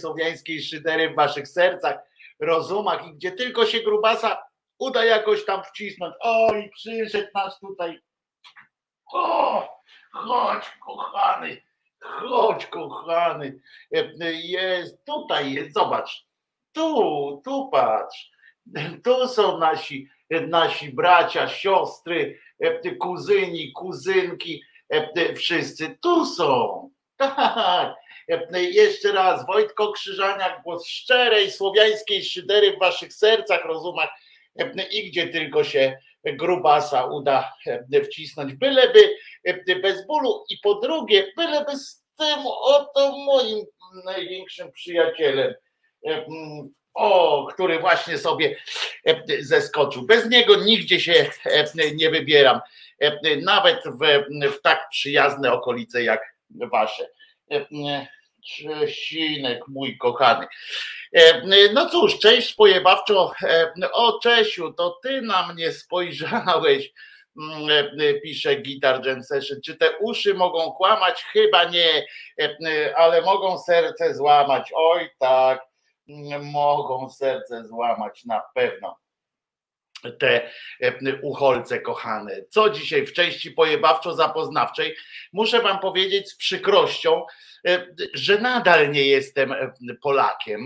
słowiańskiej szydery w waszych sercach, rozumach i gdzie tylko się grubasa uda jakoś tam wcisnąć. O, i przyszedł nas tutaj. O, chodź kochany, chodź kochany. Jest, tutaj jest, zobacz. Tu, tu patrz. Tu są nasi, nasi bracia, siostry, kuzyni, kuzynki, wszyscy tu są. Tak. Jeszcze raz, Wojtko Krzyżaniak, głos szczerej słowiańskiej szydery w waszych sercach, rozumach i gdzie tylko się grubasa uda wcisnąć, byleby bez bólu i po drugie, byleby z tym oto moim największym przyjacielem, o, który właśnie sobie zeskoczył. Bez niego nigdzie się nie wybieram, nawet w, w tak przyjazne okolice jak wasze. Czesinek, mój kochany. No cóż, cześć pojebawczo. O Czesiu, to ty na mnie spojrzałeś, pisze Gitar Jam Session. Czy te uszy mogą kłamać? Chyba nie, ale mogą serce złamać. Oj tak, mogą serce złamać na pewno te ucholce kochane. Co dzisiaj w części pojebawczo-zapoznawczej muszę wam powiedzieć z przykrością, że nadal nie jestem Polakiem,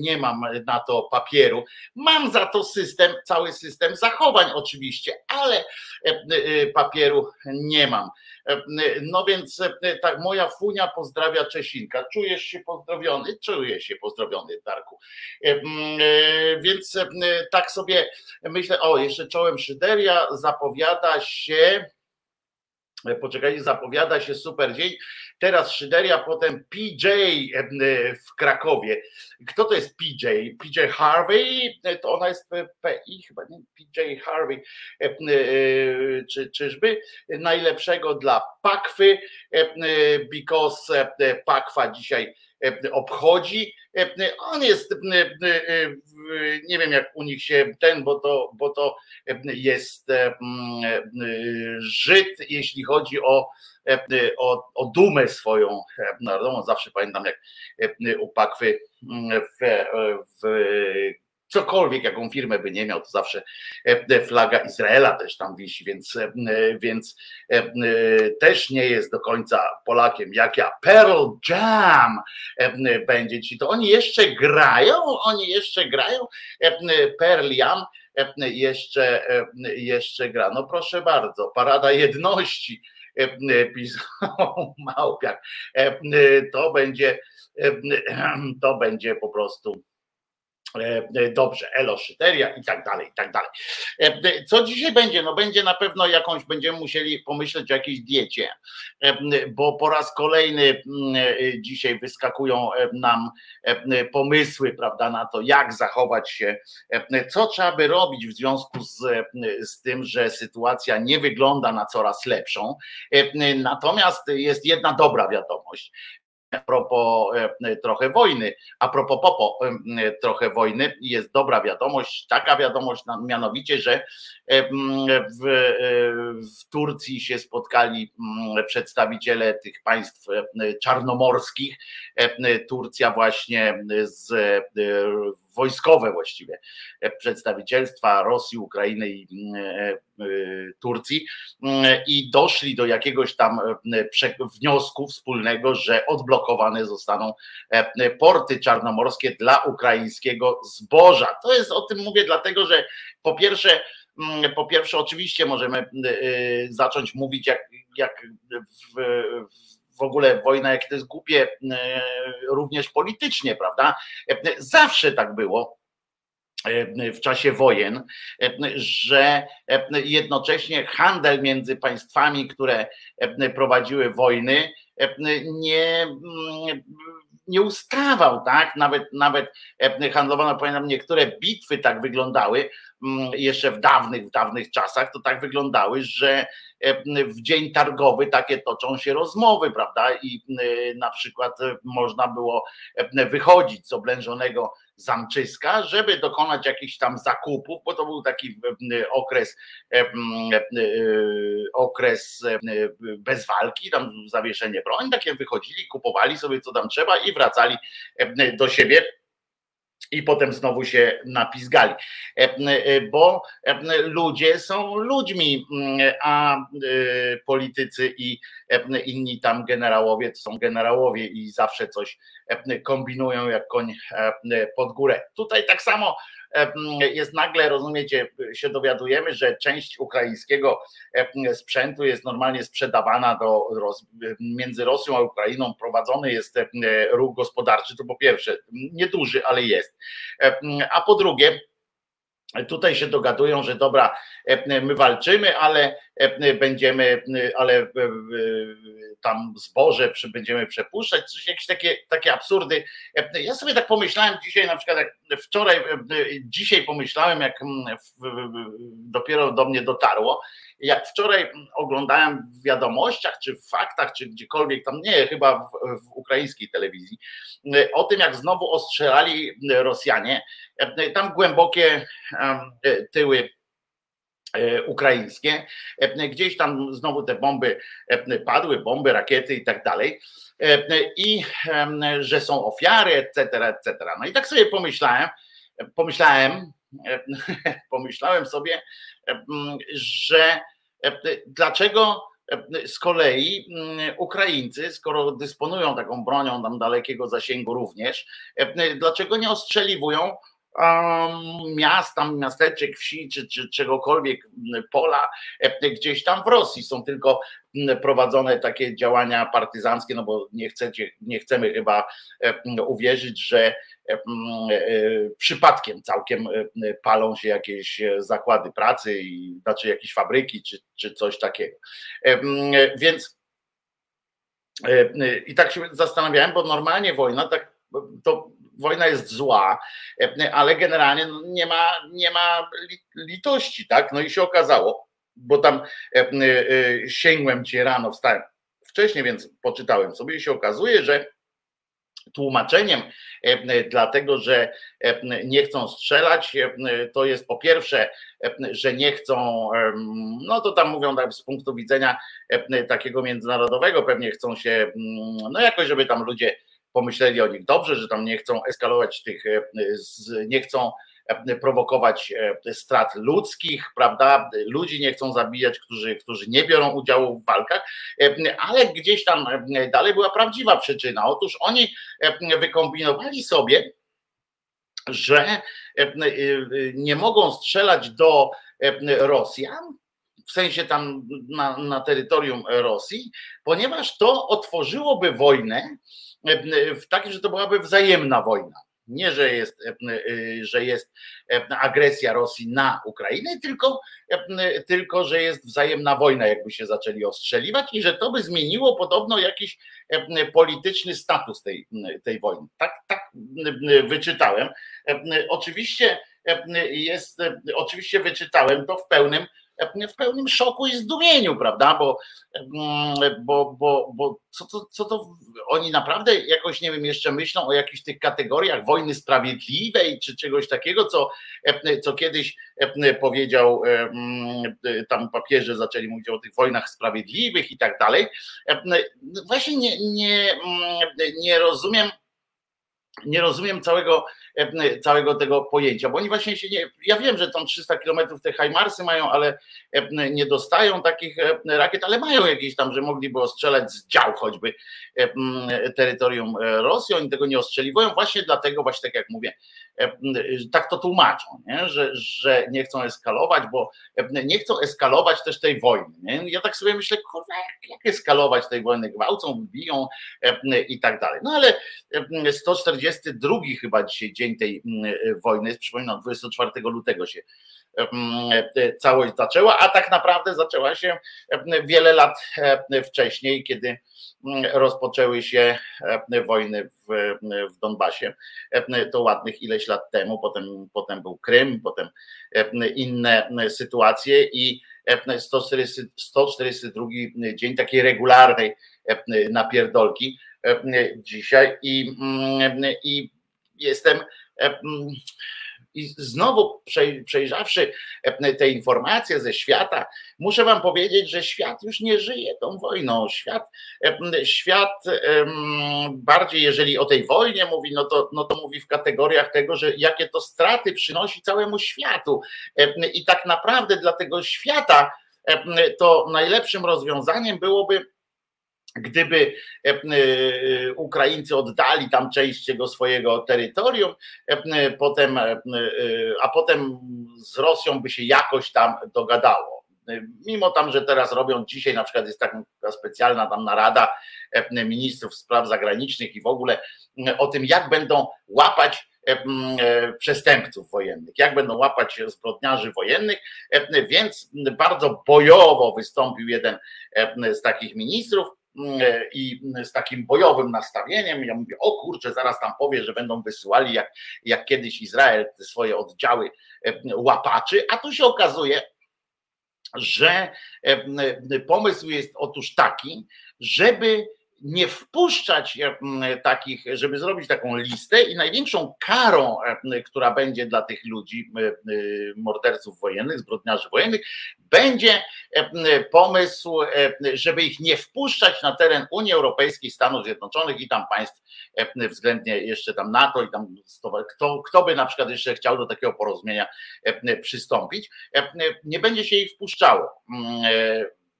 nie mam na to papieru. Mam za to system, cały system zachowań oczywiście, ale papieru nie mam. No więc tak, moja funia pozdrawia Czesinka. Czujesz się pozdrowiony? Czuję się pozdrowiony, Darku. Więc tak sobie myślę, o, jeszcze czołem Szyderia zapowiada się poczekajcie, zapowiada się super dzień. Teraz Szyderia, potem PJ w Krakowie. Kto to jest PJ? PJ Harvey? To ona jest PI chyba, nie? PJ Harvey. Czy, czyżby? Najlepszego dla Pakwy, because Pakwa dzisiaj obchodzi. On jest, nie wiem jak u nich się ten, bo to, bo to jest Żyd, jeśli chodzi o, o, o dumę swoją narodową. Zawsze pamiętam, jak u Pakwy w, w cokolwiek, jaką firmę by nie miał, to zawsze e, flaga Izraela też tam wisi, więc, e, więc e, też nie jest do końca Polakiem, jak ja. Pearl Jam będzie ci to. Oni jeszcze grają, oni jeszcze grają. Pearl Jam jeszcze, jeszcze gra. No proszę bardzo, parada jedności pisał Małpiak. To będzie, to będzie po prostu E, e, dobrze, Elo Szyteria i tak dalej, i tak dalej. E, co dzisiaj będzie? No będzie na pewno jakąś, będziemy musieli pomyśleć o jakiejś diecie, bo po raz kolejny dzisiaj wyskakują nam pomysły, prawda, na to, jak zachować się, co trzeba by robić w związku z, z tym, że sytuacja nie wygląda na coraz lepszą. Natomiast jest jedna dobra wiadomość a propos e, trochę wojny, a propos popo e, trochę wojny, jest dobra wiadomość, taka wiadomość mianowicie, że e, w, w Turcji się spotkali przedstawiciele tych państw czarnomorskich, Turcja właśnie z wojskowe właściwie przedstawicielstwa Rosji, Ukrainy i Turcji i doszli do jakiegoś tam wniosku wspólnego, że odblokowane zostaną porty czarnomorskie dla ukraińskiego zboża. To jest o tym mówię dlatego, że po pierwsze po pierwsze, oczywiście możemy zacząć mówić, jak, jak w, w ogóle wojna, jak to jest głupie, również politycznie, prawda? Zawsze tak było w czasie wojen, że jednocześnie handel między państwami, które prowadziły wojny, nie, nie ustawał, tak? Nawet, nawet handlowano, pamiętam, niektóre bitwy tak wyglądały, jeszcze w dawnych, w dawnych czasach, to tak wyglądały, że w dzień targowy takie toczą się rozmowy, prawda? I na przykład można było wychodzić z oblężonego zamczyska, żeby dokonać jakichś tam zakupów, bo to był taki okres, okres bez walki, tam zawieszenie broń, takie wychodzili, kupowali sobie co tam trzeba i wracali do siebie i potem znowu się napizgali. E, e, bo e, ludzie są ludźmi, mm, a politycy i inni tam generałowie to są generałowie i zawsze coś kombinują jak koń pod górę. Tutaj tak samo jest nagle, rozumiecie, się dowiadujemy, że część ukraińskiego sprzętu jest normalnie sprzedawana do, między Rosją a Ukrainą prowadzony jest ruch gospodarczy, to po pierwsze nieduży, ale jest. A po drugie, Tutaj się dogadują, że dobra, my walczymy, ale będziemy, ale tam zboże będziemy przepuszczać, coś jakieś takie, takie absurdy. Ja sobie tak pomyślałem dzisiaj, na przykład jak wczoraj, dzisiaj pomyślałem, jak dopiero do mnie dotarło, jak wczoraj oglądałem w wiadomościach, czy w faktach, czy gdziekolwiek tam, nie, chyba w, w ukraińskiej telewizji, o tym, jak znowu ostrzelali Rosjanie, tam głębokie tyły ukraińskie. Gdzieś tam znowu te bomby padły, bomby, rakiety i tak dalej. I że są ofiary, etc., etc. No i tak sobie pomyślałem, pomyślałem, pomyślałem sobie, że dlaczego z kolei Ukraińcy, skoro dysponują taką bronią tam dalekiego zasięgu również, dlaczego nie ostrzeliwują miast, tam miasteczek, wsi czy, czy czegokolwiek, pola gdzieś tam w Rosji. Są tylko prowadzone takie działania partyzanckie, no bo nie chcecie, nie chcemy chyba uwierzyć, że przypadkiem całkiem palą się jakieś zakłady pracy, i, znaczy jakieś fabryki czy, czy coś takiego. Więc i tak się zastanawiałem, bo normalnie wojna tak to wojna jest zła, ale generalnie no, nie ma, nie ma litości, tak? No i się okazało, bo tam e, e, sięgłem ci rano, wstałem wcześniej, więc poczytałem sobie i się okazuje, że tłumaczeniem dlatego, że nie chcą strzelać, to jest po pierwsze, że nie chcą, no to tam mówią tak z punktu widzenia takiego międzynarodowego, pewnie chcą się, no jakoś, żeby tam ludzie pomyśleli o nich dobrze, że tam nie chcą eskalować tych, e, nie chcą e, prowokować e, strat ludzkich, prawda? Ludzi nie chcą zabijać, którzy, którzy nie biorą udziału w walkach, ale gdzieś tam dalej była prawdziwa przyczyna. Otóż oni wykombinowali sobie, że nie mogą strzelać do Rosjan, w sensie tam na, na terytorium Rosji, ponieważ to otworzyłoby wojnę w takim, że to byłaby wzajemna wojna. Nie, że jest, że jest agresja Rosji na Ukrainę, tylko, tylko że jest wzajemna wojna, jakby się zaczęli ostrzeliwać, i że to by zmieniło podobno jakiś polityczny status tej, tej wojny. Tak, tak wyczytałem. Oczywiście jest, oczywiście wyczytałem to w pełnym w pełnym szoku i zdumieniu, prawda? Bo, mm, bo, bo, bo co, to, co to oni naprawdę jakoś, nie wiem, jeszcze myślą o jakichś tych kategoriach wojny sprawiedliwej czy czegoś takiego, co, co kiedyś powiedział mm, tam papieże zaczęli mówić o tych wojnach sprawiedliwych i tak dalej. Właśnie nie, nie, mm, nie rozumiem nie rozumiem całego, e, całego tego pojęcia, bo oni właśnie się nie. Ja wiem, że tam 300 kilometrów te Hajmarsy mają, ale e, nie dostają takich e, rakiet, ale mają jakieś tam, że mogliby ostrzelać z dział choćby terytorium Rosji. Oni tego nie ostrzeliwują właśnie dlatego, właśnie tak jak mówię, tak to tłumaczą, nie? Że, że nie chcą eskalować, bo nie chcą eskalować też tej wojny. Nie? Ja tak sobie myślę, kurwa, jak, jak eskalować tej wojny? Gwałcą, biją i tak dalej. No ale 142 chyba dzisiaj dzień tej wojny, przypominam, 24 lutego się całość zaczęła, a tak naprawdę zaczęła się wiele lat wcześniej, kiedy rozpoczęły się wojny w, w Donbasie. To ładnych ileś lat temu, potem, potem był Krym, potem inne sytuacje i 142 dzień takiej regularnej napierdolki dzisiaj. I, i jestem i znowu przejrzawszy e, te informacje ze świata, muszę wam powiedzieć, że świat już nie żyje tą wojną. Świat, e, świat bardziej, jeżeli o tej wojnie mówi, no to, no to mówi w kategoriach tego, że jakie to straty przynosi całemu światu. E, I tak naprawdę dla tego świata to najlepszym rozwiązaniem byłoby Gdyby e, e, Ukraińcy oddali tam część tego swojego terytorium, e, potem, a potem z Rosją by się jakoś tam dogadało. Mimo tam, że teraz robią dzisiaj, na przykład jest taka specjalna tam narada ministrów spraw zagranicznych i w ogóle o tym, jak będą łapać przestępców wojennych, jak będą łapać zbrodniarzy wojennych, więc bardzo bojowo wystąpił jeden z takich ministrów i z takim bojowym nastawieniem. Ja mówię, o kurczę, zaraz tam powie, że będą wysyłali jak, jak kiedyś Izrael swoje oddziały łapaczy, a tu się okazuje, że pomysł jest otóż taki, żeby nie wpuszczać takich, żeby zrobić taką listę i największą karą, która będzie dla tych ludzi, morderców wojennych, zbrodniarzy wojennych, będzie pomysł, żeby ich nie wpuszczać na teren Unii Europejskiej, Stanów Zjednoczonych i tam państw względnie jeszcze tam NATO i tam kto, kto by na przykład jeszcze chciał do takiego porozumienia przystąpić, nie będzie się ich wpuszczało.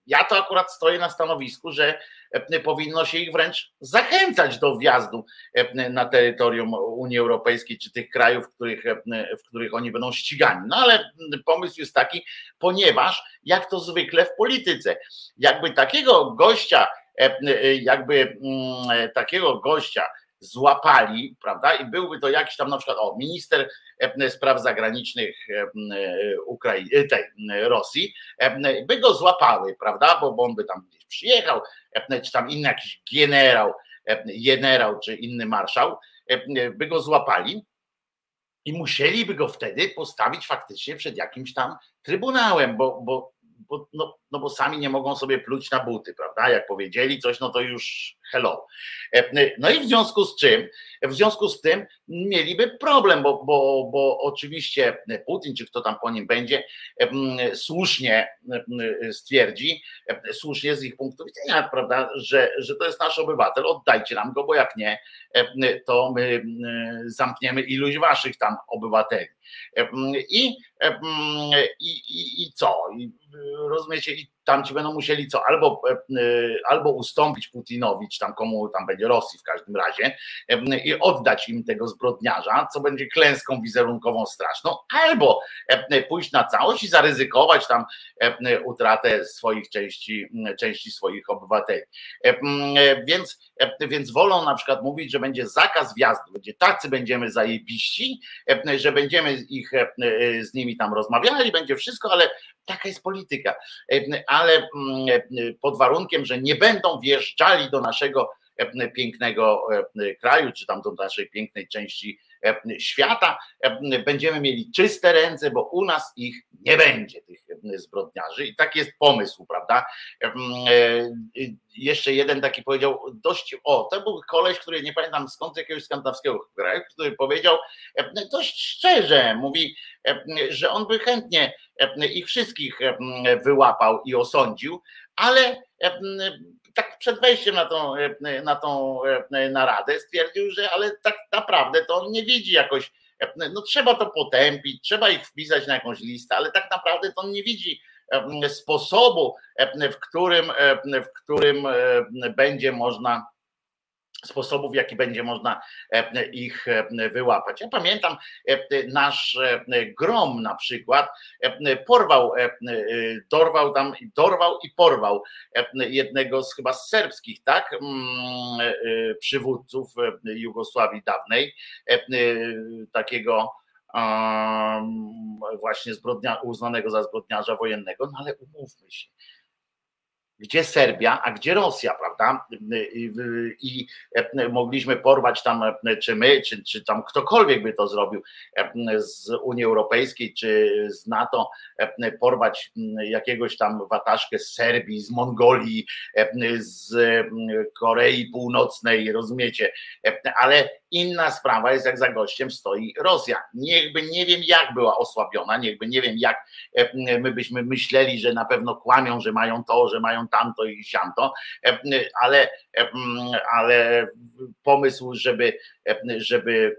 Ja to akurat stoję na stanowisku, że e, powinno się ich wręcz zachęcać do wjazdu e, na terytorium Unii Europejskiej czy tych krajów, w których, e, w których oni będą ścigani. No ale pomysł jest taki, ponieważ jak to zwykle w polityce, jakby takiego gościa, jakby mm, takiego gościa złapali, prawda? I byłby to jakiś tam na przykład, o, minister e, spraw zagranicznych e, Ukrainy, tej Rosji, e, by go złapały, prawda? Bo, bo on by tam gdzieś przyjechał, czy tam inny jakiś generał, generał, czy inny marszał, by go złapali. I musieliby go wtedy postawić faktycznie przed jakimś tam trybunałem, bo, bo, bo, no, no bo sami nie mogą sobie pluć na buty, prawda? Jak powiedzieli coś, no to już hello. E, no i w związku z czym, w związku z tym mieliby problem, bo, bo, bo oczywiście Putin, czy kto tam po nim będzie, e, słusznie e, stwierdzi, słusznie z ich punktu widzenia, prawda, że, że to jest nasz obywatel, oddajcie nam go, bo jak nie, to my zamkniemy iluś waszych tam obywateli. I, i, i, i co? Rozumiecie? I tam ci będą musieli co, albo, e, albo ustąpić Putinowi, czy tam komu tam będzie Rosji w każdym razie i oddać im tego zbrodniarza, co będzie klęską wizerunkową straszną, albo pójść na całość i zaryzykować tam utratę swoich części, części swoich obywateli. Więc, więc wolą na przykład mówić, że będzie zakaz wjazdu, będzie tacy będziemy zajebiści, że będziemy ich z nimi tam rozmawiali, będzie wszystko, ale taka jest polityka. Ale mm, pod warunkiem, że nie będą wjeżdżali do naszego e, pięknego e, kraju, czy tam do naszej pięknej części e, świata, będziemy mieli czyste ręce, bo u nas ich nie będzie, tych zbrodniarzy. I tak jest pomysł, prawda? Jeszcze jeden taki powiedział, dość, o, to był koleś, który nie pamiętam skąd, jakiegoś skandynawskiego kraju, który powiedział dość szczerze, mówi, że on by chętnie ich wszystkich wyłapał i osądził, ale tak przed wejściem na tą, na tą naradę stwierdził, że ale tak naprawdę to on nie widzi jakoś, no trzeba to potępić, trzeba ich wpisać na jakąś listę, ale tak naprawdę to on nie widzi sposobu, w którym, w którym będzie można sposobów, jaki będzie można e, ich e, wyłapać. Ja pamiętam e, nasz grom na przykład porwał, dorwał tam, dorwał i porwał jednego z chyba z serbskich, tak, mm, przywódców Jugosławii dawnej, takiego właśnie zbrodnia, uznanego za zbrodniarza wojennego, no ale umówmy się, gdzie Serbia, a gdzie Rosja, prawda? I mogliśmy porwać tam, czy my, czy, czy tam ktokolwiek by to zrobił z Unii Europejskiej, czy z NATO, porwać jakiegoś tam wataszkę z Serbii, z Mongolii, z Korei Północnej, rozumiecie? Ale Inna sprawa jest, jak za gościem stoi Rosja. Niechby nie wiem, jak była osłabiona, niechby nie wiem, jak e, my byśmy myśleli, że na pewno kłamią, że mają to, że mają tamto i siamto, e, ale, e, ale pomysł, żeby, żeby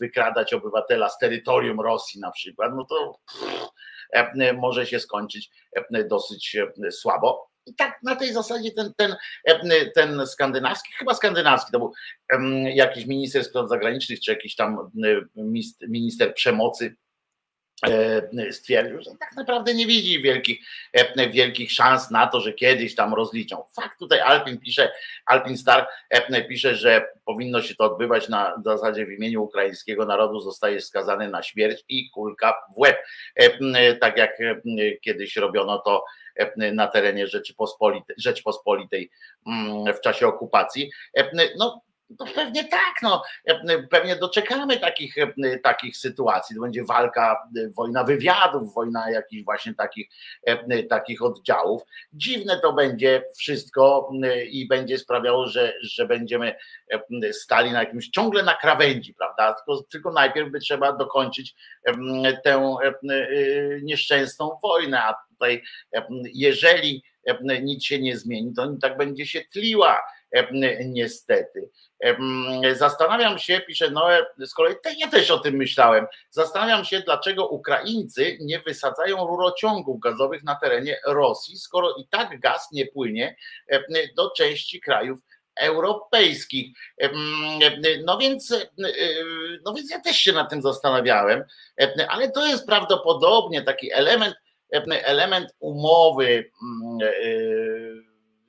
wykradać obywatela z terytorium Rosji na przykład, no to może się skończyć dosyć słabo. I tak na tej zasadzie ten, ten, ten skandynawski, chyba skandynawski, to był jakiś minister spraw zagranicznych, czy jakiś tam minister przemocy. e, stwierdził, że tak naprawdę nie widzi wielkich, wielkich szans na to, że kiedyś tam rozliczą. Fakt tutaj Alpin pisze, Alpin Star pisze, że powinno się to odbywać na zasadzie w imieniu ukraińskiego narodu zostaje skazany na śmierć i kulka w łeb. Tak jak kiedyś robiono to na terenie Rzeczypospolitej, w czasie okupacji. No, No pewnie tak, no. Pewnie doczekamy takich, takich sytuacji. To będzie walka, wojna wywiadów, wojna jakichś właśnie takich, takich oddziałów. Dziwne to będzie wszystko i będzie sprawiało, że, że będziemy stali na jakimś ciągle na krawędzi, prawda? Tylko, tylko najpierw by trzeba dokończyć tę nieszczęsną wojnę, a tutaj jeżeli nic się nie zmieni, to tak będzie się tliła niestety. Zastanawiam się, pisze Noe, z kolei ja też o tym myślałem. Zastanawiam się, dlaczego Ukraińcy nie wysadzają rurociągów gazowych na terenie Rosji, skoro i tak gaz nie płynie do części krajów europejskich. No więc, no więc ja też się nad tym zastanawiałem, ale to jest prawdopodobnie taki element, element umowy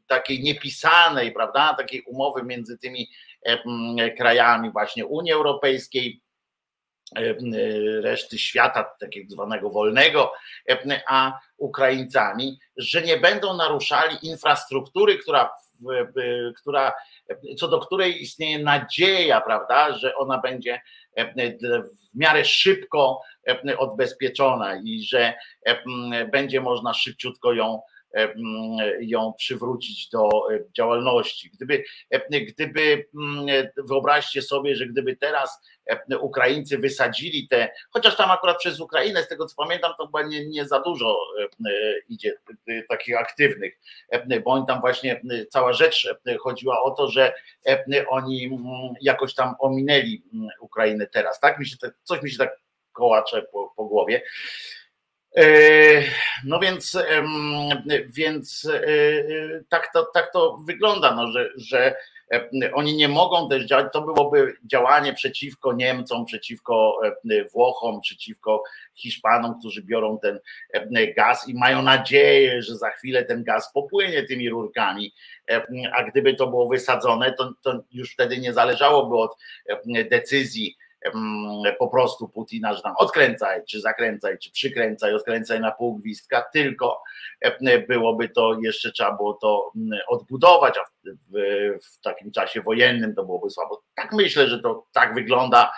takiej niepisanej, prawda, takiej umowy między tymi krajami właśnie Unii Europejskiej, reszty świata, takiego zwanego wolnego, a Ukraińcami, że nie będą naruszali infrastruktury, która, która, co do której istnieje nadzieja, prawda, że ona będzie w miarę szybko odbezpieczona i że będzie można szybciutko ją ją przywrócić do e, działalności. Gdyby, e, gdyby mm, wyobraźcie sobie, że gdyby teraz e, Ukraińcy wysadzili te, chociaż tam akurat przez Ukrainę, z tego co pamiętam, to chyba nie, nie za dużo idzie takich aktywnych, bo oni tam właśnie, cała rzecz chodziła o to, że oni mm, jakoś tam ominęli mm, Ukrainę teraz, tak? Mi się, coś mi się tak kołacze po, po głowie. E, no więc, więc e, tak to, tak to wygląda, no, że, że oni nie mogą też działać, to byłoby działanie przeciwko Niemcom, przeciwko Włochom, przeciwko Hiszpanom, którzy biorą ten gaz i mają nadzieję, że za chwilę ten gaz popłynie tymi rurkami, a gdyby to było wysadzone, to, to już wtedy nie zależałoby od decyzji po prostu Putina, że tam odkręcaj, czy zakręcaj, czy przykręcaj, odkręcaj na pół gwizdka, tylko byłoby to, jeszcze trzeba było to odbudować, a w, w, w takim czasie wojennym to byłoby słabo. Tak myślę, że to tak wygląda.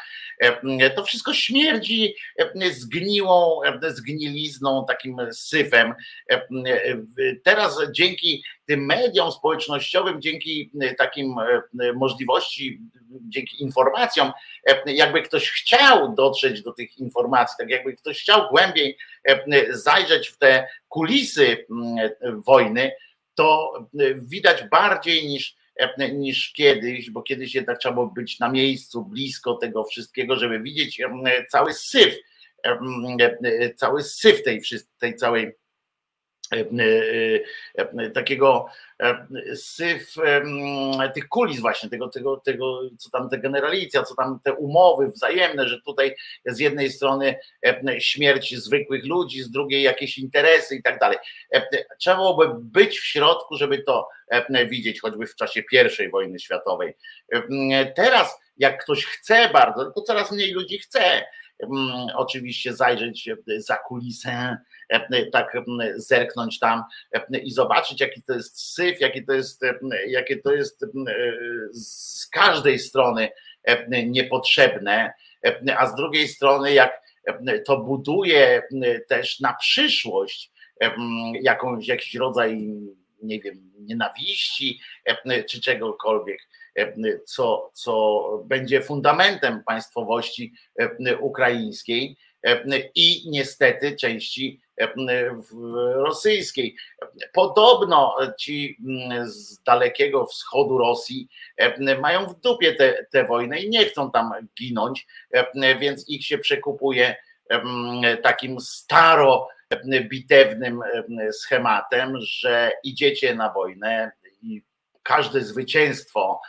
To wszystko śmierdzi zgniłą, zgnilizną, takim syfem. Teraz dzięki tym mediom społecznościowym, dzięki takim możliwości, dzięki informacjom, jakby ktoś chciał dotrzeć do tych informacji, tak jakby ktoś chciał głębiej zajrzeć w te kulisy wojny, to widać bardziej niż, niż kiedyś, bo kiedyś jednak trzeba było być na miejscu, blisko tego wszystkiego, żeby widzieć cały syf, cały syf tej, tej całej E, e, e, takiego syf tych kulis właśnie, tego, tego, tego, co tam te generalicja, co tam te umowy wzajemne, że tutaj z jednej strony śmierć zwykłych ludzi, z drugiej jakieś interesy i tak dalej. Trzeba byłoby być w środku, żeby to widzieć, choćby w czasie I wojny światowej. Teraz, jak ktoś chce bardzo, tylko coraz mniej ludzi chce, oczywiście zajrzeć za kulisę E, tak zerknąć tam e, i zobaczyć, jaki to jest syf, jaki to jest, jakie to jest z każdej strony niepotrzebne, a z drugiej strony, jak to buduje też na przyszłość jakąś, jakiś rodzaj, nie wiem, nienawiści czy czegokolwiek, co, co będzie fundamentem państwowości ukraińskiej i niestety części rosyjskiej. Podobno ci z dalekiego wschodu Rosji mają w dupie tę wojnę i nie chcą tam ginąć, więc ich się przekupuje takim staro bitewnym schematem, że idziecie na wojnę i każde zwycięstwo,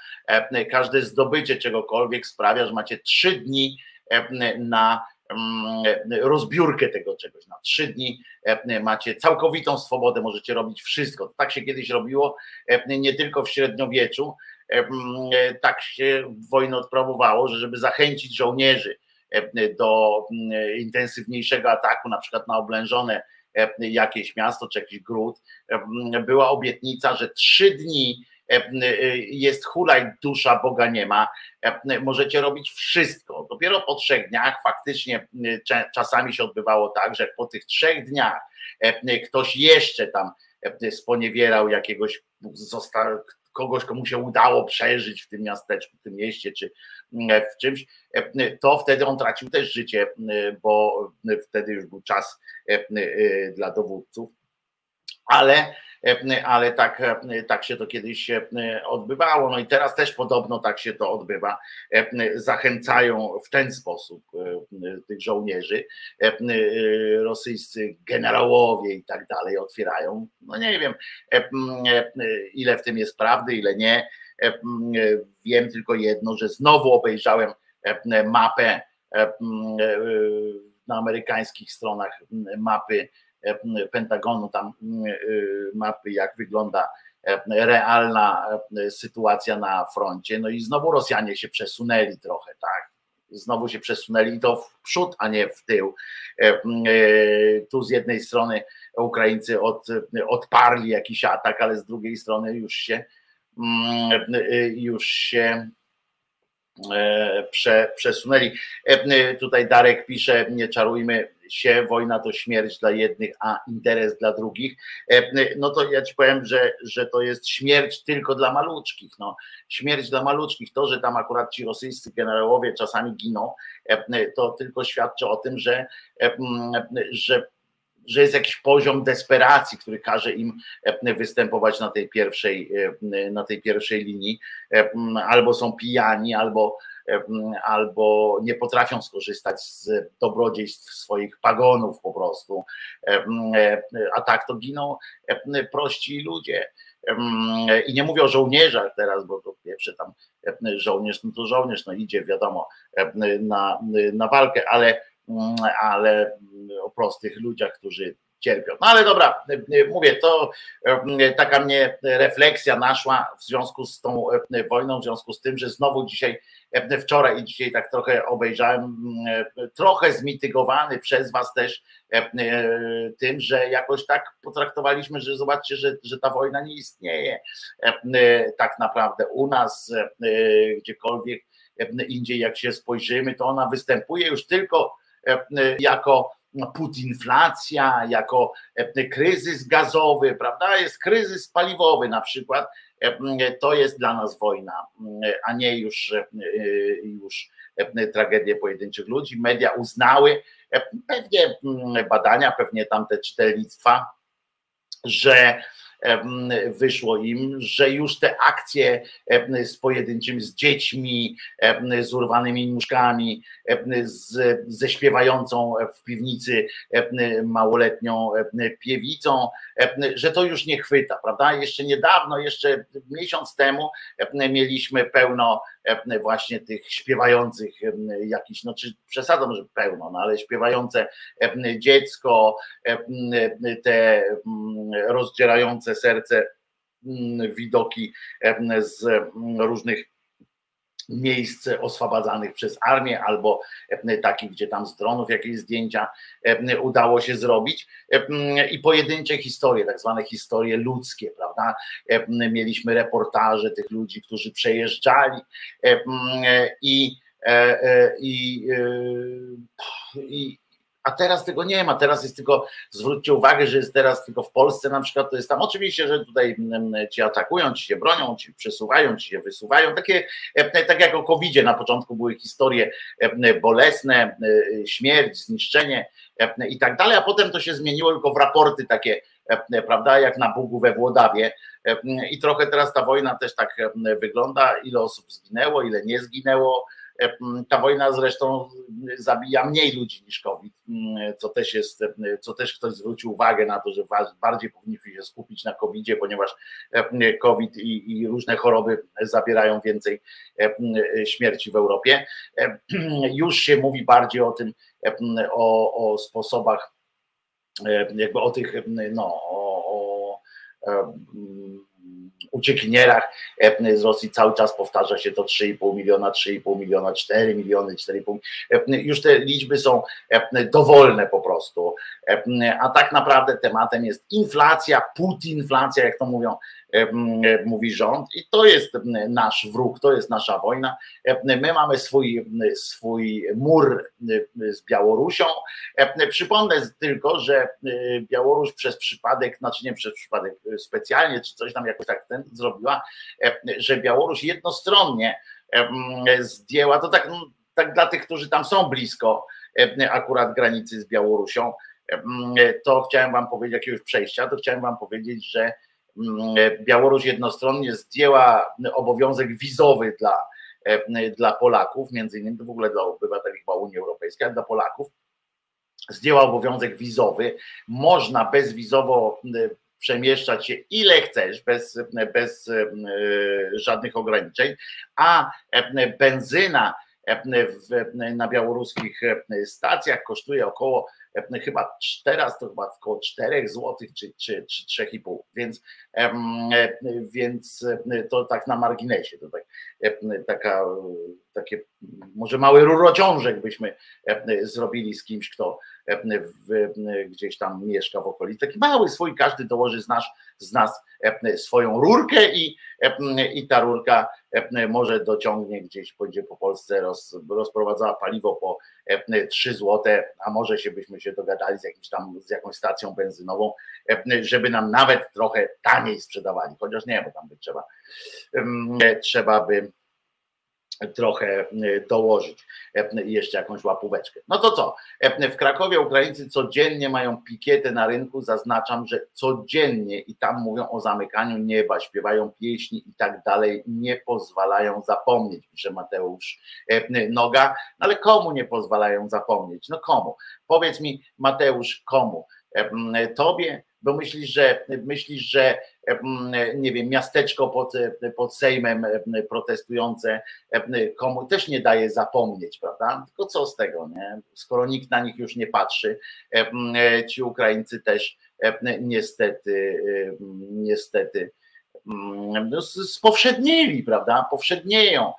każde zdobycie czegokolwiek sprawia, że macie trzy dni na rozbiórkę tego czegoś. Na trzy dni e, macie całkowitą swobodę, możecie robić wszystko. Tak się kiedyś robiło, e, nie tylko w średniowieczu, e, tak się wojnę odprawowało, że żeby zachęcić żołnierzy do intensywniejszego ataku, na przykład na oblężone jakieś miasto czy jakiś gród, była obietnica, że trzy dni jest hulaj, dusza Boga nie ma, możecie robić wszystko. Dopiero po trzech dniach faktycznie czasami się odbywało tak, że po tych trzech dniach ktoś jeszcze tam sponiewierał jakiegoś, został, kogoś, komu się udało przeżyć w tym miasteczku, w tym mieście, czy w czymś, to wtedy on tracił też życie, bo wtedy już był czas dla dowódców. Ale E, ale tak, e, tak się to kiedyś e, odbywało. No i teraz też podobno tak się to odbywa. Zachęcają w ten sposób tych żołnierzy, rosyjscy generałowie i tak dalej otwierają. No nie wiem, ile w tym jest prawdy, ile nie. Wiem tylko jedno, że znowu obejrzałem mapę na amerykańskich stronach mapy E, Pentagonu, tam e, mapy, jak wygląda e, realna sytuacja na froncie. No i znowu Rosjanie się przesunęli trochę, tak? Znowu się przesunęli i to w przód, a nie w tył. Tu z jednej strony Ukraińcy od, odparli jakiś atak, ale z drugiej strony już się już się prze, przesunęli. Tutaj Darek pisze, nie czarujmy się, wojna to śmierć dla jednych, a interes dla drugich, e, no to ja ci powiem, że, że to jest śmierć tylko dla maluczkich. No. Śmierć dla maluczkich. To, że tam akurat ci rosyjscy generałowie czasami giną, e, to tylko świadczy o tym, że, e, że że jest jakiś poziom desperacji, który każe im występować na tej pierwszej, na tej pierwszej linii. Albo są pijani, albo, albo nie potrafią skorzystać z dobrodziejstw swoich pagonów po prostu. A tak to giną prości ludzie. I nie mówię o żołnierzach teraz, bo to pierwsze tam żołnierz, no to żołnierz, no idzie wiadomo na, na walkę, ale, ale o prostych ludziach, którzy cierpią. No ale dobra, mówię, to e, taka mnie refleksja naszła w związku z tą wojną, w związku z tym, że znowu dzisiaj, wczoraj i dzisiaj tak trochę obejrzałem, trochę zmitygowany przez was też tym, że jakoś tak potraktowaliśmy, że zobaczcie, że, że ta wojna nie istnieje tak naprawdę u nas, gdziekolwiek indziej jak się spojrzymy, to ona występuje już tylko jako putinflacja, jako e, kryzys gazowy, prawda? Jest kryzys paliwowy na przykład. E, to jest dla nas wojna, a nie już, e, już tragedie pojedynczych ludzi. Media uznały, pewnie badania, pewnie tamte czytelnictwa, że wyszło im, że już te akcje z pojedynczymi, z dziećmi, z urwanymi nóżkami, z, ze śpiewającą w piwnicy małoletnią piewicą, że to już nie chwyta, prawda? Jeszcze niedawno, jeszcze miesiąc temu mieliśmy pełno właśnie tych śpiewających jakiś, no czy przesadzam, że pełno, no ale śpiewające dziecko, te rozdzierające serce widoki z różnych miejsc oswobadzanych przez armię, albo takich, gdzie tam z dronów jakieś zdjęcia udało się zrobić i pojedyncze historie, tak zwane historie ludzkie, prawda? Mieliśmy reportaże tych ludzi, którzy przejeżdżali i, i, i, a teraz tego nie ma, teraz jest tylko, zwróćcie uwagę, że jest teraz tylko w Polsce na przykład, to jest tam oczywiście, że tutaj mm, ci atakują, ci się bronią, ci przesuwają, ci się wysuwają, takie, e, tak jak o covid na początku były historie e, bolesne, e, śmierć, zniszczenie i tak dalej, a potem to się zmieniło tylko w raporty takie, prawda, jak na Bugu we Włodawie i trochę teraz ta wojna też tak wygląda, ile osób zginęło, ile nie zginęło, E, ta wojna zresztą zabija mniej ludzi niż COVID, co też jest, co też ktoś zwrócił uwagę na to, że bardziej powinniśmy się skupić na COVID-zie, ponieważ COVID i, i różne choroby zabierają więcej śmierci w Europie. Już się mówi bardziej o tym, o, o sposobach, jakby o tych, no, o, o uciekinierach e, z Rosji cały czas powtarza się to 3,5 miliona, 3,5 miliona, 4 miliony, 4,5. E, już te liczby są e, dowolne po prostu. A tak naprawdę tematem jest inflacja, putinflacja, jak to mówią mówi rząd i to jest nasz wróg, to jest nasza wojna. My mamy swój, swój mur z Białorusią. Przypomnę tylko, że Białoruś przez przypadek, znaczy nie przez przypadek, specjalnie czy coś tam jakoś tak ten zrobiła, że Białoruś jednostronnie zdjęła, to tak, tak dla tych, którzy tam są blisko akurat granicy z Białorusią, to chciałem wam powiedzieć, jakiegoś przejścia, to chciałem wam powiedzieć, że Białoruś jednostronnie zdjęła obowiązek wizowy dla, dla Polaków, między innymi w ogóle dla obywateli chyba Unii Europejskiej, ale dla Polaków, zdjęła obowiązek wizowy. Można bezwizowo przemieszczać się ile chcesz, bez, bez żadnych ograniczeń, a benzyna na białoruskich stacjach kosztuje około chyba teraz to chyba około 4 zł czy, czy, czy 3,5, więc, więc to tak na marginesie, to tak, taka, takie może mały rurociążek byśmy zrobili z kimś, kto gdzieś tam mieszka w okolicy, taki mały swój, każdy dołoży z nas, z nas swoją rurkę i, i ta rurka może dociągnie gdzieś, pójdzie po Polsce, roz, rozprowadzała paliwo po 3 złote, a może się byśmy się dogadali z jakimś tam, z jakąś stacją benzynową, żeby nam nawet trochę taniej sprzedawali, chociaż nie, bo tam by trzeba, trzeba by trochę e, dołożyć e, jeszcze jakąś łapóweczkę. No to co? E, w Krakowie Ukraińcy codziennie mają pikietę na rynku, zaznaczam, że codziennie i tam mówią o zamykaniu nieba, śpiewają pieśni i tak dalej, nie pozwalają zapomnieć, pisze Mateusz Noga, no ale komu nie pozwalają zapomnieć? No komu? Powiedz mi Mateusz, komu? Tobie, bo myślisz, że myślisz, że nie wiem, miasteczko pod, pod Sejmem protestujące komu też nie daje zapomnieć, prawda? Tylko co z tego, nie? Skoro nikt na nich już nie patrzy, ci Ukraińcy też niestety, niestety no, spowszednieli, prawda? Powszednieją.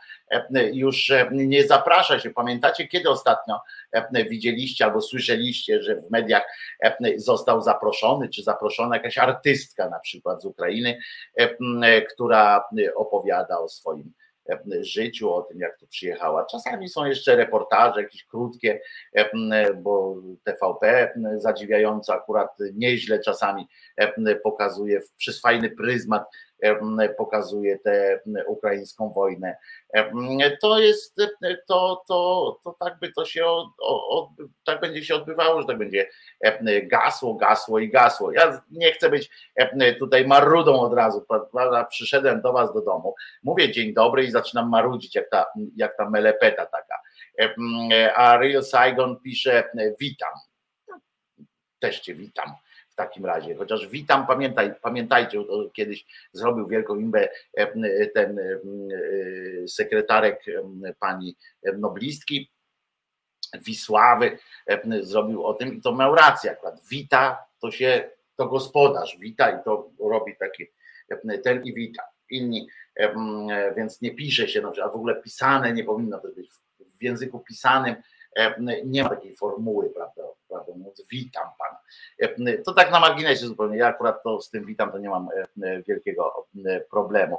Już nie zaprasza się. Pamiętacie, kiedy ostatnio widzieliście albo słyszeliście, że w mediach został zaproszony, czy zaproszona jakaś artystka na przykład z Ukrainy, która opowiada o swoim życiu, o tym, jak tu przyjechała. Czasami są jeszcze reportaże, jakieś krótkie, bo TVP zadziwiająco akurat nieźle czasami pokazuje przez fajny pryzmat pokazuje tę ukraińską wojnę. To jest, to, to, to tak by to się, od, od, tak będzie się odbywało, że tak będzie gasło, gasło i gasło. Ja nie chcę być tutaj marudą od razu? Przyszedłem do was do domu, mówię dzień dobry i zaczynam marudzić, jak ta, jak ta melepeta taka. A Real Saigon pisze witam. Też cię witam takim razie. Chociaż witam, pamiętaj, pamiętajcie, kiedyś zrobił wielką imbę e, ten e, sekretarek pani noblistki Wisławy, zrobił o tym i to miał rację akurat. Wita to się, to gospodarz wita i to robi taki ten i wita. Inni, więc nie pisze się, a w ogóle pisane nie powinno to być w języku pisanym E, nie ma takiej formuły, prawda, prawda mówiąc, witam pana. E, to tak na marginesie zupełnie, ja akurat to z tym witam, to nie mam e, wielkiego problemu.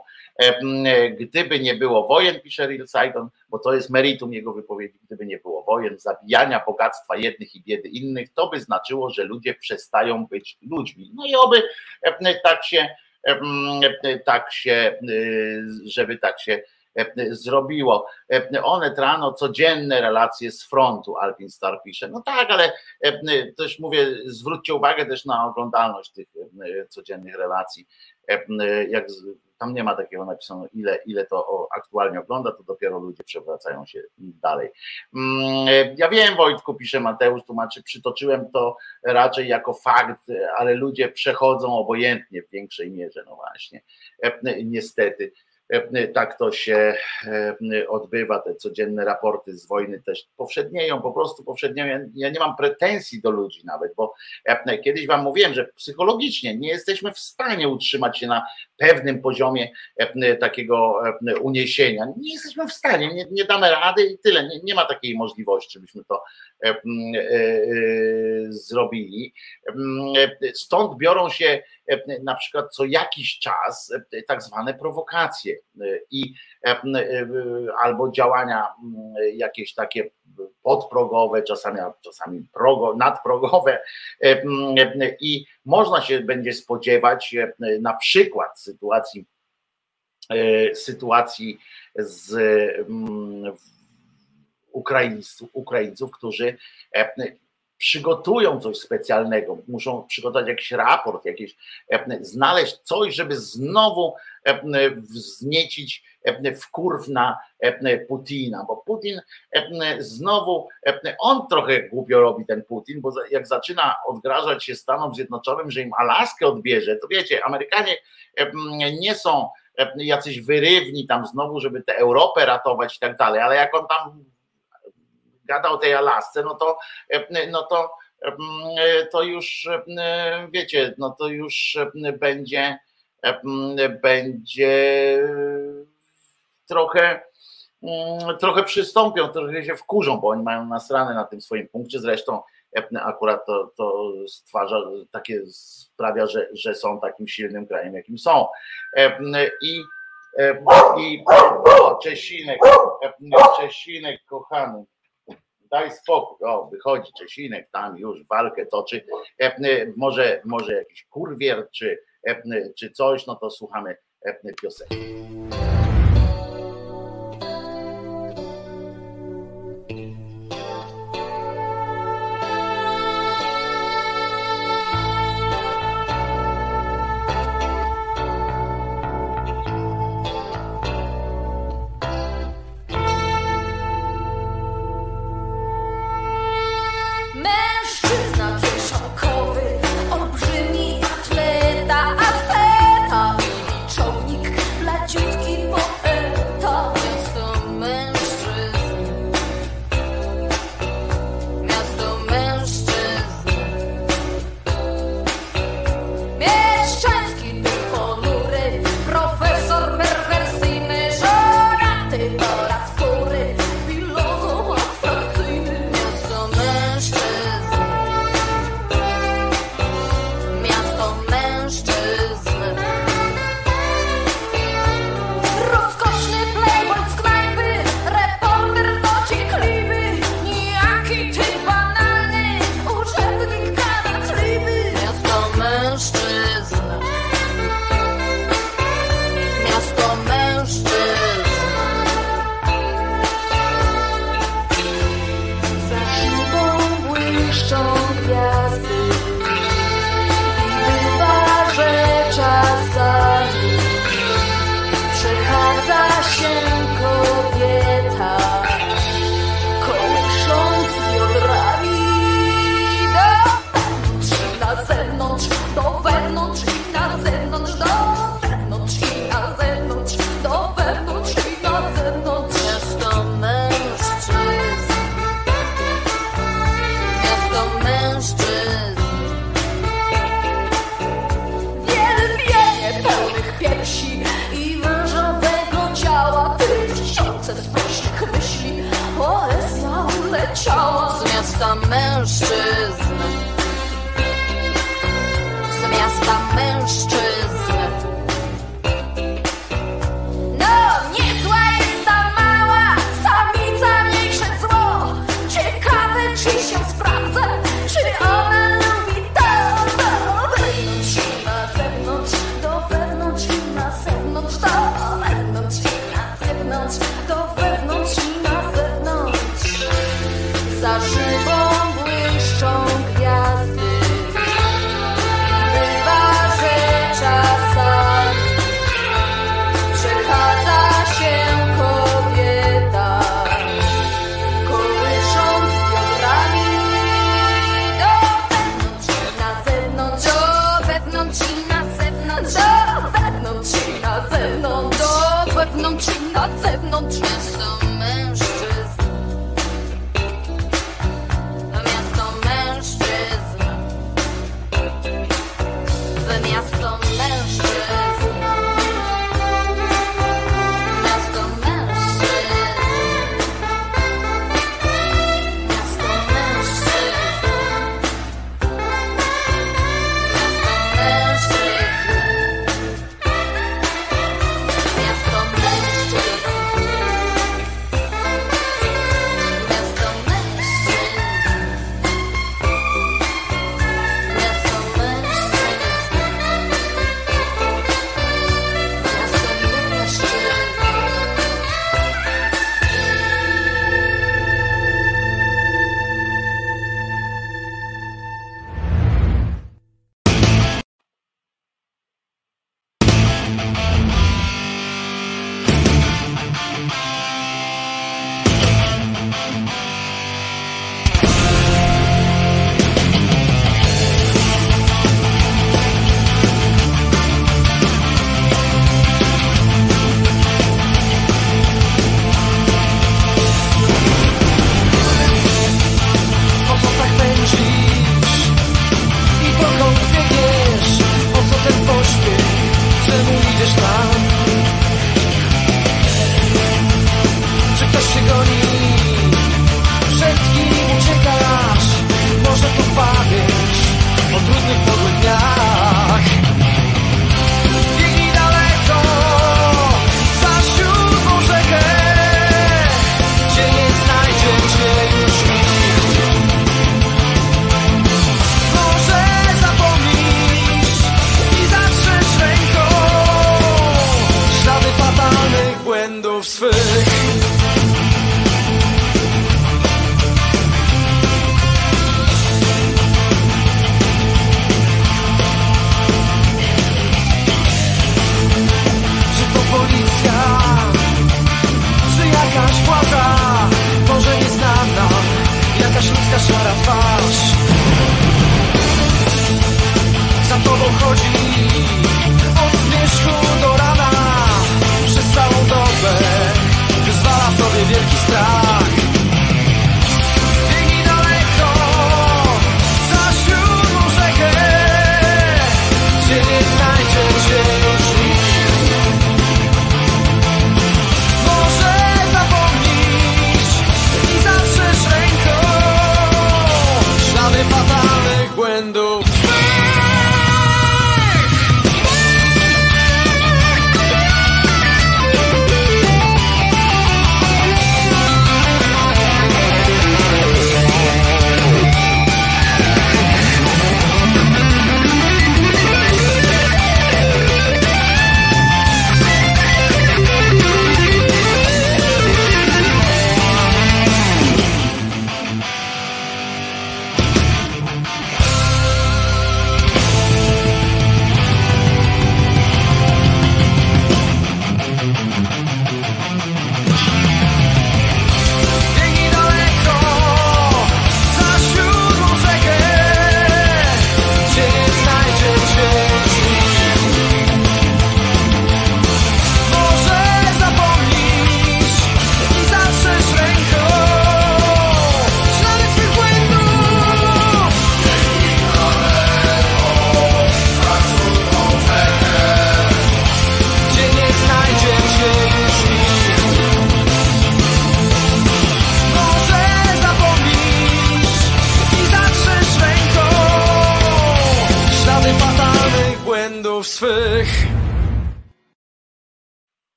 Gdyby nie było wojen, pisze Real Saigon, bo to jest meritum jego wypowiedzi, gdyby nie było wojen, zabijania bogactwa jednych i biedy innych, to by znaczyło, że ludzie przestają być ludźmi. No i oby tak się, tak się, żeby tak się E, zrobiło. E, one rano codzienne relacje z frontu, Alpin Star pisze. No tak, ale e, też mówię, zwróćcie uwagę też na oglądalność tych codziennych relacji. Jak tam nie ma takiego napisane, ile, ile to aktualnie ogląda, to dopiero ludzie przewracają się dalej. Mm, ja wiem, Wojtku, pisze Mateusz, tłumaczy, przytoczyłem to raczej jako fakt, ale ludzie przechodzą obojętnie w większej mierze, no właśnie, niestety. E, tak to się e, odbywa, te codzienne raporty z wojny też powszednieją, po prostu powszednieją. Ja nie mam pretensji do ludzi nawet, bo e, kiedyś wam mówiłem, że psychologicznie nie jesteśmy w stanie utrzymać się na pewnym poziomie takiego uniesienia. Nie jesteśmy w stanie, nie, nie damy rady i tyle. Nie, nie ma takiej możliwości, żebyśmy to zrobili. Stąd biorą się na przykład co jakiś czas tak zwane prowokacje i albo działania jakieś takie podprogowe, czasami, czasami progo, nadprogowe i można się będzie spodziewać na przykład sytuacji sytuacji z Ukraińców, Ukraińców którzy e, przygotują coś specjalnego, muszą przygotować jakiś raport, jakieś, e, znaleźć coś, żeby znowu e, wzniecić wkurw na Putina, bo Putin znowu, on trochę głupio robi ten Putin, bo jak zaczyna odgrażać się Stanom Zjednoczonym, że im Alaskę odbierze, to wiecie, Amerykanie nie są jacyś wyrywni tam znowu, żeby tę Europę ratować i tak dalej, ale jak on tam gada o tej Alasce, no to, no to, to już wiecie, no to już będzie, będzie trochę trochę przystąpią, trochę się wkurzą, bo oni mają nasrane na tym swoim punkcie. Zresztą akurat to, to stwarza takie, sprawia, że, że są takim silnym krajem, jakim są. I, i o, Czesinek, Czesinek kochany, daj spokój, o, wychodzi Czesinek tam już walkę toczy, może, może jakiś kurwier, czy, czy coś, no to słuchamy piosenki.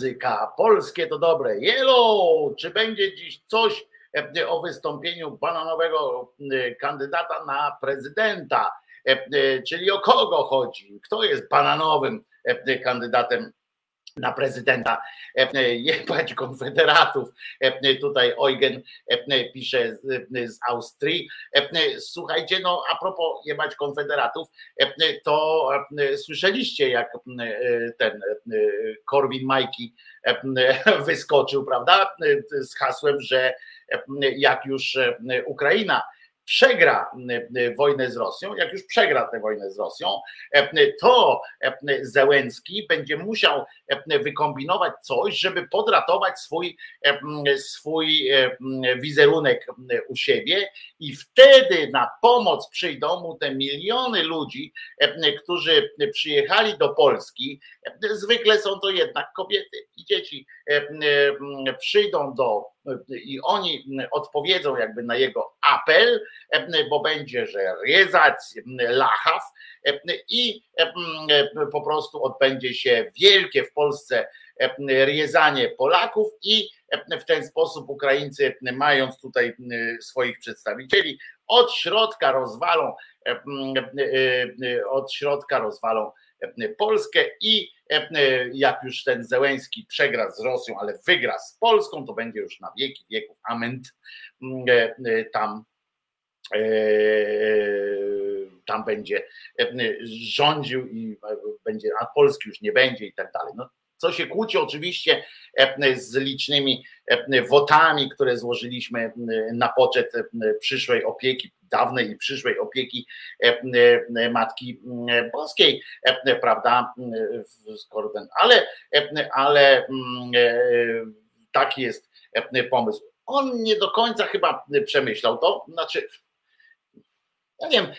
Muzyka. Polskie to dobre. Jelo, czy będzie dziś coś e, o wystąpieniu bananowego e, kandydata na prezydenta? E, czyli o kogo chodzi? Kto jest bananowym kandydatem na prezydenta e, jebać konfederatów. E, tutaj Eugen e, pisze z Austrii. Słuchajcie, no a propos jebać konfederatów, to słyszeliście jak ten Korwin Majki wyskoczył, prawda, z hasłem, że jak już Ukraina przegra wojnę z Rosją, jak już przegra tę wojnę z Rosją, to Zełenski będzie musiał wykombinować coś, żeby podratować swój, swój wizerunek u siebie i wtedy na pomoc przyjdą mu te miliony ludzi, którzy przyjechali do Polski. Zwykle są to jednak kobiety i dzieci przyjdą do i oni odpowiedzą jakby na jego apel, bo będzie, że rezać lachaw i po prostu odbędzie się wielkie w Polsce riezanie Polaków i w ten sposób Ukraińcy, mając tutaj swoich przedstawicieli, od środka rozwalą, od środka rozwalą Polskę i jak już ten Zełęski przegra z Rosją, ale wygra z Polską, to będzie już na wieki wieków ament tam tam będzie rządził i będzie, a Polski już nie będzie i tak dalej. No, co się kłóci oczywiście z licznymi wotami, które złożyliśmy na poczet przyszłej opieki, dawnej i przyszłej opieki Matki Boskiej, prawda, ale, ale taki jest pomysł. On nie do końca chyba przemyślał to, znaczy ja nie wiem,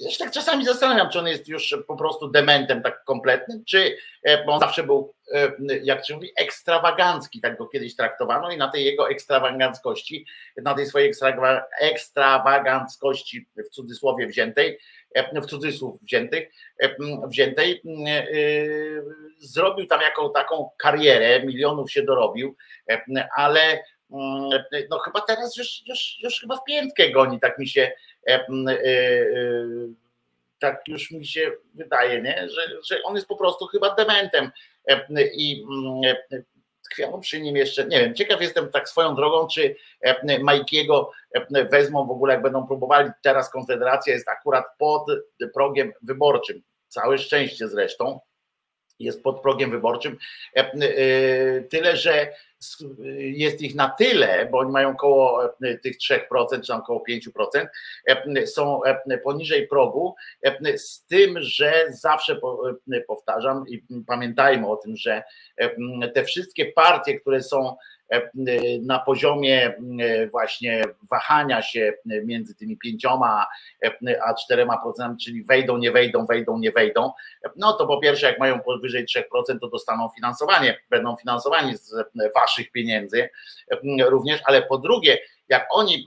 ja się tak czasami zastanawiam, czy on jest już po prostu dementem tak kompletnym, czy e, bo on zawsze był, e, jak się mówi, ekstrawagancki, tak go kiedyś traktowano i na tej jego ekstrawaganckości, na tej swojej ekstrawaganckości w cudzysłowie wziętej, e, w cudzysłów wziętych, wziętej, zrobił tam jaką taką karierę, milionów się dorobił, ale no chyba teraz już, już, już chyba w piętkę goni, tak mi się E, e, e, tak już mi się wydaje, nie? Że, że on jest po prostu chyba dementem i tkwią przy nim jeszcze, nie wiem, ciekaw jestem tak swoją drogą, czy Majkiego wezmą w ogóle, jak będą próbowali, teraz Konfederacja jest akurat pod progiem wyborczym, całe szczęście zresztą, jest pod progiem wyborczym, tyle, że jest ich na tyle, bo oni mają około e, tych 3%, czy tam około 5%, e, są e, poniżej progu, z tym, że zawsze powtarzam i pamiętajmy o tym, że te wszystkie partie, które są na poziomie właśnie wahania się między tymi pięcioma a czterema procentami, czyli wejdą, nie wejdą, wejdą, nie wejdą, no to po pierwsze, jak mają powyżej 3%, to dostaną finansowanie, będą finansowani z waszych pieniędzy również, ale po drugie, jak oni,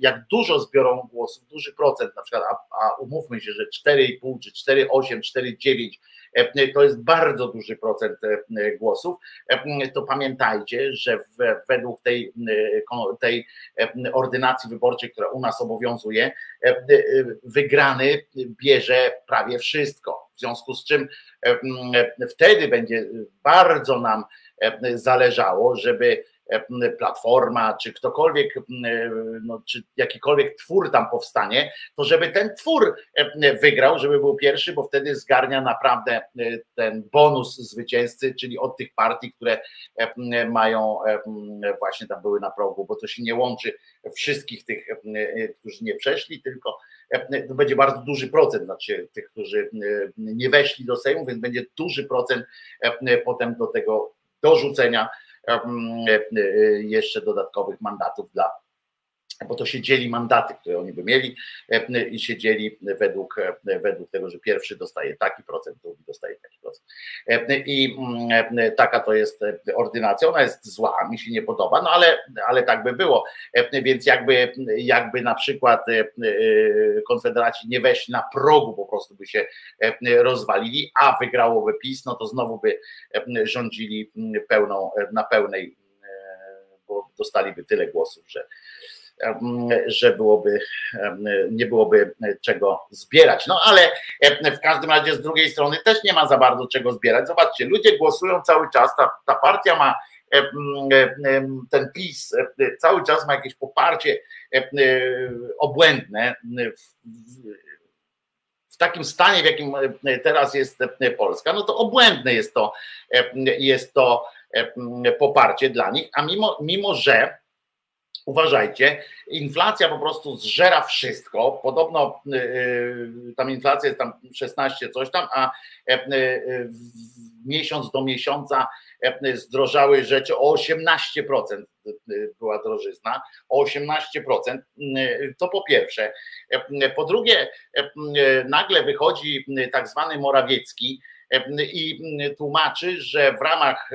jak dużo zbiorą głosów, duży procent na przykład, a, a umówmy się, że 4,5 czy 4,8, 4,9 E, to jest bardzo duży procent e, głosów, e, to pamiętajcie, że według tej, tej ordynacji wyborczej, która u nas obowiązuje, wygrany bierze prawie wszystko. W związku z czym wtedy będzie bardzo nam zależało, żeby platforma, czy ktokolwiek, no, czy jakikolwiek twór tam powstanie, to żeby ten twór wygrał, żeby był pierwszy, bo wtedy zgarnia naprawdę ten bonus zwycięzcy, czyli od tych partii, które mają właśnie tam były na progu, bo to się nie łączy wszystkich tych, którzy nie przeszli, tylko to będzie bardzo duży procent, znaczy tych, którzy nie weszli do Sejmu, więc będzie duży procent potem do tego dorzucenia E, e, jeszcze dodatkowych mandatów dla bo to się dzieli mandaty, które oni by mieli e, i się dzieli według, e, według tego, że pierwszy dostaje taki procent, drugi dostaje taki procent. E, I mm, taka to jest ordynacja, ona jest zła, mi się nie podoba, no ale, ale tak by było. Więc jakby, jakby na przykład konfederaci nie weszli na progu, po prostu by się rozwalili, a wygrałoby PiS, no to znowu by rządzili pełną, na pełnej, bo dostaliby tyle głosów, że że byłoby, nie byłoby czego zbierać. No ale w każdym razie z drugiej strony też nie ma za bardzo czego zbierać. Zobaczcie, ludzie głosują cały czas, ta, ta partia ma ten PiS cały czas ma jakieś poparcie obłędne w takim stanie, w jakim teraz jest Polska, no to obłędne jest to, jest to poparcie dla nich, a mimo, mimo że uważajcie, inflacja po prostu zżera wszystko. Podobno yy, tam inflacja jest tam 16 coś tam, a yy, miesiąc do miesiąca yy, zdrożały rzeczy o 18% była drożyzna, o 18%. To po pierwsze. Po drugie, nagle wychodzi tak zwany Morawiecki, i tłumaczy, że w ramach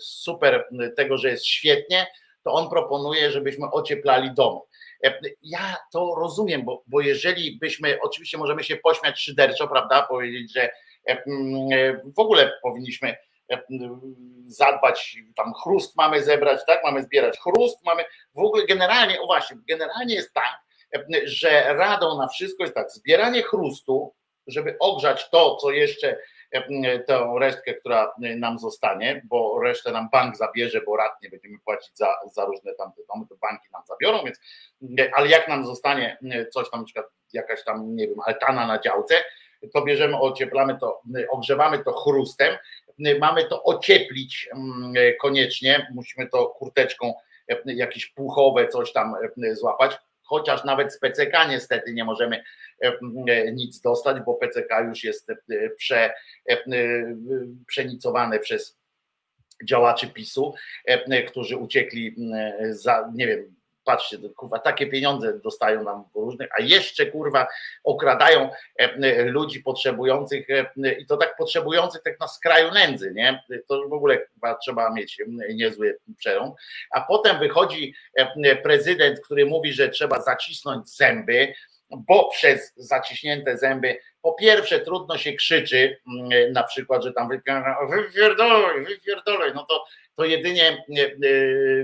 super tego, że jest świetnie, to on proponuje, żebyśmy ocieplali domy. E, ja to rozumiem, bo, bo jeżeli byśmy, oczywiście możemy się pośmiać szyderczo, prawda, powiedzieć, że e, e, w ogóle powinniśmy zadbać, tam chrust mamy zebrać, tak, mamy zbierać chrust, mamy w ogóle generalnie, o właśnie, generalnie jest tak, że radą na wszystko jest tak, zbieranie chrustu, żeby ogrzać to, co jeszcze tę resztkę, która nam zostanie, bo resztę nam bank zabierze, bo rat nie będziemy płacić za, za różne tamte domy, to banki nam zabiorą, więc ale jak nam zostanie coś tam, na przykład jakaś tam, nie wiem, altana na działce, to bierzemy, ocieplamy to, ogrzewamy to chrustem, mamy to ocieplić mm, koniecznie, musimy to kurteczką jakieś puchowe coś tam złapać, chociaż nawet z PCK niestety nie możemy e, e, nic dostać, bo PCK już jest e, prze, przenicowane przez działaczy PiSu, którzy uciekli za, nie wiem, patrzcie, kurwa, takie pieniądze dostają nam różnych, a jeszcze kurwa okradają ludzi potrzebujących i to tak potrzebujących tak na skraju nędzy, nie? To w ogóle trzeba mieć niezły przerąd. A potem wychodzi prezydent, który mówi, że trzeba zacisnąć zęby, bo przez zaciśnięte zęby po pierwsze trudno się krzyczy, na przykład, że tam wypierdolaj, wypierdolaj, no to, to jedynie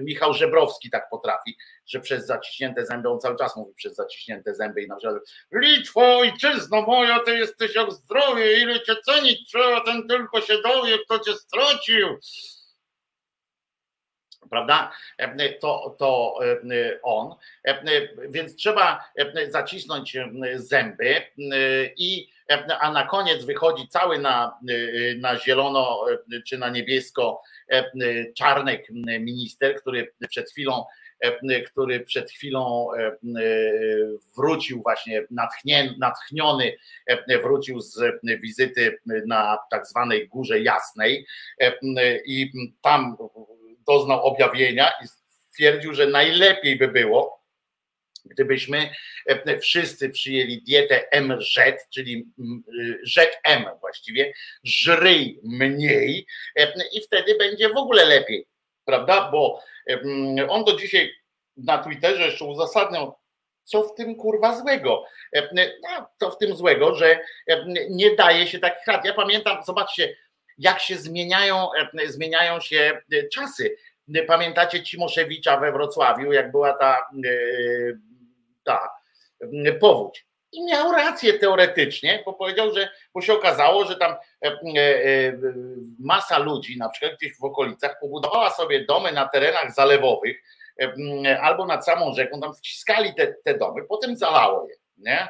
Michał Żebrowski tak potrafi że przez zaciśnięte zęby, on cały czas mówi przez zaciśnięte zęby i na przykład Litwo, ojczyzno moja, ty jesteś jak zdrowie, ile cię cenić trzeba, ten tylko się dowie, kto cię stracił prawda? To, to on. Więc trzeba zacisnąć zęby i a na koniec wychodzi cały na, na zielono czy na niebiesko czarnek minister, który przed chwilą który przed chwilą wrócił właśnie natchniony, wrócił z wizyty na tak zwanej Górze Jasnej i tam doznał objawienia i stwierdził, że najlepiej by było, gdybyśmy wszyscy przyjęli dietę MZ, czyli ZM właściwie, żryj mniej i wtedy będzie w ogóle lepiej, prawda? Bo on do dzisiaj na Twitterze jeszcze uzasadniał, co w tym kurwa złego. No, co w tym złego, że nie daje się takich rad. Ja pamiętam, zobaczcie, jak się zmieniają, zmieniają się e, czasy. Pamiętacie Cimoszewicza we Wrocławiu, jak była ta, e, ta powódź. I miał rację teoretycznie, bo powiedział, że bo się okazało, że tam e, e, masa ludzi, na przykład gdzieś w okolicach, pobudowała sobie domy na terenach zalewowych e, albo nad samą rzeką, tam wciskali te, te domy, potem zalało je. Nie?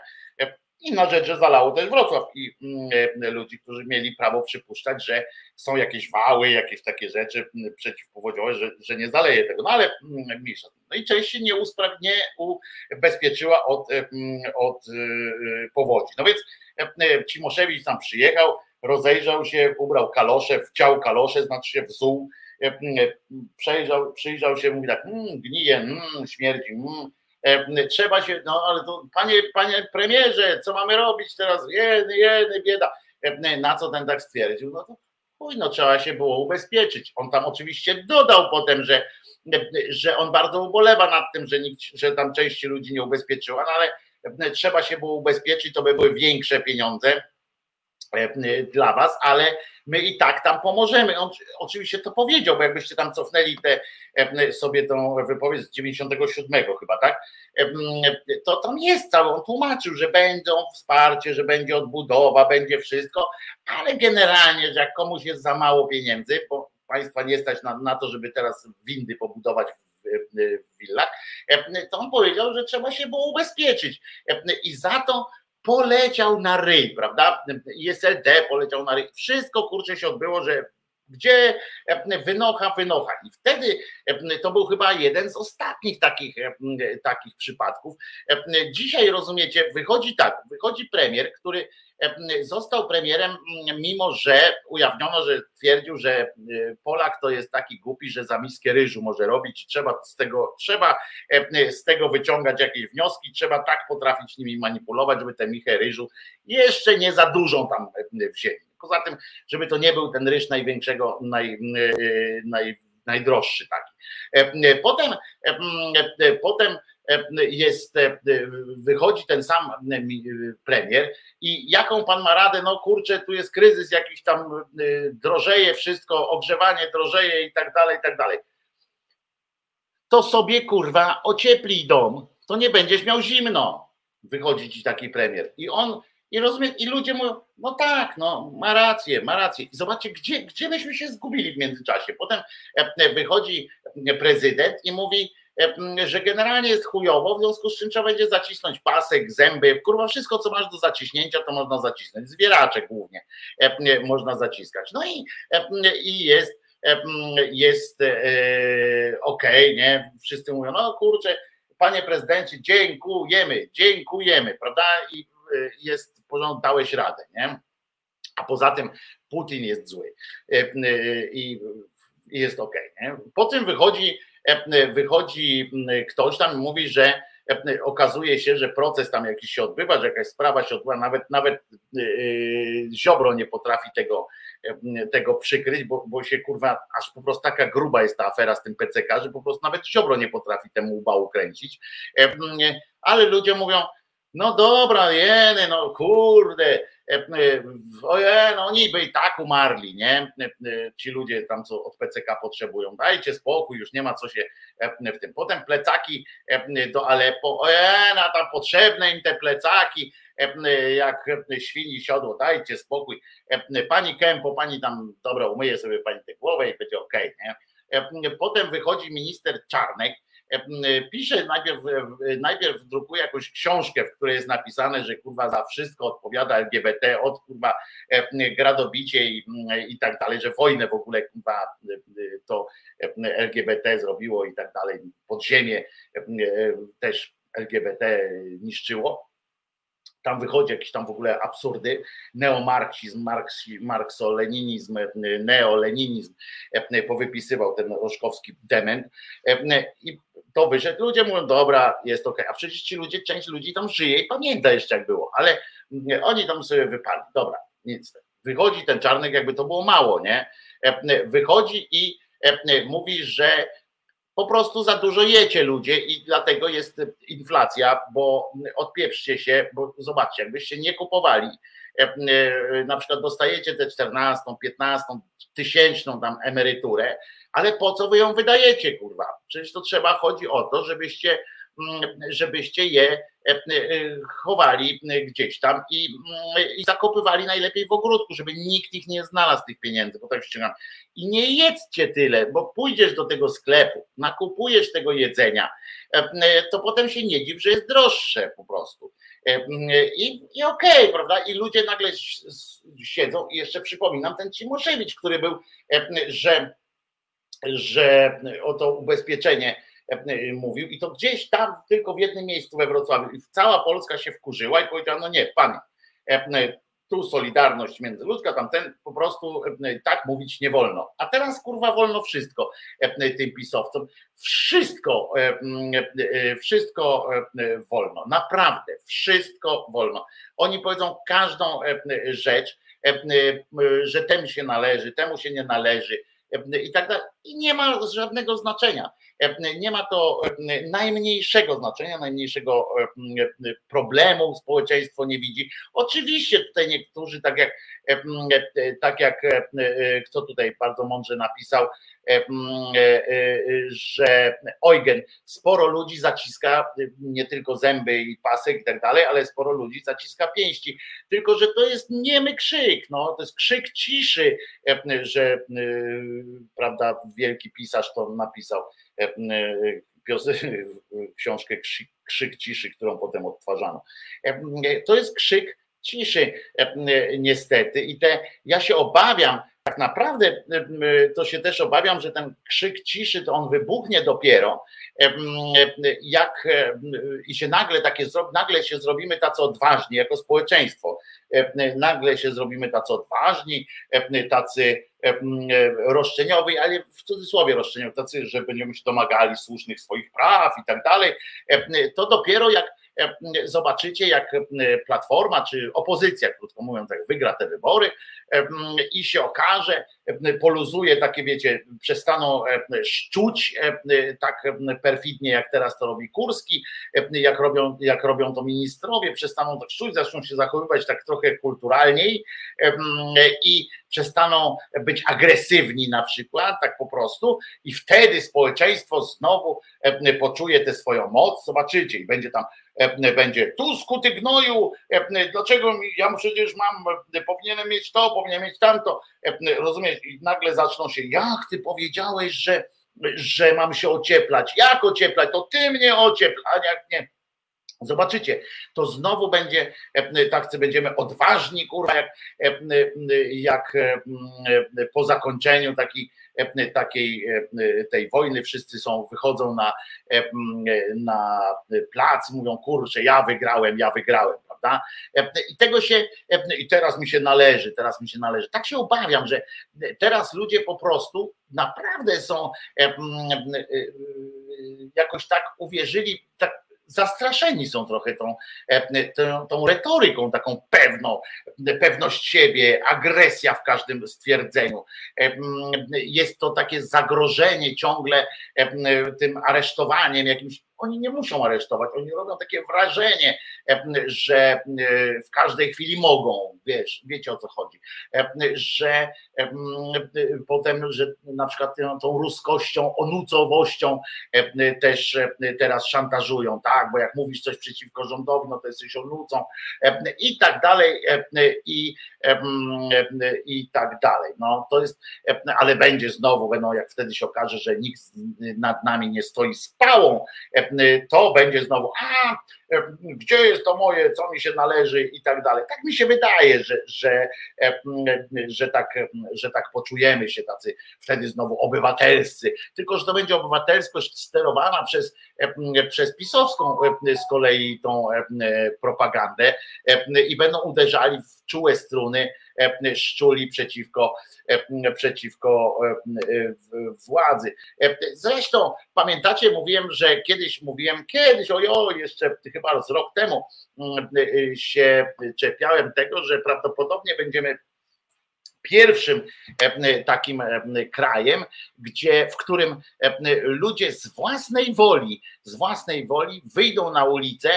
Inna rzecz, że zalało też Wrocław i mm, ludzi, którzy mieli prawo przypuszczać, że są jakieś wały, jakieś takie rzeczy mm, przeciwpowodziowe, że, że nie zaleje tego. No ale mm, mniejsza. No i część się nie, uspraw, ubezpieczyła od, od y, y, powodzi. No więc e, Cimoszewicz tam przyjechał, rozejrzał się, ubrał kalosze, wciął kalosze, znaczy się wzuł przejrzał, przyjrzał się, mówi tak, mmm, gnije, mmm, śmierdzi, mmm. Trzeba się, no ale to panie, panie premierze, co mamy robić teraz? Jedy, jedy, bieda. Na co ten tak stwierdził? No to chuj, no trzeba się było ubezpieczyć. On tam oczywiście dodał potem, że, że on bardzo ubolewa nad tym, że, nikt, że tam części ludzi nie ubezpieczyła, no ale trzeba się było ubezpieczyć, to by były większe pieniądze e, dla was, ale my i tak tam pomożemy. On oczywiście to powiedział, bo jakbyście tam cofnęli te, sobie tą wypowiedź z 97 chyba, tak? To tam jest cały, on tłumaczył, że będą wsparcie, że będzie odbudowa, będzie wszystko, ale generalnie, że jak komuś jest za mało pieniędzy, bo państwa nie stać na, na to, żeby teraz windy pobudować w willach, to on powiedział, że trzeba się było ubezpieczyć i za to poleciał na ryj, prawda? ISLD poleciał na ryj. Wszystko kurczę się odbyło, że gdzie wynocha, wynocha. I wtedy to był chyba jeden z ostatnich takich, takich przypadków. Dzisiaj rozumiecie, wychodzi tak, wychodzi premier, który został premierem, mimo że ujawniono, że twierdził, że e, Polak to jest taki głupi, że za miskę ryżu może robić, trzeba z tego, trzeba z tego wyciągać jakieś wnioski, trzeba tak potrafić nimi manipulować, żeby tę michę ryżu jeszcze nie za dużą tam wzięli. Poza tym, żeby to nie był ten ryż największego, naj, e, naj, najdroższy taki. Potem, potem jest, wychodzi ten sam premier i jaką pan ma radę, no kurczę, tu jest kryzys jakiś tam, drożeje wszystko, ogrzewanie drożeje i tak dalej, i tak dalej. To sobie kurwa ocieplij dom, to nie będziesz miał zimno. Wychodzi ci taki premier. I on, i rozumie, i ludzie mówią, no tak, no ma rację, ma rację. I zobaczcie, gdzie, gdzie myśmy się zgubili w międzyczasie. Potem wychodzi prezydent i mówi, że generalnie jest chujowo, w związku z czym trzeba będzie zacisnąć pasek, zęby, kurwa wszystko co masz do zaciśnięcia to można zacisnąć, zwieracze głównie można zaciskać. No i, i jest jest e, ok, nie? Wszyscy mówią, no kurczę, panie prezydencie, dziękujemy, dziękujemy, prawda? I e, jest, porządek, dałeś radę, nie? A poza tym Putin jest zły i jest ok, nie? Po tym wychodzi E, wychodzi ktoś tam i mówi, że e, okazuje się, że proces tam jakiś się odbywa, że jakaś sprawa się odbywa, nawet nawet e, Ziobro nie potrafi tego, tego przykryć, bo, bo się kurwa, aż po prostu taka gruba jest ta afera z tym PCK, że po prostu nawet Ziobro nie potrafi temu ubału kręcić, ale ludzie mówią, no dobra, jeny, no kurde, E, e, oje, no niby i tak umarli, nie? E, ci ludzie tam, co od PCK potrzebują, dajcie spokój, już nie ma co się w tym. Potem plecaki do Aleppo, oje, no tam potrzebne im te plecaki, jak świni siodło, dajcie spokój. Pani Kempo, pani tam, dobra, umyje sobie pani tę głowę i będzie okej, okay, nie? Potem wychodzi minister Czarnek, pisze najpierw, najpierw drukuje jakąś książkę, w której jest napisane, że kurwa za wszystko odpowiada LGBT, od kurwa gradobicie i, i tak dalej, że wojnę w ogóle kurwa to LGBT zrobiło i tak dalej, podziemie też LGBT niszczyło. Tam wychodzi jakiś tam w ogóle absurdy, neomarksizm, markso-leninizm, neoleninizm, powypisywał ten Roszkowski dement. I to wyszedł, ludzie mówią, dobra, jest ok, a przecież ci ludzie, część ludzi tam żyje i pamięta jeszcze jak było, ale oni tam sobie wypali, dobra, nic, wychodzi ten czarnek, jakby to było mało, nie, wychodzi i mówi, że po prostu za dużo jecie ludzie i dlatego jest inflacja, bo odpieprzcie się, bo zobaczcie, jakbyście nie kupowali, e, e, na przykład dostajecie tę 14, 15, tysięczną tam emeryturę, ale po co wy ją wydajecie, kurwa? Przecież to trzeba, chodzi o to, żebyście Mm, żebyście je e, e, chowali gdzieś tam i, mm, i zakopywali najlepiej w ogródku, żeby nikt ich nie znalazł tych pieniędzy, bo tak ściągam. I nie jedzcie tyle, bo pójdziesz do tego sklepu, nakupujesz tego jedzenia, e, to potem się nie dziw, że jest droższe po prostu. I, i okej, okay, prawda? I ludzie nagle siedzą i jeszcze przypominam ten Cimoszewicz, który był, że, że o to ubezpieczenie E, mówił i to gdzieś tam tylko w jednym miejscu we Wrocławiu i cała Polska się wkurzyła i powiedziała, no nie, panie, tu solidarność międzyludzka, tamten po prostu tak mówić nie wolno. A teraz kurwa wolno wszystko tym pisowcom. Wszystko, wszystko wolno. Naprawdę, wszystko wolno. Oni powiedzą każdą rzecz, że temu się należy, temu się nie należy i tak dalej. I nie ma żadnego znaczenia. Nie ma to najmniejszego znaczenia, najmniejszego problemu społeczeństwo nie widzi. Oczywiście tutaj niektórzy, tak jak, tak jak kto tutaj bardzo mądrze napisał, że Eugen, sporo ludzi zaciska nie tylko zęby i pasek i tak dalej, ale sporo ludzi zaciska pięści. Tylko, że to jest niemy krzyk, no, to jest krzyk ciszy, że prawda, wielki pisarz to napisał książkę Krzyk, ciszy, którą potem odtwarzano. To jest krzyk ciszy, niestety. I te, ja się obawiam, tak naprawdę to się też obawiam, że ten krzyk ciszy to on wybuchnie dopiero, jak i się nagle takie nagle się zrobimy tacy odważni jako społeczeństwo. Nagle się zrobimy tacy odważni, tacy roszczeniowi, ale w cudzysłowie roszczeniowi, tacy, że będziemy się domagali słusznych swoich praw i tak dalej. To dopiero jak zobaczycie, jak e, Platforma czy opozycja, krótko mówiąc, jak wygra te wybory e, i się okaże, poluzuje takie, wiecie, przestaną szczuć tak perfidnie, jak teraz to robi Kurski, jak robią, jak robią to ministrowie, przestaną tak szczuć, zaczną się zachowywać tak trochę kulturalniej i przestaną być agresywni na przykład, tak po prostu, i wtedy społeczeństwo znowu poczuje tę swoją moc, zobaczycie, i będzie tam będzie Tusku, ty gnoju, dlaczego ja przecież mam, powinienem mieć to, powinienem mieć tamto, rozumiesz, i nagle zaczną się, jak ty powiedziałeś, że, że mam się ocieplać, jak ocieplać, to ty mnie ociepl, a jak nie, Zobaczycie, to znowu będzie, tak będziemy odważni, kurwa, jak, jak po zakończeniu taki, takiej tej wojny wszyscy są, wychodzą na, na plac, mówią, kurczę, ja wygrałem, ja wygrałem, prawda? I tego się, i teraz mi się należy, teraz mi się należy. Tak się obawiam, że teraz ludzie po prostu naprawdę są jakoś tak uwierzyli, tak zastraszeni są trochę tą, e, tą, tą retoryką taką pewną, pewność siebie, agresja w każdym stwierdzeniu. E, jest to takie zagrożenie ciągle e, tym aresztowaniem jakimś oni nie muszą aresztować, oni robią takie wrażenie, że w każdej chwili mogą, wiesz, wiecie o co chodzi, że potem, że na przykład tą ruskością, onucowością też teraz szantażują, tak, bo jak mówisz coś przeciwko rządowi, no to jesteś onucą i tak dalej i, i tak dalej. No to jest, ale będzie znowu, będą jak wtedy się okaże, że nikt nad nami nie stoi z pałą, to będzie znowu, a gdzie jest to moje, co mi się należy i tak dalej. Tak mi się wydaje, że, że, że, tak, że tak poczujemy się tacy wtedy znowu obywatelscy. Tylko, że to będzie obywatelskość sterowana przez, przez pisowską z kolei tą propagandę i będą uderzali w czułe struny szczuli przeciwko, przeciwko władzy. Zresztą pamiętacie, mówiłem, że kiedyś mówiłem, kiedyś, ojo, jeszcze chyba z rok temu się czepiałem tego, że prawdopodobnie będziemy pierwszym e, takim e, krajem, gdzie, w którym e, ludzie z własnej woli, z własnej woli wyjdą na ulicę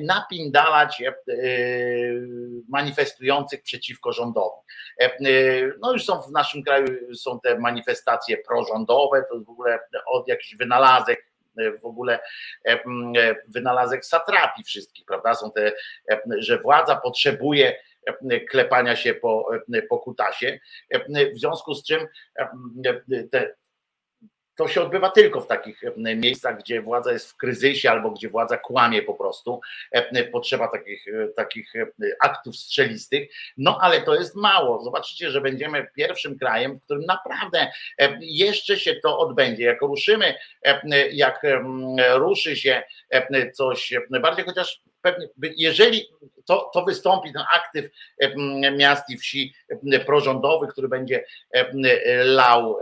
napindalać manifestujących przeciwko rządowi. No już są w naszym kraju są te manifestacje prorządowe, to w ogóle od jakichś wynalazek w ogóle wynalazek satrapii wszystkich, prawda? Są te, że władza potrzebuje klepania się po, po kutasie, w związku z czym te, to się odbywa tylko w takich miejscach, gdzie władza jest w kryzysie albo gdzie władza kłamie po prostu. Potrzeba takich, takich aktów strzelistych. No ale to jest mało. Zobaczycie, że będziemy pierwszym krajem, w którym naprawdę jeszcze się to odbędzie. Jak ruszymy, jak ruszy się coś bardziej, chociaż pewnie, jeżeli to, to wystąpi ten aktyw miast i wsi prorządowy, który będzie lał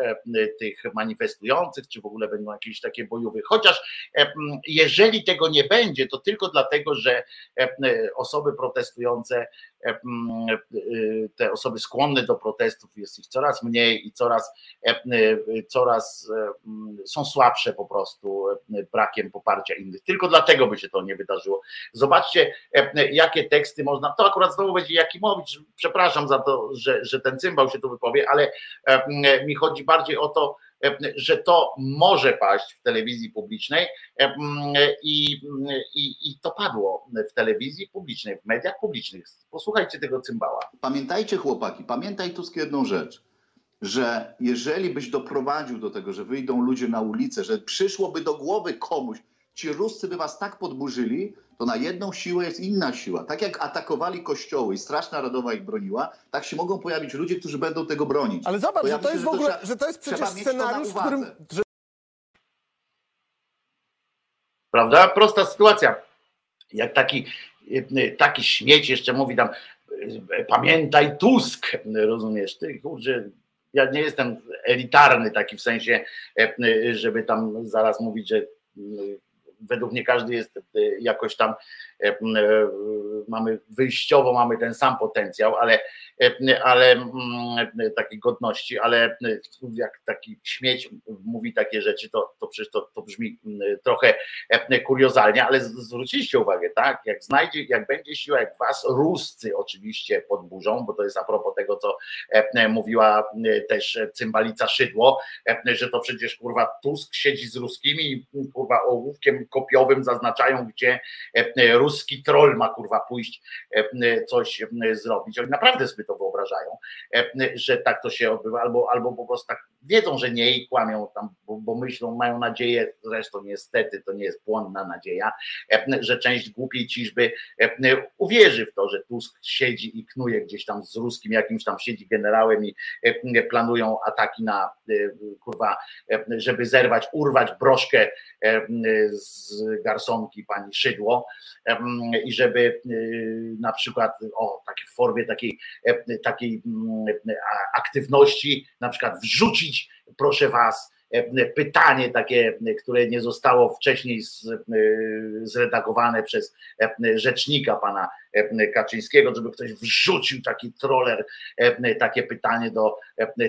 tych manifestujących, czy w ogóle będą jakieś takie bojowe. Chociaż jeżeli tego nie będzie, to tylko dlatego, że osoby protestujące E, e, te osoby skłonne do protestów jest ich coraz mniej i coraz, e, coraz są słabsze po prostu brakiem poparcia innych. Tylko dlatego by się to nie wydarzyło. Zobaczcie, jakie teksty można. To akurat znowu będzie Jakimowicz. Przepraszam za to, że, że ten cymbał się tu wypowie, ale mi chodzi bardziej o to, że to może paść w telewizji publicznej i, i, i to padło w telewizji publicznej, w mediach publicznych. Posłuchajcie tego cymbała. Pamiętajcie chłopaki, pamiętaj tu jedną rzecz, że jeżeli byś doprowadził do tego, że wyjdą ludzie na ulicę, że przyszłoby do głowy komuś, ci Ruscy by was tak podburzyli, to na jedną siłę jest inna siła. Tak jak atakowali kościoły i Straszna Narodowa ich broniła, tak się mogą pojawić ludzie, którzy będą tego bronić. Ale zobacz, ja że to jest w ogóle, że to jest przecież scenariusz, w którym... Że... Prawda? Prosta sytuacja. Jak taki, taki śmieć jeszcze mówi tam, pamiętaj Tusk, rozumiesz, ty kurczę, ja nie jestem elitarny taki w sensie, żeby tam zaraz mówić, że według mnie każdy jest e, jakoś tam E, e, mamy wyjściowo mamy ten sam potencjał, ale, e, ale mm, takiej godności, ale jak taki śmieć mówi takie rzeczy, to, to przecież to, to brzmi trochę kuriozalnie, ale zwróciliście uwagę, tak? Jak znajdzie, jak będzie siła, jak was Ruscy oczywiście podburzą, bo to jest a propos tego, co mówiła też cymbalica Szydło, że to przecież kurwa Tusk siedzi z ruskimi i kurwa ołówkiem kopiowym zaznaczają, gdzie Rus ruski troll ma kurwa pójść e, e, coś e, zrobić. Oni naprawdę sobie to wyobrażają, że tak to się odbywa, albo, albo po prostu tak wiedzą, że nie i kłamią tam, bo, bo myślą, mają nadzieję, zresztą niestety to nie jest płonna nadzieja, że część głupiej ciżby uwierzy w to, że Tusk siedzi i knuje gdzieś tam z ruskim jakimś tam siedzi generałem i planują ataki na kurwa, żeby zerwać, urwać broszkę z garsonki pani Szydło i żeby na przykład o takiej w formie takiej, e, takiej mm, aktywności na przykład wrzucić, proszę was, e, pytanie takie, które nie zostało wcześniej e, zredagowane przez rzecznika pana Kaczyńskiego, żeby ktoś wrzucił taki troller, takie pytanie do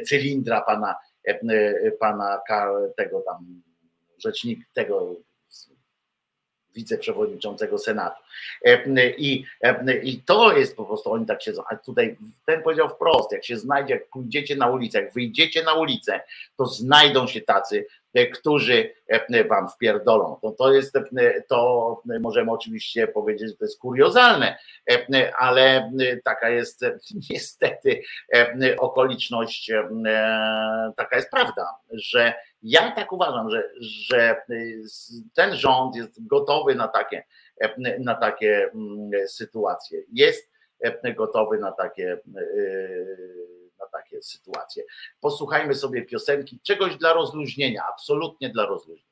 cylindra pana, pana tego tam rzecznik tego wiceprzewodniczącego Senatu. E, I, e, I to jest po prostu, oni tak siedzą, a tutaj ten powiedział wprost, jak się znajdzie, jak pójdziecie na ulicę, jak wyjdziecie na ulicę, to znajdą się tacy, którzy wam wpierdolą. To, to jest, to możemy oczywiście powiedzieć, że to jest kuriozalne, ale taka jest niestety okoliczność, taka jest prawda, że ja tak uważam, że, że ten rząd jest gotowy na takie, na takie mm, sytuacje. Jest gotowy na takie, na takie sytuacje. Posłuchajmy sobie piosenki, czegoś dla rozluźnienia, absolutnie dla rozluźnienia.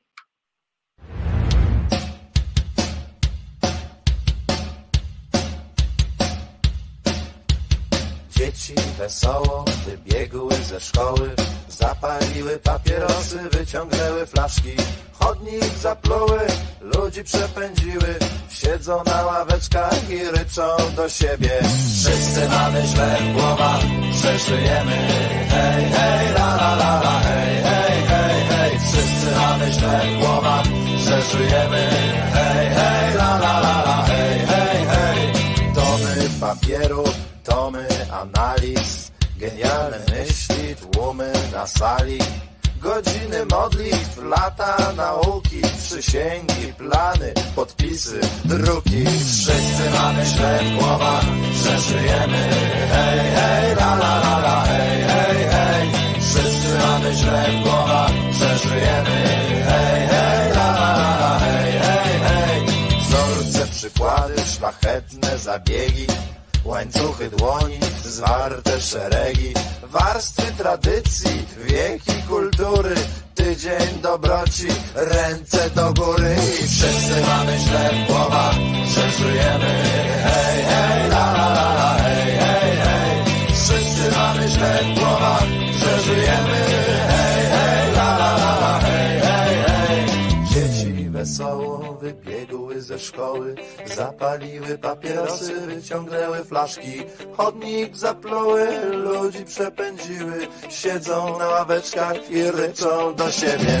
Dzieci wesoło wybiegły ze szkoły, zapaliły papierosy, wyciągnęły flaszki. Chodnik zapluły, ludzi przepędziły, siedzą na ławeczkach i ryczą do siebie. Wszyscy mamy źle w głowach, że żyjemy. Hej, hej, la la la la, hej, hej, hej, hej. Wszyscy mamy źle w głowach, że żyjemy. Hej, hej, la la la la, hej, hej, hej. Tomy papieru tomy analiz, genialne myśli, tłumy na sali, godziny modlitw, lata nauki, przysięgi, plany, podpisy, druki. Wszyscy mamy źle w głowach, że żyjemy. Hej, hej, la la la la, hej, hej, hej. Wszyscy mamy źle w głowach, że żyjemy. Hej, hej, la la la la, hej, hej, hej. Wzorce, przykłady, szlachetne zabiegi Łańcuchy dłoni, zwarte szeregi, warstwy tradycji, wieki kultury, tydzień dobroci, ręce do góry i wszyscy mamy źle w głowach, że żyjemy. Hej, hej, la, la, la, hej, hej, hej. Wszyscy mamy źle w głowach, że żyjemy. Hej, hej, la, la, la, la, hej, hej, hej. Dzieci wesoło wypieją ze szkoły, zapaliły papierosy, wyciągnęły flaszki, chodnik zapluły, ludzi przepędziły, siedzą na ławeczkach i ryczą do siebie.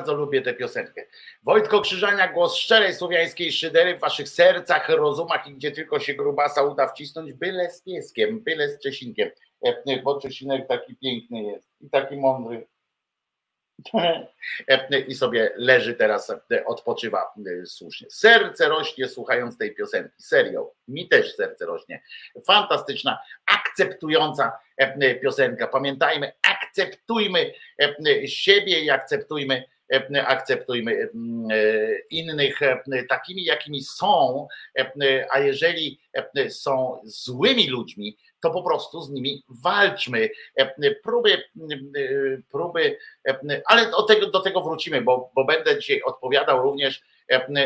Bardzo lubię tę piosenkę. Wojtko Krzyżania, głos szczerej słowiańskiej szydery w waszych sercach, rozumach i gdzie tylko się grubasa uda wcisnąć, byle z pieskiem, byle z Czesinkiem. Bo Czesinek taki piękny jest i taki mądry. I sobie leży teraz, odpoczywa słusznie. Serce rośnie słuchając tej piosenki. Serio, mi też serce rośnie. Fantastyczna, akceptująca piosenka. Pamiętajmy, akceptujmy siebie i akceptujmy akceptujmy innych takimi, jakimi są, a jeżeli są złymi ludźmi, to po prostu z nimi walczmy. Próby, próby ale do tego, do tego wrócimy, bo, bo będę dzisiaj odpowiadał również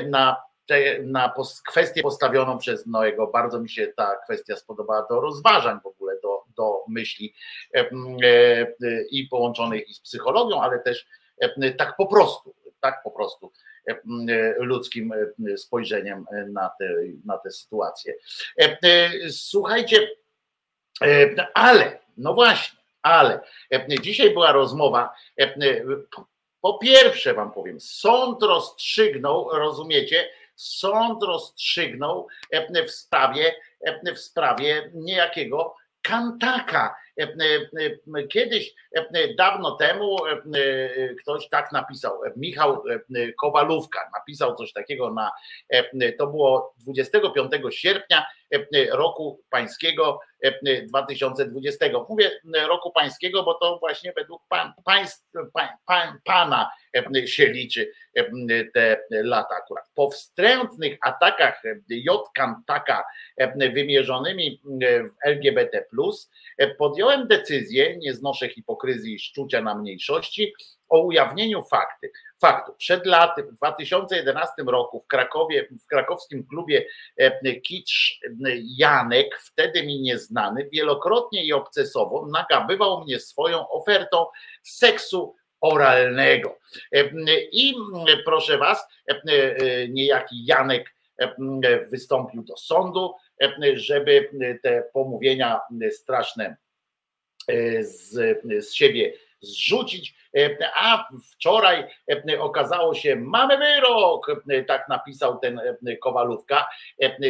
na, te, na kwestię postawioną przez Noego. Bardzo mi się ta kwestia spodobała do rozważań w ogóle, do, do myśli i połączonych i z psychologią, ale też tak po prostu, tak po prostu ludzkim spojrzeniem na te, na te sytuacje. Słuchajcie, ale, no właśnie, ale dzisiaj była rozmowa. Po pierwsze, wam powiem, sąd rozstrzygnął, rozumiecie, sąd rozstrzygnął w sprawie, w sprawie niejakiego Kantaka. Kiedyś, dawno temu, ktoś tak napisał, Michał Kowalówka napisał coś takiego na, to było 25 sierpnia roku pańskiego 2020. Mówię roku pańskiego, bo to właśnie według pan, państw, pan, pan, pana się liczy te lata akurat. Po wstrętnych atakach J. Kantaka wymierzonymi w LGBT, podjąłem decyzję, nie znoszę hipokryzji i szczucia na mniejszości, o ujawnieniu fakty, faktu. Przed laty, w 2011 roku w Krakowie, w krakowskim klubie Kicz Janek, wtedy mi nieznany, wielokrotnie i obcesowo nagabywał mnie swoją ofertą seksu oralnego. I proszę was, niejaki Janek wystąpił do sądu, żeby te pomówienia straszne z, z siebie zrzucić, a wczoraj okazało się, mamy wyrok, tak napisał ten Kowalówka.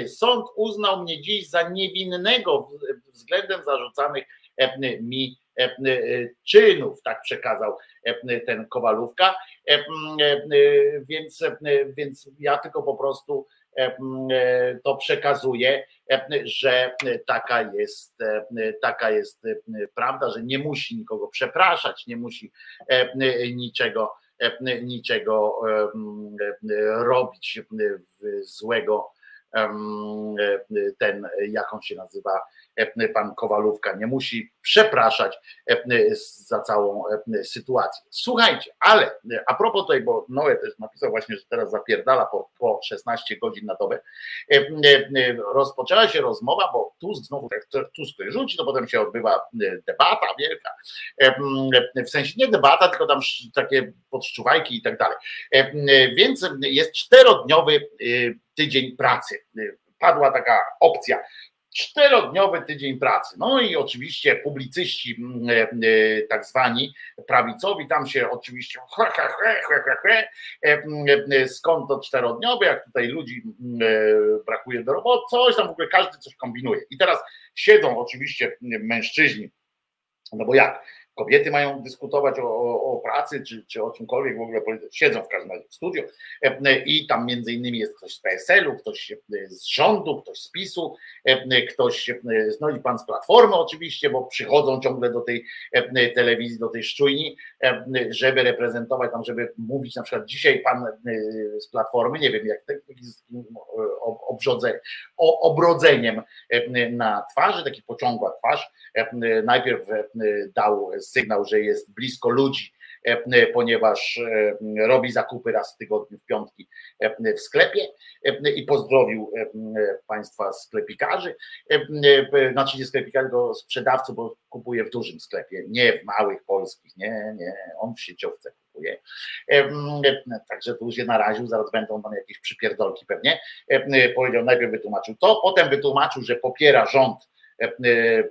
Sąd uznał mnie dziś za niewinnego względem zarzucanych mi czynów, tak przekazał ten Kowalówka. Więc, więc ja tylko po prostu to przekazuję, że taka jest, taka jest prawda, że nie musi nikogo przepraszać, nie musi niczego, niczego robić złego ten, jak on się nazywa, pan Kowalówka, nie musi przepraszać za całą sytuację. Słuchajcie, ale a propos tutaj, bo Noe też napisał właśnie, że teraz zapierdala po, po 16 godzin na dobę, rozpoczęła się rozmowa, bo Tusk znowu, jak Tusk rzuci, to potem się odbywa debata wielka, w sensie nie debata, tylko tam takie podszczuwajki i tak dalej. Więc jest czterodniowy tydzień pracy. Padła taka opcja czterodniowy tydzień pracy. No i oczywiście publicyści mm, e, e, tak zwani prawicowi, tam się oczywiście e, skąd to czterodniowy, jak tutaj ludzi mm, brakuje do roboty, coś tam w ogóle każdy coś kombinuje. I teraz siedzą oczywiście mężczyźni, no bo jak, kobiety mają dyskutować o, o, o pracy, czy, czy o czymkolwiek w ogóle, siedzą w każdym razie w studiu. I tam między innymi jest ktoś z PSL-u, ktoś z rządu, ktoś z PiSu, ktoś, no i pan z Platformy oczywiście, bo przychodzą ciągle do tej telewizji, do tej szczujni, żeby reprezentować tam, żeby mówić. Na przykład dzisiaj pan z Platformy, nie wiem jak z obrzodze, obrodzeniem na twarzy, taki pociągła twarz, najpierw dał sygnał, że jest blisko ludzi, e, ponieważ e, robi zakupy raz w tygodniu w piątki e, w sklepie i pozdrowił Państwa sklepikarzy, znaczy nie sklepikarzy, tylko sprzedawców, bo kupuje w dużym sklepie, nie w małych polskich, nie, nie, on w sieciowce kupuje. Także tu się naraził, zaraz będą tam jakieś przypierdolki pewnie. Powiedział, najpierw wytłumaczył to, potem wytłumaczył, że popiera rząd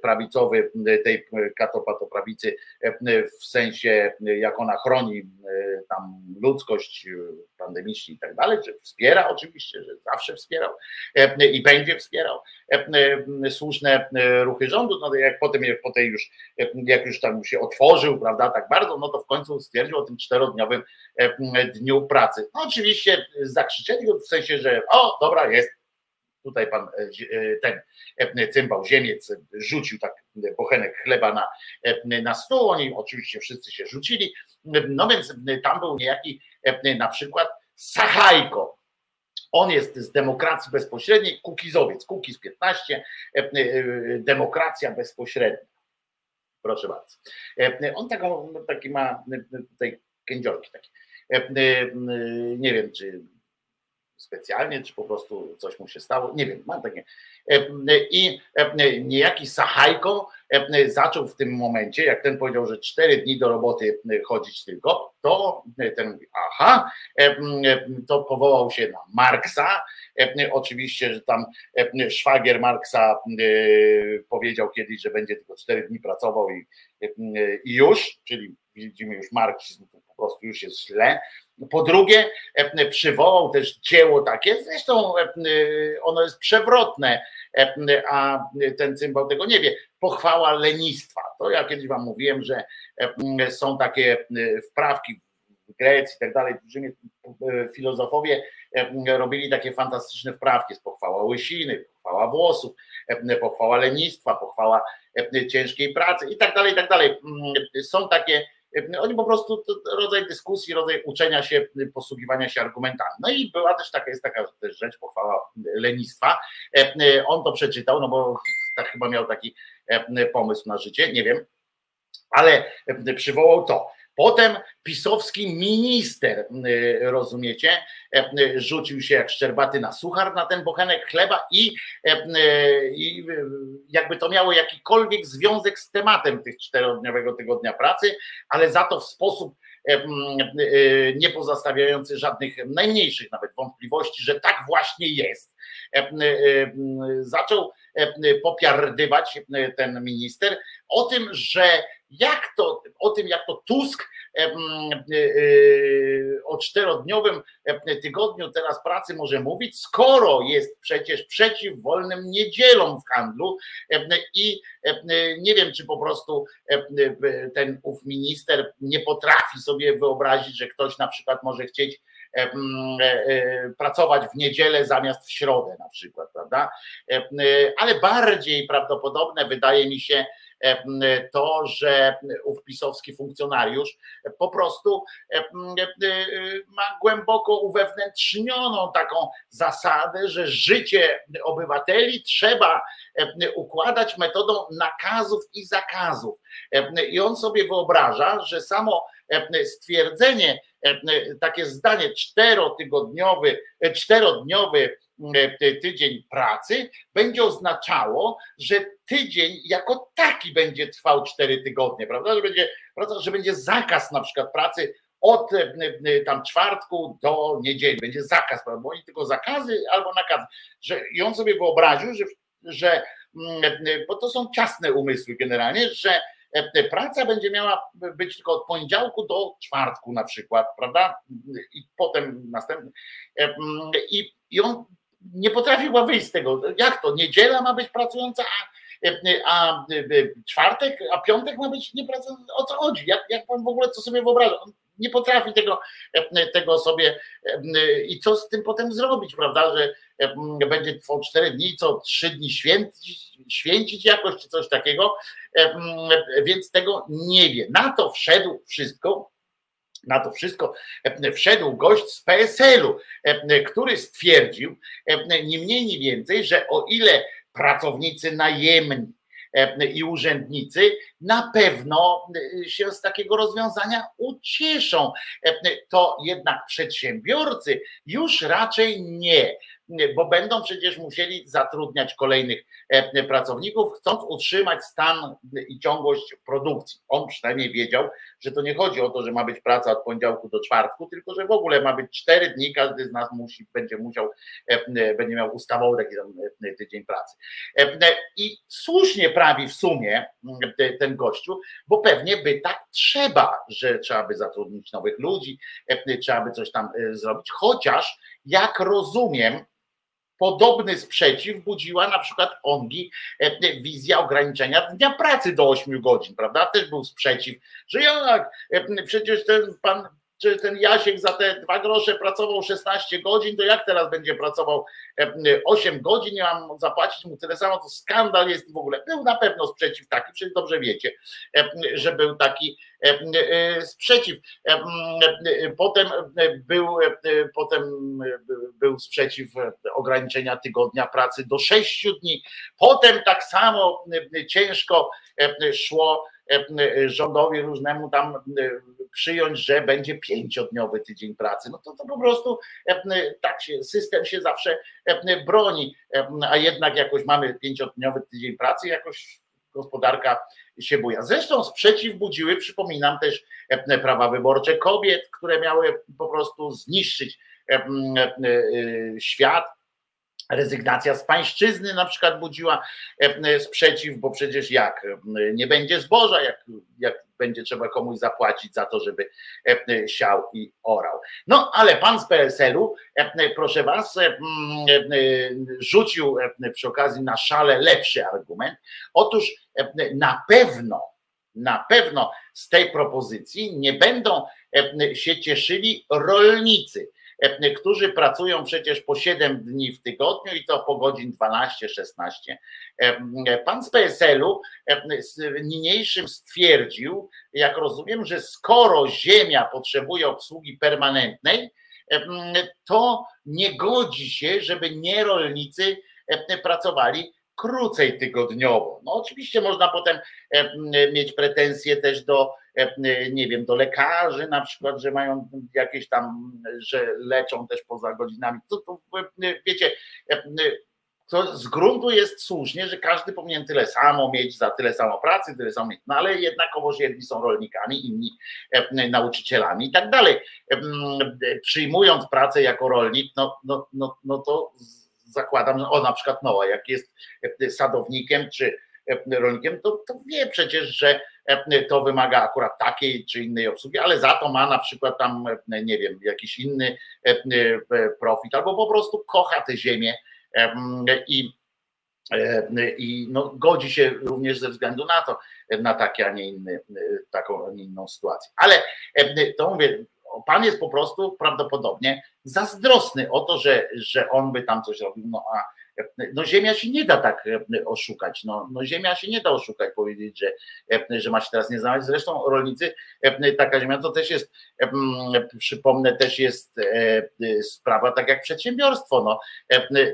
prawicowy tej katopatoprawicy e, w sensie jak ona chroni e, tam ludzkość pandemicznej i tak dalej, że wspiera oczywiście, że zawsze wspierał i będzie wspierał słuszne ruchy rządu, no jak potem jak potem już jak już tam się otworzył, prawda, tak bardzo, no to w końcu stwierdził o tym czterodniowym dniu pracy. No oczywiście zakrzyczeli w sensie, że o, dobra, jest, tutaj pan e, e, ten e, cymbał ziemiec rzucił tak bochenek chleba na, na stół, oni oczywiście wszyscy się rzucili, no więc tam był niejaki na przykład Sachajko, on jest z demokracji bezpośredniej, Kukizowiec, Kukiz 15, demokracja bezpośrednia. Proszę bardzo. On taką, taki ma tutaj kędziorki takie. Nie wiem, czy specjalnie, czy po prostu coś mu się stało, nie wiem, mam takie. E, I e, niejaki Sachajko e, zaczął w tym momencie, jak ten powiedział, że cztery dni do roboty chodzić tylko, to ten mówi, aha, to powołał się na Marksa, oczywiście, że tam szwagier Marksa powiedział kiedyś, że będzie tylko cztery dni pracował i, i już, czyli widzimy już marksizm po prostu już jest źle, po drugie, e, przywołał też dzieło takie, zresztą e, ono jest przewrotne, e, a ten cymbał tego nie wie. Pochwała lenistwa. To ja kiedyś wam mówiłem, że są takie wprawki w Grecji i tak dalej, filozofowie robili takie fantastyczne wprawki, jest pochwała łysiny, pochwała włosów, pochwała lenistwa, pochwała ciężkiej pracy i tak dalej, i tak dalej. Są takie oni po prostu rodzaj dyskusji, rodzaj uczenia się, posługiwania się argumentami. No i była też taka, jest taka też rzecz, pochwała lenistwa. On to przeczytał, no bo tak chyba miał taki pomysł na życie, nie wiem, ale przywołał to. Potem pisowski minister, y, rozumiecie, e, y, rzucił się jak szczerbaty na suchar na ten bochenek chleba i, e, jakby to miało jakikolwiek związek z tematem tych czterodniowego tygodnia pracy, ale za to w sposób e, nie pozostawiający żadnych najmniejszych nawet wątpliwości, że tak właśnie jest. Zaczął popiardywać ten minister o tym, że jak to, o tym, jak to Tusk e, e, o czterodniowym tygodniu teraz pracy może mówić, skoro jest przecież przeciw wolnym niedzielom w handlu i nie wiem, czy po prostu ten ów minister nie potrafi sobie wyobrazić, że ktoś na przykład może chcieć e, pracować w niedzielę zamiast w środę na przykład, prawda? Ale bardziej prawdopodobne wydaje mi się, to, że ów pisowski funkcjonariusz po prostu ma głęboko uwewnętrznioną taką zasadę, że życie obywateli trzeba układać metodą nakazów i zakazów. I on sobie wyobraża, że samo stwierdzenie, takie zdanie czterotygodniowy, czterodniowy E, tydzień pracy będzie oznaczało, że tydzień jako taki będzie trwał cztery tygodnie, prawda? Że będzie, że będzie zakaz na przykład pracy od e, e, tam czwartku do niedzieli, będzie zakaz, prawda? Bo oni tylko zakazy albo nakazy. Że, I on sobie wyobraził, że, że mm, bo to są ciasne umysły generalnie, że praca będzie miała być tylko od poniedziałku do czwartku na przykład, prawda? I potem następny. I, i on nie potrafiła wyjść z tego. Jak to? Niedziela ma być pracująca, a, czwartek, a piątek ma być niepraca. O co chodzi? Jak, jak pan w ogóle co sobie wyobraża? On nie potrafi tego, tego sobie i co z tym potem zrobić, prawda? Że będzie trwał cztery dni, co trzy dni święcić, święcić jakoś, czy coś takiego, więc tego nie wie. Na to wszedł wszystko na to wszystko wszedł gość z PSL-u, który stwierdził, nie mniej, nie więcej, że o ile pracownicy najemni i urzędnicy na pewno się z takiego rozwiązania ucieszą, to jednak przedsiębiorcy już raczej nie bo będą przecież musieli zatrudniać kolejnych e, pracowników, chcąc utrzymać stan i ciągłość produkcji. On przynajmniej wiedział, że to nie chodzi o to, że ma być praca od poniedziałku do czwartku, tylko że w ogóle ma być cztery dni, każdy z nas musi, będzie musiał, e, będzie miał ustawowy taki e, tydzień pracy. I słusznie prawi w sumie ten gościu, bo pewnie by tak trzeba, że trzeba by zatrudnić nowych ludzi, trzeba by coś tam zrobić, chociaż jak rozumiem, Podobny sprzeciw budziła na przykład ONGI e, wizja ograniczenia dnia pracy do 8 godzin, prawda? Też był sprzeciw, że jak e, przecież ten pan czy ten Jasiek za te dwa grosze pracował 16 godzin, to jak teraz będzie pracował 8 e, godzin, nie mam zapłacić mu tyle samo, to skandal jest w ogóle. Był na pewno sprzeciw taki, przecież dobrze wiecie, e, że był taki e, sprzeciw. Potem był, potem był sprzeciw ograniczenia tygodnia pracy do 6 dni. Potem tak samo ciężko szło rządowi różnemu tam przyjąć, że będzie pięciodniowy tydzień pracy. No to, to po prostu tak się, system się zawsze broni, a jednak jakoś mamy pięciodniowy tydzień pracy, jakoś gospodarka się buja. Zresztą sprzeciw budziły, przypominam też prawa wyborcze kobiet, które miały po prostu zniszczyć świat, Rezygnacja z pańszczyzny na przykład budziła e, sprzeciw, bo przecież jak e, nie będzie zboża, jak, jak będzie trzeba komuś zapłacić za to, żeby e, siał i orał. No ale pan z PSL-u, proszę was, rzucił przy okazji na szale lepszy argument. Otóż na pewno, na pewno z tej propozycji nie będą się cieszyli rolnicy E, którzy pracują przecież po 7 dni w tygodniu i to po godzin 12-16. E, pan z PSL-u niniejszym stwierdził, jak rozumiem, że skoro ziemia potrzebuje obsługi permanentnej, to nie godzi się, żeby nierolnicy pracowali krócej tygodniowo. No oczywiście można potem mieć pretensje też do E, nie wiem, do lekarzy na przykład, że mają jakieś tam, że leczą też poza godzinami. To, to wiecie, e, to z gruntu jest słusznie, że każdy powinien tyle samo mieć za tyle samo pracy, tyle samo mieć, no ale jednakowoż jedni są rolnikami, inni e, nauczycielami i tak dalej. Przyjmując pracę jako rolnik, no, no, no, no to zakładam, że o na przykład Noa, jak jest sadownikiem czy rolnikiem, to, to wie przecież, że E, to wymaga akurat takiej czy innej obsługi, ale za to ma na przykład tam, e, nie wiem, jakiś inny e, profit, albo po prostu kocha tę ziemię i, i no, godzi się również ze względu na to, na takie, a nie inny, taką, a nie inną sytuację. Ale to mówię, pan jest po prostu prawdopodobnie zazdrosny o to, że, że on by tam coś robił, no a no ziemia się nie da tak e, oszukać. No, no ziemia się nie da oszukać, powiedzieć, że, e, że ma się teraz nie znaleźć. Zresztą rolnicy, e, taka ziemia to też jest, przypomnę, też jest sprawa tak jak przedsiębiorstwo. No,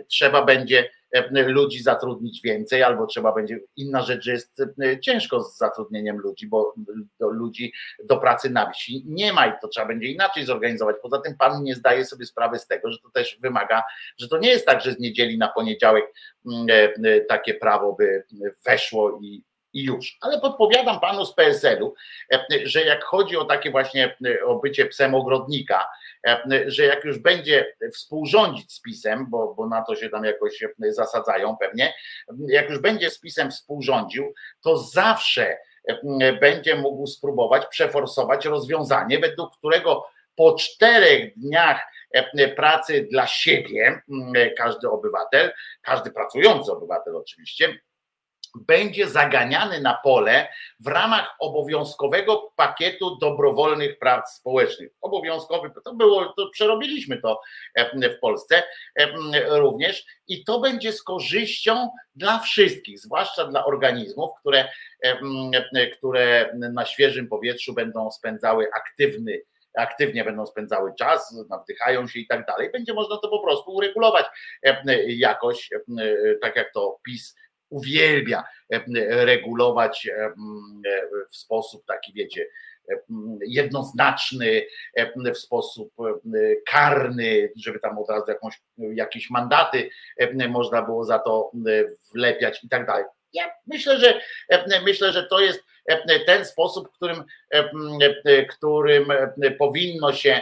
trzeba będzie ludzi zatrudnić więcej, albo trzeba będzie. Inna rzecz, że jest ciężko z zatrudnieniem ludzi, bo do ludzi do pracy na wsi nie ma i to trzeba będzie inaczej zorganizować. Poza tym pan nie zdaje sobie sprawy z tego, że to też wymaga, że to nie jest tak, że z niedzieli na poniedziałek mm, e, takie prawo by weszło i, i już. Ale podpowiadam panu z PSL-u, e, że jak chodzi o takie właśnie e, o bycie psem ogrodnika, e, że jak już będzie współrządzić z PiSem, bo, bo na to się tam jakoś zasadzają pewnie, jak już będzie z PiSem współrządził, to zawsze będzie mógł spróbować przeforsować rozwiązanie, według którego po czterech dniach pracy dla siebie każdy obywatel, każdy pracujący obywatel oczywiście, będzie zaganiany na pole w ramach obowiązkowego pakietu dobrowolnych prac społecznych. Obowiązkowy, to było, to przerobiliśmy to e, w Polsce e, również i to będzie z korzyścią dla wszystkich, zwłaszcza dla organizmów, które, e, które na świeżym powietrzu będą spędzały aktywny aktywnie będą spędzały czas, nawdychają się i tak dalej. Będzie można to po prostu uregulować jakoś, tak jak to PiS uwielbia e, regulować e, w sposób taki, wiecie, e, jednoznaczny, w sposób karny, żeby tam od razu jakąś, jakieś mandaty można było za to wlepiać i tak dalej. Ja myślę, że myślę, że to jest ten sposób, którym, którym powinno się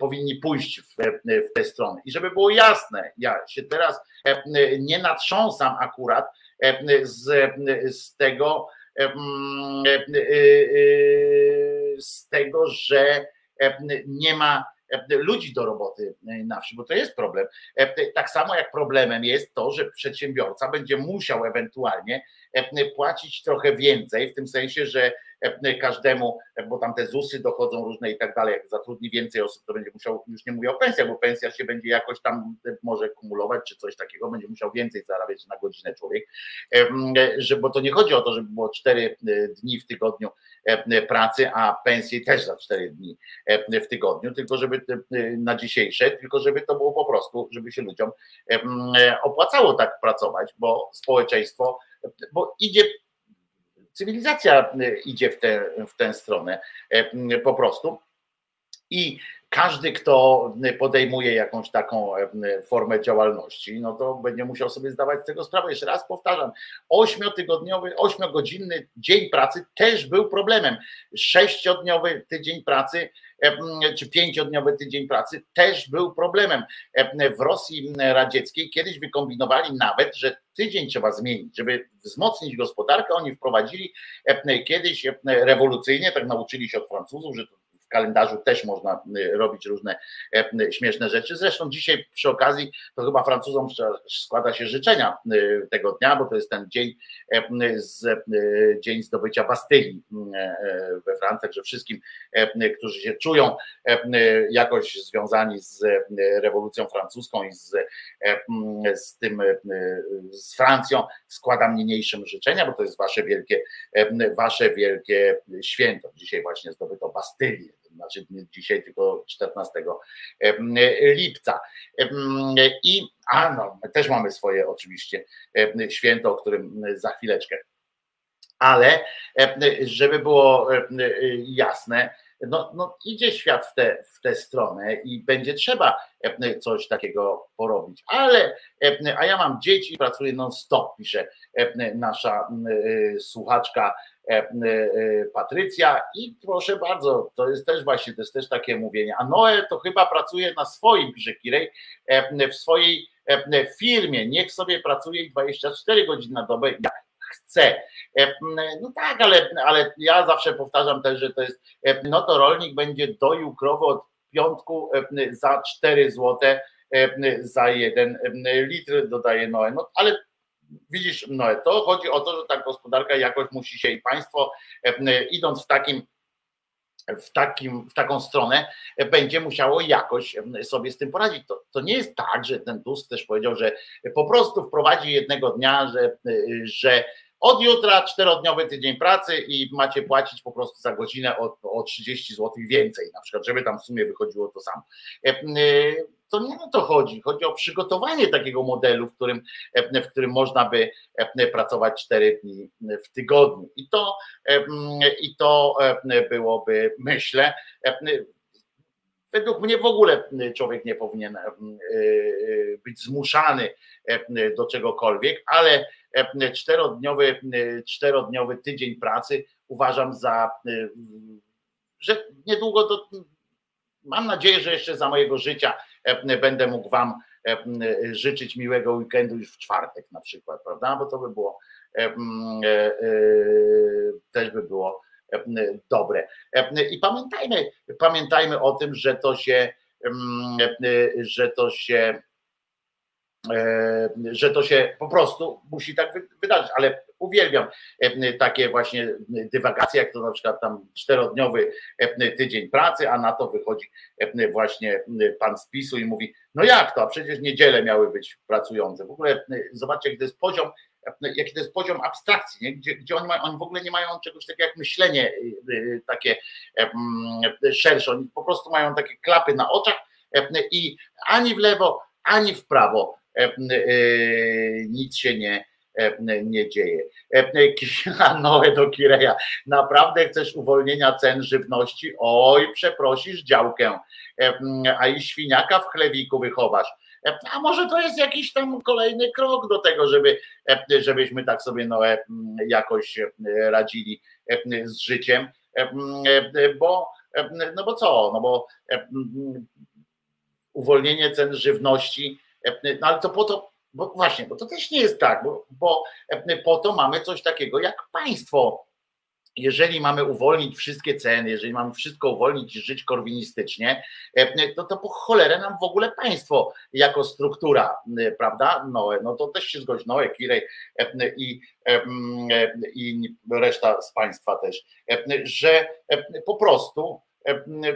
powinni pójść w, w tę stronę. I żeby było jasne, ja się teraz nie natrząsam akurat z, z tego, z tego, że nie ma ludzi do roboty na wsi, bo to jest problem. Tak samo jak problemem jest to, że przedsiębiorca będzie musiał ewentualnie płacić trochę więcej, w tym sensie, że E, każdemu, e, bo tam te ZUSy dochodzą różne i tak dalej, jak zatrudni więcej osób, to będzie musiał, już nie mówię o pensjach, bo pensja się będzie jakoś tam e, może kumulować, czy coś takiego, będzie musiał więcej zarabiać na godzinę człowiek, że, bo to nie chodzi o to, żeby było cztery dni w tygodniu pracy, a pensje też za cztery dni w tygodniu, tylko żeby na dzisiejsze, tylko żeby to było po prostu, żeby się ludziom opłacało tak pracować, bo społeczeństwo, bo idzie cywilizacja y, idzie w tę, w tę stronę e, po prostu. I każdy, kto podejmuje jakąś taką formę działalności, no to będzie musiał sobie zdawać z tego sprawę. Jeszcze raz powtarzam, ośmiotygodniowy, ośmiogodzinny dzień pracy też był problemem. Sześciodniowy tydzień pracy czy pięciodniowy tydzień pracy też był problemem. W Rosji radzieckiej kiedyś wykombinowali nawet, że tydzień trzeba zmienić, żeby wzmocnić gospodarkę. Oni wprowadzili kiedyś rewolucyjnie, tak nauczyli się od Francuzów, że to kalendarzu też można y, robić różne e, y, śmieszne rzeczy. Zresztą dzisiaj przy okazji to chyba Francuzom składa się życzenia y, tego dnia, bo to jest ten dzień, e, z, dzień zdobycia Bastylii e, we Francji, także wszystkim, którzy się czują jakoś związani z rewolucją francuską i z, z tym, z Francją, składam niniejszym życzenia, bo to jest wasze wielkie, wasze wielkie święto. Dzisiaj właśnie zdobyto Bastylię znaczy dzisiaj, tylko 14 lipca. I a no, my też mamy swoje oczywiście święto, o którym za chwileczkę. Ale żeby było jasne, no, no idzie świat w tę w tę stronę i będzie trzeba coś takiego porobić. Ale, a ja mam dzieci, pracuję non-stop, pisze nasza słuchaczka E, e, Patrycja. I proszę bardzo, to jest też właśnie, to jest też takie mówienie, a Noe to chyba pracuje na swoim, pisze Kirej, e, w swojej firmie, niech sobie pracuje 24 godziny na dobę, chce. No tak, ale, ale ja zawsze powtarzam też, że to jest, no to rolnik będzie doił od piątku za 4 złote za jeden litr, dodaje Noe. No ale widzisz, no to chodzi o to, że ta gospodarka jakoś musi się i państwo e, idąc w takim w, takim, w taką stronę będzie musiało jakoś sobie z tym poradzić. To, to nie jest tak, że ten Tusk też powiedział, że po prostu wprowadzi jednego dnia, że, że od jutra czterodniowy tydzień pracy i macie płacić po prostu za godzinę o, o 30 zł więcej, na przykład, żeby tam w sumie wychodziło to samo. E, to nie o to chodzi. Chodzi o przygotowanie takiego modelu, w którym, w którym można by pracować cztery dni w tygodniu. I to, i to byłoby, myślę, Według mnie w ogóle człowiek nie powinien być zmuszany do czegokolwiek, ale czterodniowy, czterodniowy tydzień pracy uważam za, że niedługo to mam nadzieję, że jeszcze za mojego życia będę mógł Wam życzyć miłego weekendu już w czwartek na przykład, prawda? Bo to by było e, e, też by było dobre. I pamiętajmy, pamiętajmy o tym, że to się, że to się że to się po prostu musi tak wydarzyć, ale uwielbiam takie właśnie dywagacje, jak to na przykład tam czterodniowy tydzień pracy, a na to wychodzi właśnie pan z PiSu i mówi, no jak to, a przecież niedziele miały być pracujące. W ogóle zobaczcie, jaki to jest poziom, jaki to jest poziom abstrakcji, nie? Gdzie, gdzie oni, mają, oni w ogóle nie mają czegoś takiego jak myślenie takie szersze, oni po prostu mają takie klapy na oczach i ani w lewo, ani w prawo E, e, nic się nie, e, nie dzieje. Noe do Kireja, naprawdę chcesz uwolnienia cen żywności? Oj, przeprosisz działkę, a i świniaka w chlewiku wychowasz. A może to jest jakiś tam kolejny krok do tego, żeby, żebyśmy tak sobie no, jakoś radzili z życiem, bo, no bo co, no bo uwolnienie cen żywności no ale to po to, bo właśnie, bo to też nie jest tak, bo, bo po to mamy coś takiego jak państwo. Jeżeli mamy uwolnić wszystkie ceny, jeżeli mamy wszystko uwolnić i żyć korwinistycznie, to, to po cholerę nam w ogóle państwo jako struktura, prawda? Noe, no to też się zgodzi, Noe, Kirej i, i reszta z państwa też, że po prostu E,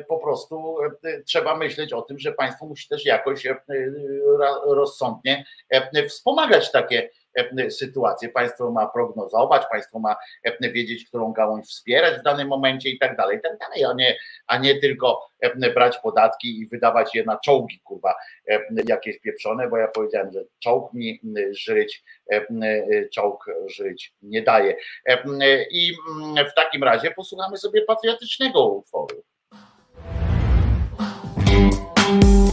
po prostu e, trzeba myśleć o tym, że państwo musi też jakoś e, rozsądnie wspomagać takie sytuacje. Państwo ma prognozować, państwo ma wiedzieć, którą gałąź wspierać w danym momencie i tak dalej, tak dalej, a nie, a nie tylko brać podatki i wydawać je na czołgi, kurwa, jakieś pieprzone, bo ja powiedziałem, że czołg mi żyć, czołg żyć nie daje. I w takim razie posłuchamy sobie patriotycznego utworu. thank you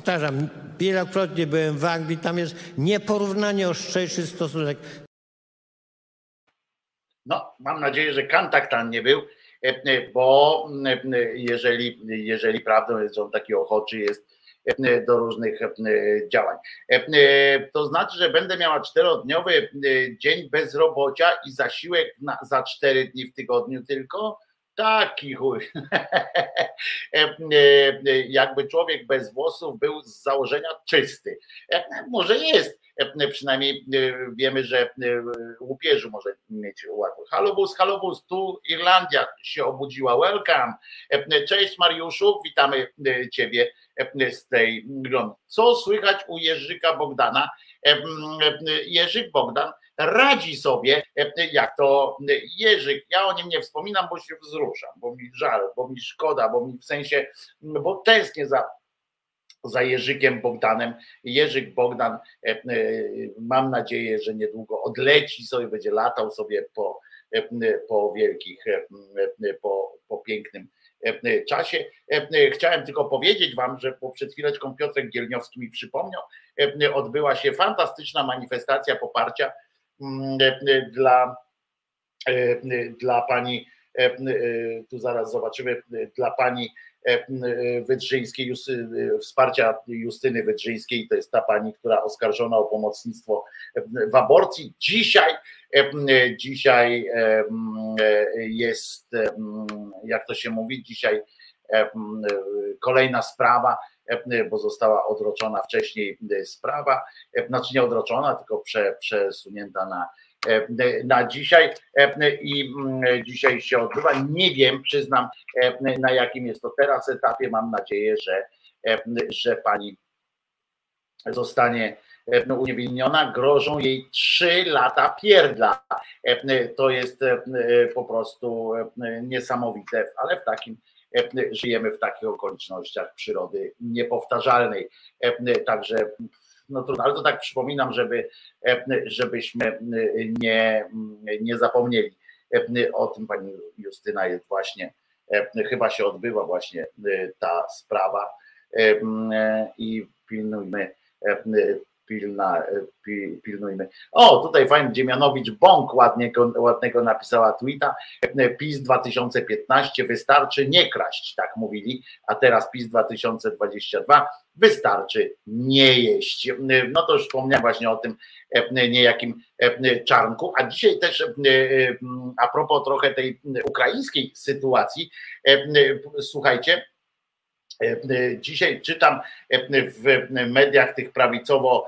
Powtarzam, wielokrotnie byłem w Anglii, tam jest nieporównanie ostrzejszy stosunek. No, mam nadzieję, że Kantak tam nie był, bo jeżeli, jeżeli prawdą jest, że on taki ochoczy jest do różnych działań. To znaczy, że będę miała czterodniowy dzień bezrobocia i zasiłek na, za cztery dni w tygodniu tylko Taki chuj. E, e, jakby człowiek bez włosów był z założenia czysty. E, może jest, przynajmniej wiemy, że łupieżu może mieć łatwo. Halobus, halobus, tu Irlandia się obudziła. Welcome. Cześć Mariuszu, witamy Ciebie z tej grony. Co słychać u Jerzyka Bogdana? Jerzyk Bogdan radzi sobie, jak to Jerzyk. Ja o nim nie wspominam, bo się wzruszam, bo mi żal, bo mi szkoda, bo mi w sensie, bo tęsknię za, za Jerzykiem Bogdanem. Jerzyk Bogdan, mam nadzieję, że niedługo odleci sobie, będzie latał sobie po, po wielkich, po, po pięknym czasie. Chciałem tylko powiedzieć Wam, że po przed chwileczką Piotrek Gielniowski mi przypomniał, odbyła się fantastyczna manifestacja poparcia e, dla, e, dla pani, e, tu zaraz zobaczymy, dla pani Wydrzyńskiej, wsparcia Justyny Wydrzyńskiej, to jest ta pani, która oskarżona o pomocnictwo w aborcji. Dzisiaj, dzisiaj jest, jak to się mówi, dzisiaj kolejna sprawa, bo została odroczona wcześniej sprawa, znaczy nie odroczona, tylko prze, przesunięta na, na dzisiaj i dzisiaj się odbywa. Nie wiem, przyznam, na jakim jest to teraz etapie. Mam nadzieję, że, że pani zostanie uniewinniona, grożą jej trzy lata pierdla. To jest po prostu niesamowite, ale w takim żyjemy w takich okolicznościach przyrody niepowtarzalnej. Także no trudno, ale to tak przypominam, żeby, żebyśmy nie, nie zapomnieli o tym. Pani Justyna jest właśnie, chyba się odbywa właśnie ta sprawa i pilnujmy pilna, e, pilnujmy. O, tutaj fajny Dziemianowicz Bąk ładnego, ładnego napisała tweeta. E, PiS 2015 wystarczy nie kraść, tak mówili, a teraz PiS 2022 wystarczy nie jeść. E, no to już wspomniałem właśnie o tym niejakim czarnku, a dzisiaj też a propos trochę tej ukraińskiej sytuacji, słuchajcie, dzisiaj czytam e, w mediach tych prawicowo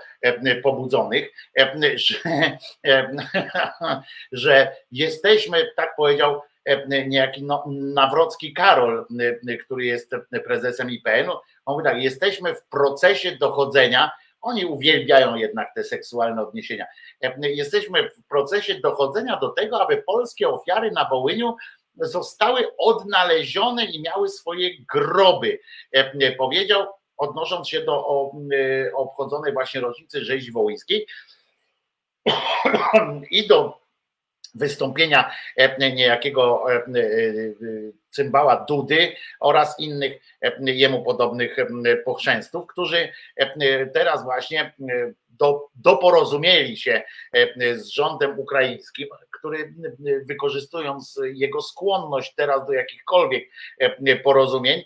pobudzonych, że, że jesteśmy, tak powiedział niejaki no, Nawrocki Karol, który jest prezesem IPN-u, on mówi tak, jesteśmy w procesie dochodzenia, oni uwielbiają jednak te seksualne odniesienia, jesteśmy w procesie dochodzenia do tego, aby polskie ofiary na Wołyniu zostały odnalezione i miały swoje groby. E, powiedział, odnosząc się do e, obchodzonej właśnie rocznicy rzezi wołyńskiej i do wystąpienia e, niejakiego cymbała Dudy oraz innych jemu podobnych pochrzęstów, którzy teraz właśnie do, doporozumieli się z rządem ukraińskim, który wykorzystując jego skłonność teraz do jakichkolwiek porozumień,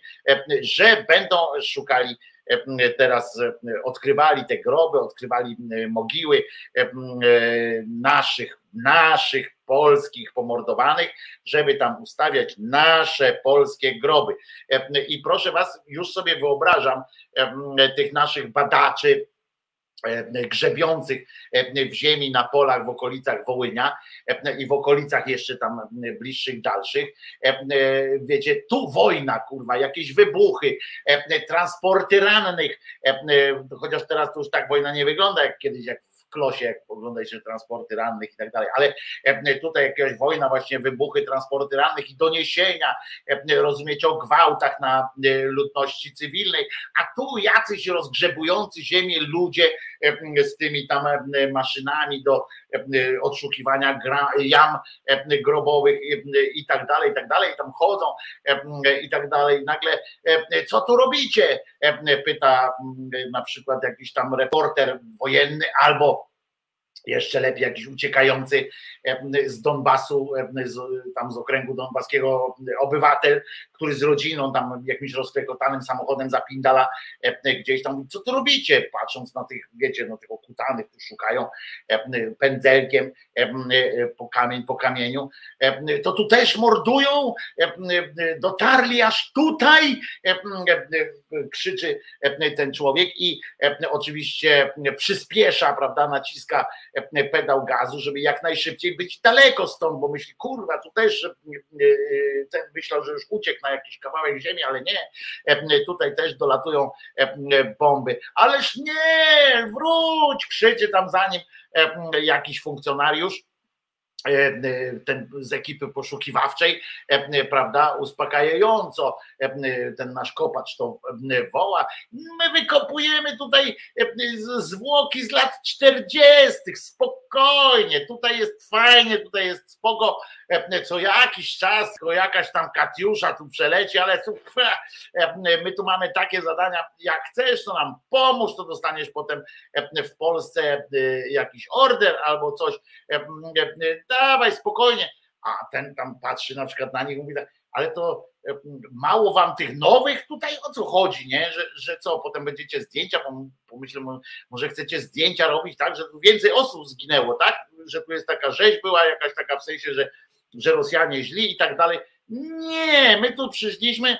że będą szukali teraz odkrywali te groby, odkrywali mogiły naszych, naszych polskich pomordowanych, żeby tam ustawiać nasze polskie groby. I proszę Was, już sobie wyobrażam tych naszych badaczy, E, grzebiących e, w ziemi, na polach w okolicach Wołynia e, i w okolicach jeszcze tam bliższych, dalszych. Wiecie, tu wojna, kurwa, jakieś wybuchy, transporty rannych, chociaż teraz to już tak wojna nie wygląda jak kiedyś, jak klosie, jak oglądajcie transporty rannych i tak dalej, ale tutaj jakaś wojna, właśnie wybuchy, transporty rannych i doniesienia, rozumiecie, o gwałtach na e, ludności cywilnej, a tu jacyś rozgrzebujący ziemię ludzie z tymi tam maszynami do odszukiwania jam grobowych i tak dalej, i tak dalej, tam chodzą i tak dalej. Nagle, co tu robicie? Pyta na przykład jakiś tam reporter wojenny albo jeszcze lepiej jakiś uciekający z Donbasu, z, tam z okręgu donbaskiego obywatel, który z rodziną tam jakimś rozklekotanym samochodem zapindala gdzieś tam, co tu robicie? Patrząc na tych, wiecie, no tych okutanych, tu szukają pędzelkiem po kamień, po kamieniu, to tu też mordują, dotarli aż tutaj, krzyczy ten człowiek i oczywiście przyspiesza, prawda, naciska pedał gazu, żeby jak najszybciej być daleko stąd, bo myśli, kurwa, tu też e, ten myślał, że już uciekł na jakiś kawałek ziemi, ale nie, tutaj też dolatują bomby. Ależ nie, wróć, krzyczy tam za nim jakiś funkcjonariusz E, e, ten z ekipy poszukiwawczej, e, prawda, uspokajająco ten nasz kopacz to woła. My wykopujemy tutaj zwłoki z lat 40. Spokojnie, tutaj jest fajnie, tutaj jest spoko. Co jakiś czas, tylko jakaś tam Katiusza tu przeleci, ale my tu mamy takie zadania, jak chcesz, to nam pomóż, to dostaniesz potem w Polsce jakiś order albo coś dawaj spokojnie. A ten tam patrzy na przykład na nich i mówi tak, ale to e, mało wam tych nowych tutaj o co chodzi, nie? Że, że co, potem będziecie zdjęcia, pomyślę, może chcecie zdjęcia robić tak, że tu więcej osób zginęło, tak? Że tu jest taka rzeź była jakaś taka w sensie, że, że Rosjanie źli i tak dalej. Nie, my tu przyszliśmy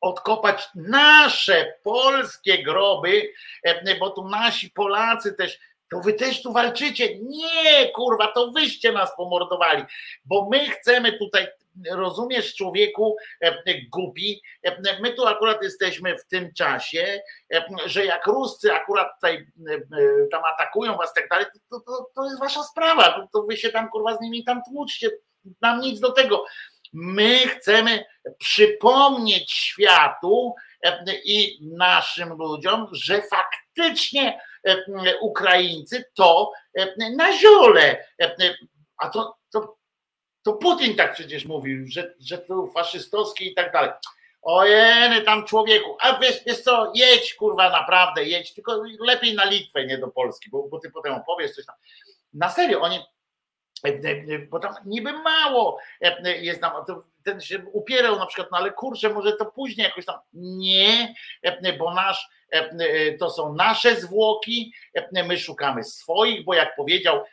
odkopać nasze polskie groby, e, bo tu nasi Polacy też to wy też tu walczycie. Nie, kurwa, to wyście nas pomordowali, bo my chcemy tutaj, rozumiesz, człowieku e, głupi, e, my tu akurat jesteśmy w tym czasie, e, że jak Ruscy akurat tutaj tam atakują was tak dalej, to, to, to jest wasza sprawa, to, to wy się tam kurwa z nimi tam tłuczcie, nam nic do tego. My chcemy przypomnieć światu i naszym ludziom, że faktycznie E, Ukraińcy, to e, na ziole. E, a to, to, to Putin tak przecież mówił, że, że to faszystowski i tak dalej. Ojeny tam człowieku, a wiesz, wiesz co, jedź kurwa naprawdę, jedź, tylko lepiej na Litwę, nie do Polski, bo, bo ty potem opowiesz coś tam. Na serio, oni, bo tam niby mało jest tam, ten się upierał na przykład, no ale kurczę, może to później jakoś tam, nie, bo nasz E, e, to są nasze zwłoki, e, my szukamy swoich, bo jak powiedział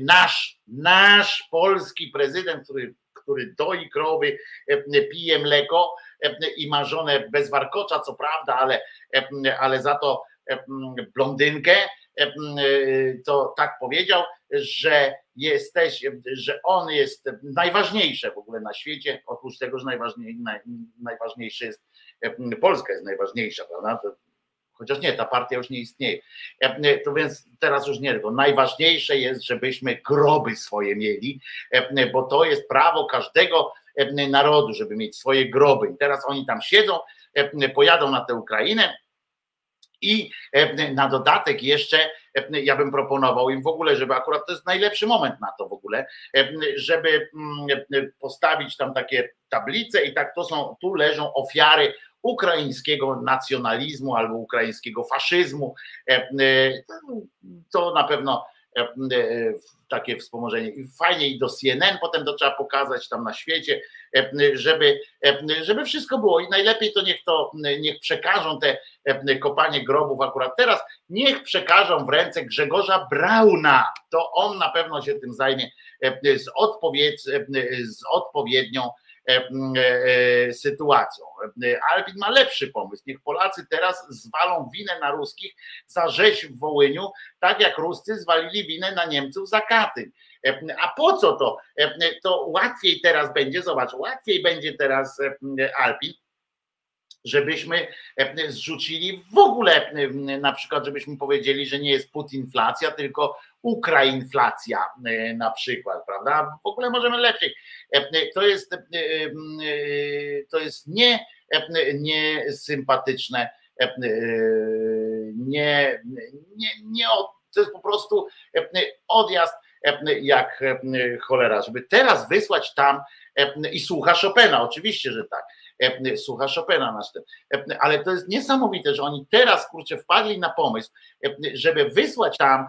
nasz, nasz polski prezydent, który, który doi krowy, pije mleko i ma żonę bez warkocza, co prawda, ale, ale za to blondynkę, to tak powiedział, że jesteś, że on jest najważniejsze w ogóle na świecie, oprócz tego, że najważniejsze jest Polska jest najważniejsza, prawda? Chociaż nie, ta partia już nie istnieje. E, to więc teraz już nie, tylko najważniejsze jest, żebyśmy groby swoje mieli, e, bo to jest prawo każdego e, narodu, żeby mieć swoje groby. I teraz oni tam siedzą, pojadą na tę Ukrainę i na dodatek jeszcze ja bym proponował im w ogóle, żeby akurat to jest najlepszy moment na to w ogóle, żeby mm, postawić tam takie tablice i tak to są, tu leżą ofiary ukraińskiego nacjonalizmu albo ukraińskiego faszyzmu. E, e, to na pewno e, takie wspomożenie. I fajnie i do CNN potem to trzeba pokazać tam na świecie, żeby, żeby wszystko było. I najlepiej to niech to niech przekażą te kopanie grobów akurat teraz, niech przekażą w ręce Grzegorza Brauna. To on na pewno się tym zajmie z, z odpowiednią sytuacją. Alpin ma lepszy pomysł. Niech Polacy teraz zwalą winę na ruskich za rzeź w Wołyniu, tak jak Ruscy zwalili winę na Niemców za Katyń. E, a po co to? To łatwiej teraz będzie, zobacz, łatwiej będzie teraz Alpin, żebyśmy zrzucili w ogóle, na przykład, żebyśmy powiedzieli, że nie jest putinflacja, tylko ukrainflacja e, na przykład, prawda? W ogóle możemy lepiej. E, to jest, e, to jest nie, nie sympatyczne, nie, nie, nie, to jest po prostu odjazd jak cholera, żeby teraz wysłać tam i słucha Chopina, oczywiście, że tak, słucha Chopina nasz ten, ale to jest niesamowite, że oni teraz kurczę wpadli na pomysł, żeby wysłać tam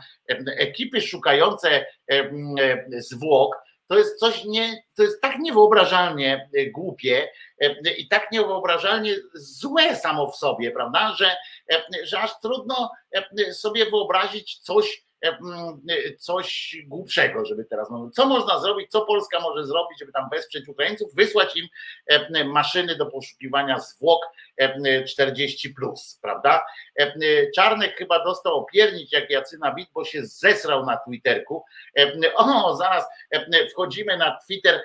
ekipy szukające zwłok, to jest coś nie, to jest tak niewyobrażalnie głupie i tak niewyobrażalnie złe samo w sobie, prawda, że, że aż trudno sobie wyobrazić coś, coś głupszego, żeby teraz mówić. Co można zrobić, co Polska może zrobić, żeby tam wesprzeć Ukraińców, wysłać im maszyny do poszukiwania zwłok 40, plus, prawda? Czarnek chyba dostał opiernić jak Jacyna Wit, bo się zesrał na Twitterku. O, zaraz wchodzimy na Twitter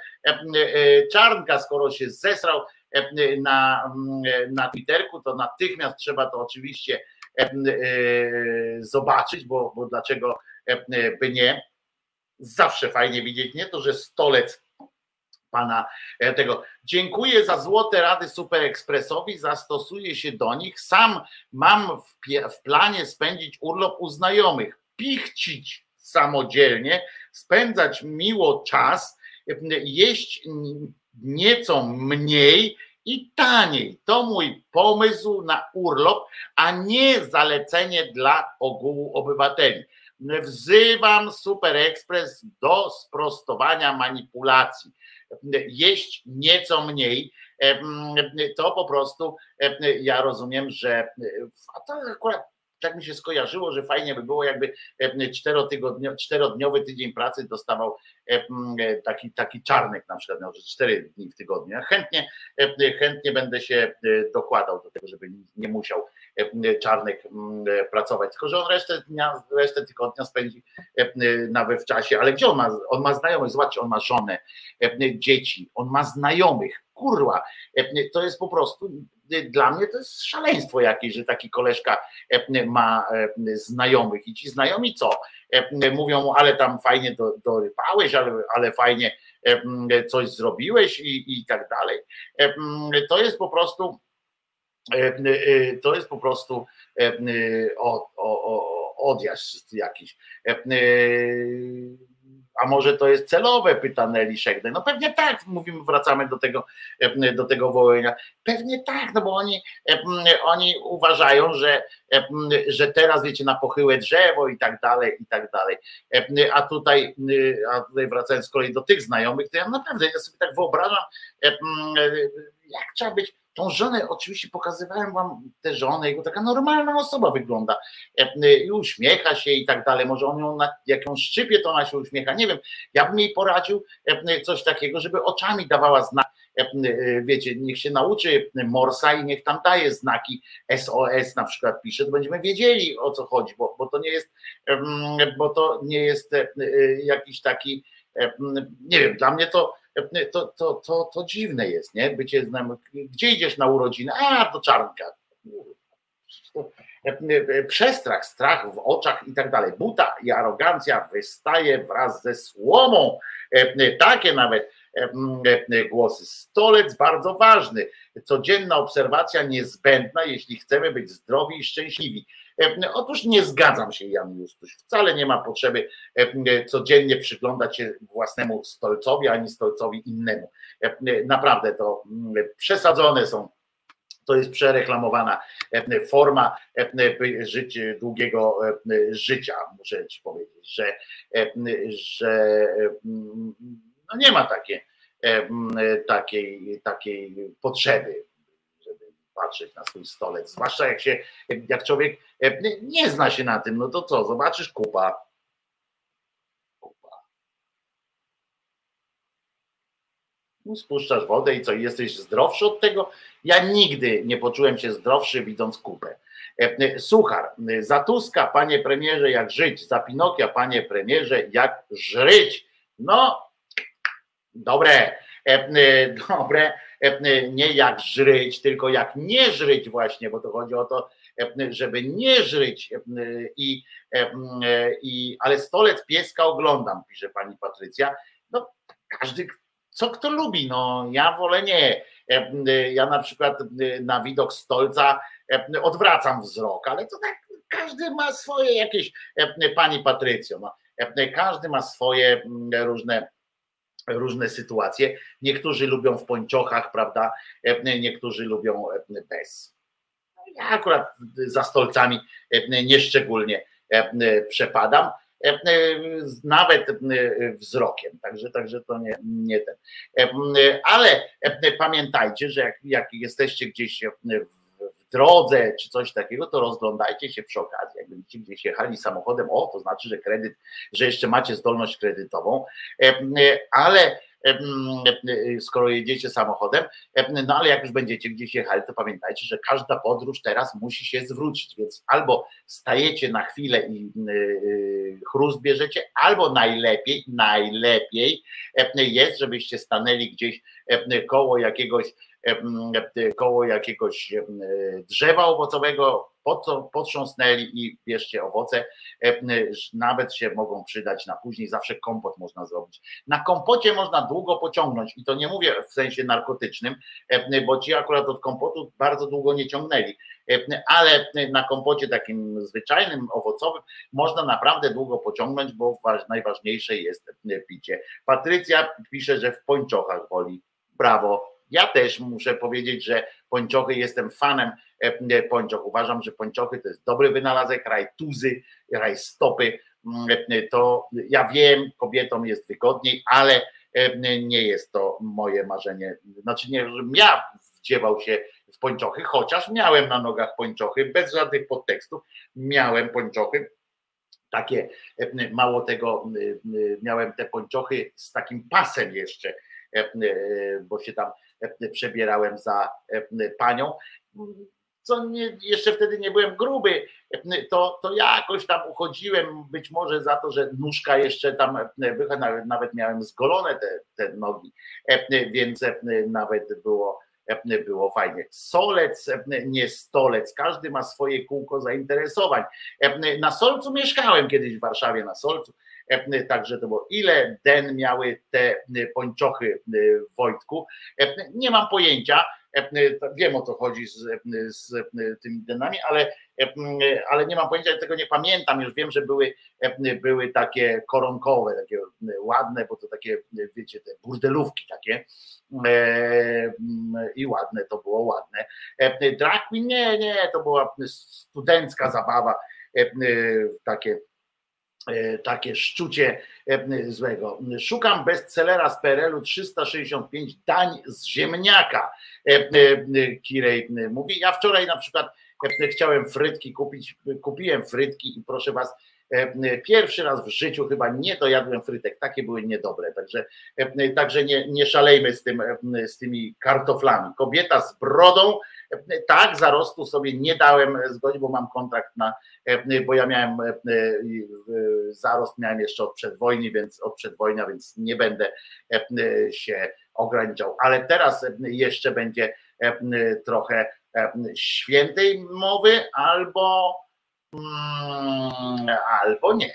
Czarnka, skoro się zesrał na, na Twitterku, to natychmiast trzeba to oczywiście E, zobaczyć, bo, bo dlaczego by nie. Zawsze fajnie widzieć, nie to, że stolec pana e, tego. Dziękuję za złote rady Super Expressowi, zastosuję się do nich. Sam mam w, w planie spędzić urlop u znajomych, pichcić samodzielnie, spędzać miło czas, jeść nieco mniej i taniej. To mój pomysł na urlop, a nie zalecenie dla ogółu obywateli. Wzywam Super Express do sprostowania manipulacji. Jeść nieco mniej, to po prostu ja rozumiem, że a to akurat tak mi się skojarzyło, że fajnie by było, jakby czterotygodniowy, czterodniowy tydzień pracy dostawał taki, taki czarnek na przykład, miał cztery dni w tygodniu. Ja chętnie, chętnie będę się dokładał do tego, żeby nie musiał czarnek pracować, tylko że on resztę dnia, resztę tygodnia spędzi nawet w czasie, ale gdzie on ma, on ma znajomych, zobaczcie, on ma żonę, dzieci, on ma znajomych, kurwa, to jest po prostu dla mnie to jest szaleństwo jakieś, że taki koleżka e, ma e, znajomych i ci znajomi co? E, mówią ale tam fajnie dorypałeś, ale, ale fajnie coś zrobiłeś i, i tak dalej. To jest po prostu to jest po prostu odjazd jakiś a może to jest celowe, pyta Nelly. No pewnie tak, mówimy, wracamy do tego, e, do tego wołania. Pewnie tak, no bo oni, e, oni uważają, że, e, że teraz wiecie, na pochyłe drzewo i tak dalej, i tak dalej. A tutaj, a tutaj wracając z kolei do tych znajomych, to ja naprawdę ja sobie tak wyobrażam, jak trzeba być Tą żonę, oczywiście pokazywałem wam tę żonę, jego taka normalna osoba wygląda e, i uśmiecha się i tak dalej. Może on ją, na, jak ją szczypie, to ona się uśmiecha. Nie wiem, ja bym jej poradził e, coś takiego, żeby oczami dawała znak. E, wiecie, niech się nauczy Morsa i niech tam daje znaki SOS na przykład pisze, to będziemy wiedzieli o co chodzi, bo, bo to nie jest, bo to nie jest jakiś taki, nie wiem, dla mnie to to, to, to, to dziwne jest, nie? Bycie znam, gdzie idziesz na urodziny? A, do czarnka. Przestrach, strach w oczach i tak dalej. Buta i arogancja wystaje wraz ze słomą. Takie nawet głosy. Stolec bardzo ważny. Codzienna obserwacja niezbędna, jeśli chcemy być zdrowi i szczęśliwi. E, otóż nie zgadzam się, Jan Justuś. Wcale nie ma potrzeby e, codziennie przyglądać się własnemu stolcowi, ani stolcowi innemu. E, naprawdę to przesadzone są to jest przereklamowana forma życia, długiego życia, muszę ci powiedzieć, że, że no nie ma takie, takiej, takiej potrzeby patrzeć na swój stolec, zwłaszcza jak się, jak człowiek e, nie zna się na tym, no to co, zobaczysz kupa. Kupa. No, spuszczasz wodę i co, jesteś zdrowszy od tego? Ja nigdy nie poczułem się zdrowszy widząc kupę. E, e, suchar, za Tuska, panie premierze, jak żyć, za Pinokia, panie premierze, jak żryć. No, dobre, dobre nie jak żryć, tylko jak nie żryć właśnie, bo to chodzi o to, żeby nie żryć e, i, i ale stolec pieska oglądam, pisze pani Patrycja. No każdy, co kto lubi, no ja wolę nie. Ja na przykład na widok stolca odwracam wzrok, ale to tak każdy ma swoje jakieś, pani Patrycjo, no, każdy ma swoje mm, różne różne sytuacje. Niektórzy lubią w pończochach, prawda? Niektórzy lubią bez. Ja akurat za stolcami nieszczególnie przepadam. Nawet wzrokiem, także, także to nie, nie ten. Ale pamiętajcie, że jak, jak jesteście gdzieś w drodze czy coś takiego, to rozglądajcie się przy okazji. Jak będziecie gdzieś jechali samochodem, o, to znaczy, że kredyt, że jeszcze macie zdolność kredytową, e, e, ale e, skoro jedziecie samochodem, no ale jak już będziecie gdzieś jechali, to pamiętajcie, że każda podróż teraz musi się zwrócić, więc albo stajecie na chwilę i chrust bierzecie, albo najlepiej, najlepiej jest, żebyście stanęli gdzieś koło jakiegoś koło jakiegoś drzewa owocowego, potrząsnęli i bierzcie owoce, nawet się mogą przydać na później, zawsze kompot można zrobić. Na kompocie można długo pociągnąć i to nie mówię w sensie narkotycznym, bo ci akurat od kompotu bardzo długo nie ciągnęli, ale na kompocie takim zwyczajnym, owocowym można naprawdę długo pociągnąć, bo najważniejsze jest picie. Patrycja pisze, że w pończochach woli. Brawo, ja też muszę powiedzieć, że pończochy jestem fanem e, pończoch. Uważam, że pończochy to jest dobry wynalazek, raj tuzy, raj stopy. Mm, e, to ja wiem, kobietom jest wygodniej, ale e, nie jest to moje marzenie. Znaczy nie, żebym ja wdziewał się w pończochy, chociaż miałem na nogach pończochy, bez żadnych podtekstów, miałem pończochy, takie, mało tego, miałem te pończochy z takim pasem jeszcze, bo się tam przebierałem za panią. Co nie, jeszcze wtedy nie byłem gruby, to, to jakoś tam uchodziłem, być może za to, że nóżka jeszcze tam, nawet, nawet miałem zgolone te, te nogi, więc nawet było, było fajnie. Solec, nie stolec, każdy ma swoje kółko zainteresowań. Na Solcu mieszkałem kiedyś w Warszawie, na Solcu E, także to było. Ile den miały te e, pończochy e, w Wojtku? Nie mam pojęcia. Wiem o co chodzi z, z tymi denami, ale, ale nie mam pojęcia, tego nie pamiętam. Już wiem, że były, były takie koronkowe, takie ładne, bo to takie, wiecie, te burdelówki takie i ładne, to było ładne. Drag Queen, nie, nie, to była studencka zabawa, takie E, takie szczucie e, złego. Szukam bestsellera z PRL-u 365 dań z ziemniaka. E, Kirej mówi. Ja wczoraj na przykład chciałem frytki kupić, kupiłem frytki i proszę was, pierwszy raz w życiu chyba nie dojadłem frytek, takie były niedobre, także, także nie, nie szalejmy z, tym, z tymi kartoflami. Kobieta z brodą tak, zarostu sobie nie dałem zgodzić, bo mam kontrakt na, bo ja miałem zarost, miałem jeszcze od przedwojny, więc od przedwojnia, więc nie będę się ograniczał. Ale teraz jeszcze będzie trochę świętej mowy albo mm, albo nie.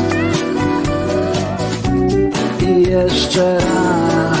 jeszcze raz.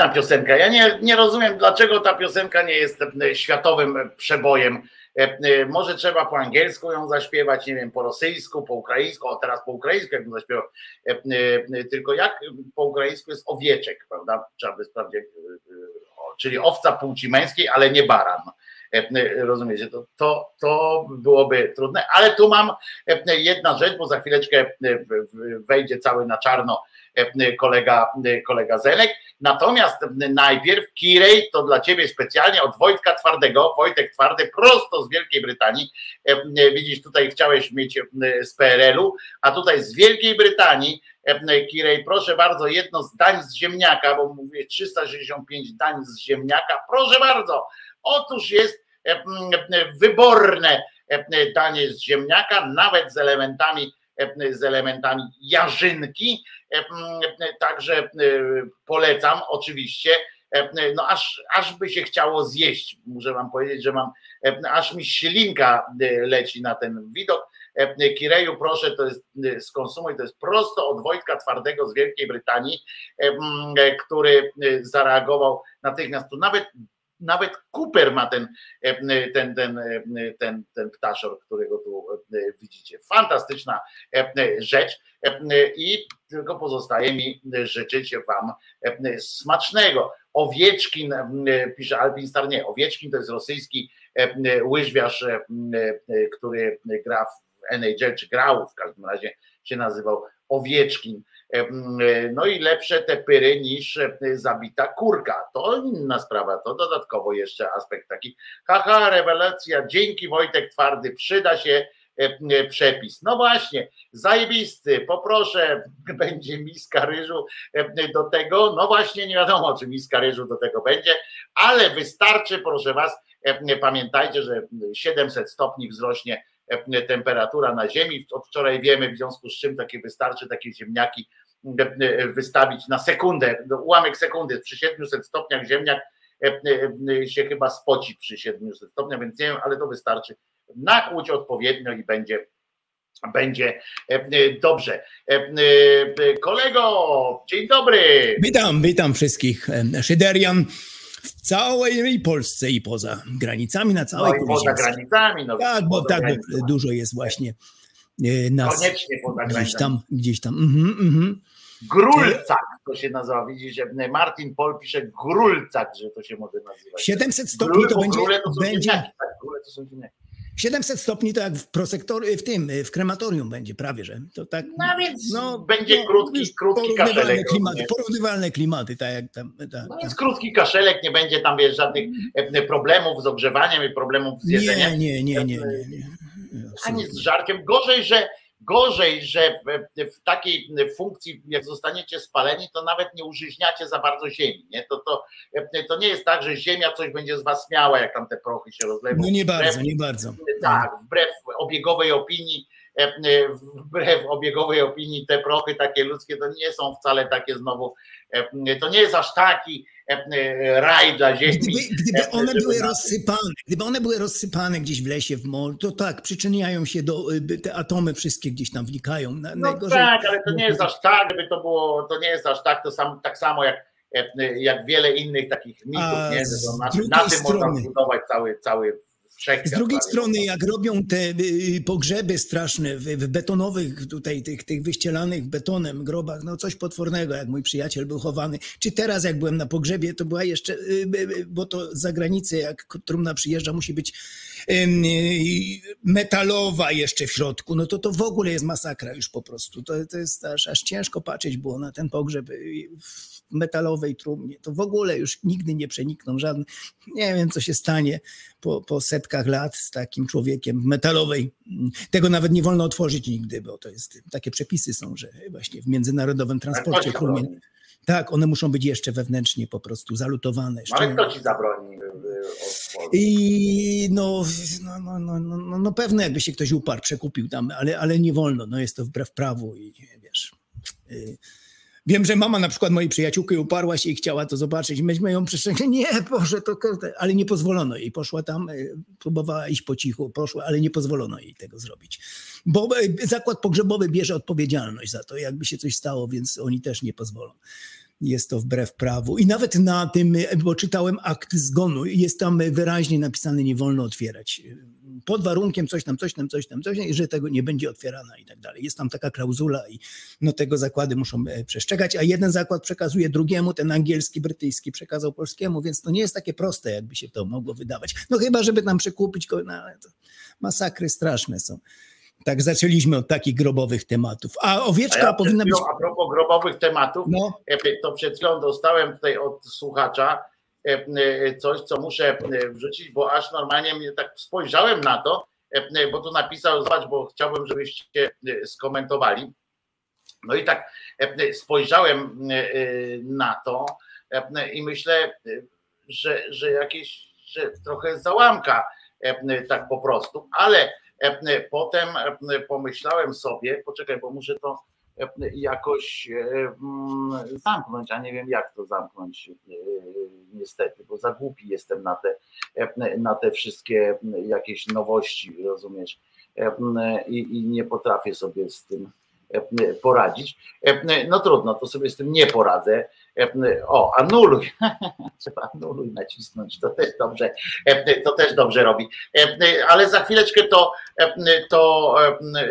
Świetna piosenka. Ja nie, nie rozumiem, dlaczego ta piosenka nie jest e, światowym przebojem. E, e, Może trzeba po angielsku ją zaśpiewać, nie wiem, po rosyjsku, po ukraińsku, o teraz po ukraińsku jakbym zaśpiewał. E, e, Tylko jak po ukraińsku jest owieczek, prawda? Trzeba by sprawdzić, e, e, czyli owca płci męskiej, ale nie baran. E, e, Rozumiecie, to, to, to byłoby trudne, ale tu mam e, jedna rzecz, bo za chwileczkę e, wejdzie cały na czarno e, kolega, kolega Zelek. Natomiast najpierw Kirej, to dla ciebie specjalnie od Wojtka Twardego. Wojtek Twardy prosto z Wielkiej Brytanii. E, e, Widzisz, tutaj chciałeś mieć e, z PRL-u, a tutaj z Wielkiej Brytanii. Kirej, proszę bardzo, jedno z dań z ziemniaka, bo mówię 365 dań z ziemniaka. Proszę bardzo, otóż jest wyborne danie z ziemniaka, nawet z elementami z elementami jarzynki. Także e, polecam oczywiście. E, No aż, aż by się chciało zjeść. Muszę wam powiedzieć, że mam, e, aż mi ślinka leci na ten widok. Kireju, proszę, to jest skonsumuj, to jest prosto od Wojtka Twardego z Wielkiej Brytanii, który zareagował natychmiast. Tu nawet nawet Cooper ma ten, e, ten, ten, e, ten, ten ptaszor, którego tu e, widzicie. Fantastyczna e, rzecz e, i tylko pozostaje mi życzyć Wam e, smacznego. Owieczkin, e, pisze Alpin Star, nie, Owieczkin to jest rosyjski e, łyżwiarz, e, e, który gra w NHL, czy grał w każdym razie się nazywał Owieczkin. E, No i lepsze te pyry niż e, zabita kurka. To inna sprawa, to dodatkowo jeszcze aspekt taki. Haha, rewelacja, dzięki Wojtek Twardy, przyda się e, przepis. No właśnie, zajebisty, poproszę, będzie miska ryżu do tego. No właśnie, nie wiadomo, czy miska ryżu do tego będzie, ale wystarczy, proszę Was, pamiętajcie, że 700 stopni wzrośnie temperatura na Ziemi. Od wczoraj wiemy, w związku z czym takie wystarczy takie ziemniaki wystawić na sekundę, no, ułamek sekundy. Przy 700 stopniach ziemniak e, e, się chyba spoci przy 700 stopniach, więc nie wiem, ale to wystarczy nakłuć odpowiednio i będzie będzie e, dobrze. E, e, Kolego, dzień dobry. Witam, witam wszystkich Szyderian w całej Polsce i poza granicami, na No całej i kuli poza granicami. No, Tak, bo tak, granicami. dużo jest właśnie e, nas Koniecznie poza gdzieś tam, gdzieś tam. Mhm, mhm. Grulcak to się nazywa. Widzisz, Martin Pol pisze grulcak, że to się może nazywać. 700 stopni Grule, to będzie, grule to są będzie ziemniaki, tak? Grule to są ziemniaki. 700 stopni to jak w prosektor, w tym, w krematorium będzie prawie, że to tak. No więc będzie krótki, już krótki porównywalne kaszelek. klimaty, porównywalne klimaty, tak jak tam. Tak, No tak. więc krótki kaszelek, nie będzie tam wiesz, żadnych e, problemów z ogrzewaniem i problemów z jedzeniem. Nie, nie, nie, nie, nie, nie. Ani z żarkiem. Gorzej, że gorzej, że w, takiej funkcji, jak zostaniecie spaleni, to nawet nie użyźniacie za bardzo ziemi. Nie? To, to, to nie jest tak, że ziemia coś będzie z was miała, jak tam te prochy się rozleją. No nie Wbrew- bardzo, nie bardzo. Tak, wbrew obiegowej opinii, e, e, wbrew obiegowej opinii te prochy takie ludzkie to nie są wcale takie znowu, e, to nie jest aż taki raj dla ziemi. Gdyby, gdyby e, one były rozsypane, gdyby one były rozsypane gdzieś w lesie, w morzu, to tak, przyczyniają się do, y, te atomy wszystkie gdzieś tam wnikają. Na- No Najgorzej, tak, ale to nie jest aż tak, żeby to było, to nie jest aż tak, to sam, tak samo jak jak wiele innych takich mitów, A nie? Że to na, na tym można strony- zbudować cały, cały Z drugiej strony, jak robią te y, pogrzeby straszne w, w betonowych, tutaj tych, tych wyścielanych betonem grobach, no coś potwornego, jak mój przyjaciel był chowany. Czy teraz, jak byłem na pogrzebie, to była jeszcze, y, y, bo to z zagranicy, jak trumna przyjeżdża, musi być y, metalowa jeszcze w środku, no to to w ogóle jest masakra już po prostu. To, to jest aż, aż ciężko patrzeć było na ten pogrzeb y, metalowej trumnie. To w ogóle już nigdy nie przenikną żadne, nie wiem co się stanie po, po setkach lat z takim człowiekiem w metalowej. Tego nawet nie wolno otworzyć nigdy, bo to jest, takie przepisy są, że właśnie w międzynarodowym transporcie trumien, tak, one muszą być jeszcze wewnętrznie po prostu zalutowane. No, Ale kto ci zabroni? y, y, otworzyć? I no, no, no, no, no, no, no pewne, jakby się ktoś uparł, przekupił tam, ale, ale nie wolno, no jest to wbrew prawu i wiesz. Wiem, że mama na przykład mojej przyjaciółki uparła się i chciała to zobaczyć. Myśmy ją przestrzegli. Nie, Boże, to ale nie pozwolono jej. Poszła tam, y, próbowała iść po cichu, poszła, ale nie pozwolono jej tego zrobić. Bo y, zakład pogrzebowy bierze odpowiedzialność za to, jakby się coś stało, więc oni też nie pozwolą. Jest to wbrew prawu. I nawet na tym, bo czytałem akt zgonu, jest tam wyraźnie napisane, nie wolno otwierać. Pod warunkiem coś tam, coś tam, coś tam, coś tam, że tego nie będzie otwierana i tak dalej. Jest tam taka klauzula i no tego zakłady muszą e, przestrzegać, a jeden zakład przekazuje drugiemu, ten angielski, brytyjski przekazał polskiemu, więc to nie jest takie proste, jakby się to mogło wydawać. No chyba, żeby tam przekupić, ko- no, masakry straszne są. Tak zaczęliśmy od takich grobowych tematów. A A owieczka ja przed powinna być... A propos grobowych tematów, No, e, to przed chwilą dostałem tutaj od słuchacza e, e, coś, co muszę e, wrzucić, bo aż normalnie mnie tak spojrzałem na to, e, e, bo tu napisał, zobacz, bo chciałbym, żebyście e, skomentowali. No i tak e, spojrzałem e, e, na to e, i myślę, e, że, że jakieś, że trochę załamka e, tak po prostu, ale e, potem pomyślałem sobie, poczekaj, bo muszę to jakoś e, mm, zamknąć, a nie wiem jak to zamknąć e, niestety, bo za głupi jestem na te, na te wszystkie jakieś nowości, rozumiesz, i, i nie potrafię sobie z tym poradzić. E, No trudno, to sobie z tym nie poradzę. E, O, anuluj. Trzeba anuluj nacisnąć, to też dobrze, e, to też dobrze robi. E, Ale za chwileczkę to, e, to e, e,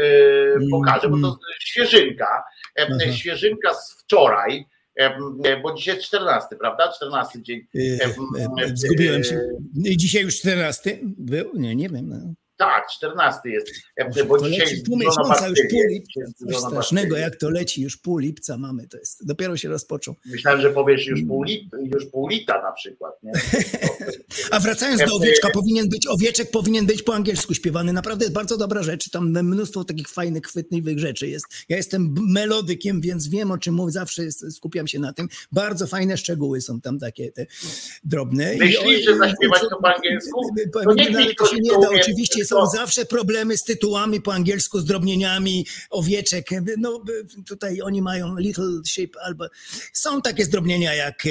pokażę, bo to świeżynka. E. Świeżynka z wczoraj, e, bo dzisiaj jest 14, prawda? 14 dzień. E, zgubiłem się. I Dzisiaj już 14 był? Nie, nie wiem. No. Tak, 14 jest, bo to dzisiaj leci pół miesiąca, już pół lipca. Coś strasznego, jak to leci, już pół lipca mamy, to jest, dopiero się rozpoczął. Myślałem, że powiesz już pół, lit, już pół lita na przykład. Nie? A wracając do owieczka, powinien być, owieczek powinien być po angielsku śpiewany. Naprawdę jest bardzo dobra rzecz. Tam mnóstwo takich fajnych, chwytliwych rzeczy jest. Ja jestem melodykiem, więc wiem o czym mówię. Zawsze jest, skupiam się na tym. Bardzo fajne szczegóły są tam takie te drobne. I- Myślisz, że zaśpiewać to po angielsku? To nie, to się nie da. Oczywiście są zawsze problemy z tytułami po angielsku, z drobnieniami, owieczek. No tutaj oni mają little sheep albo są takie zdrobnienia jak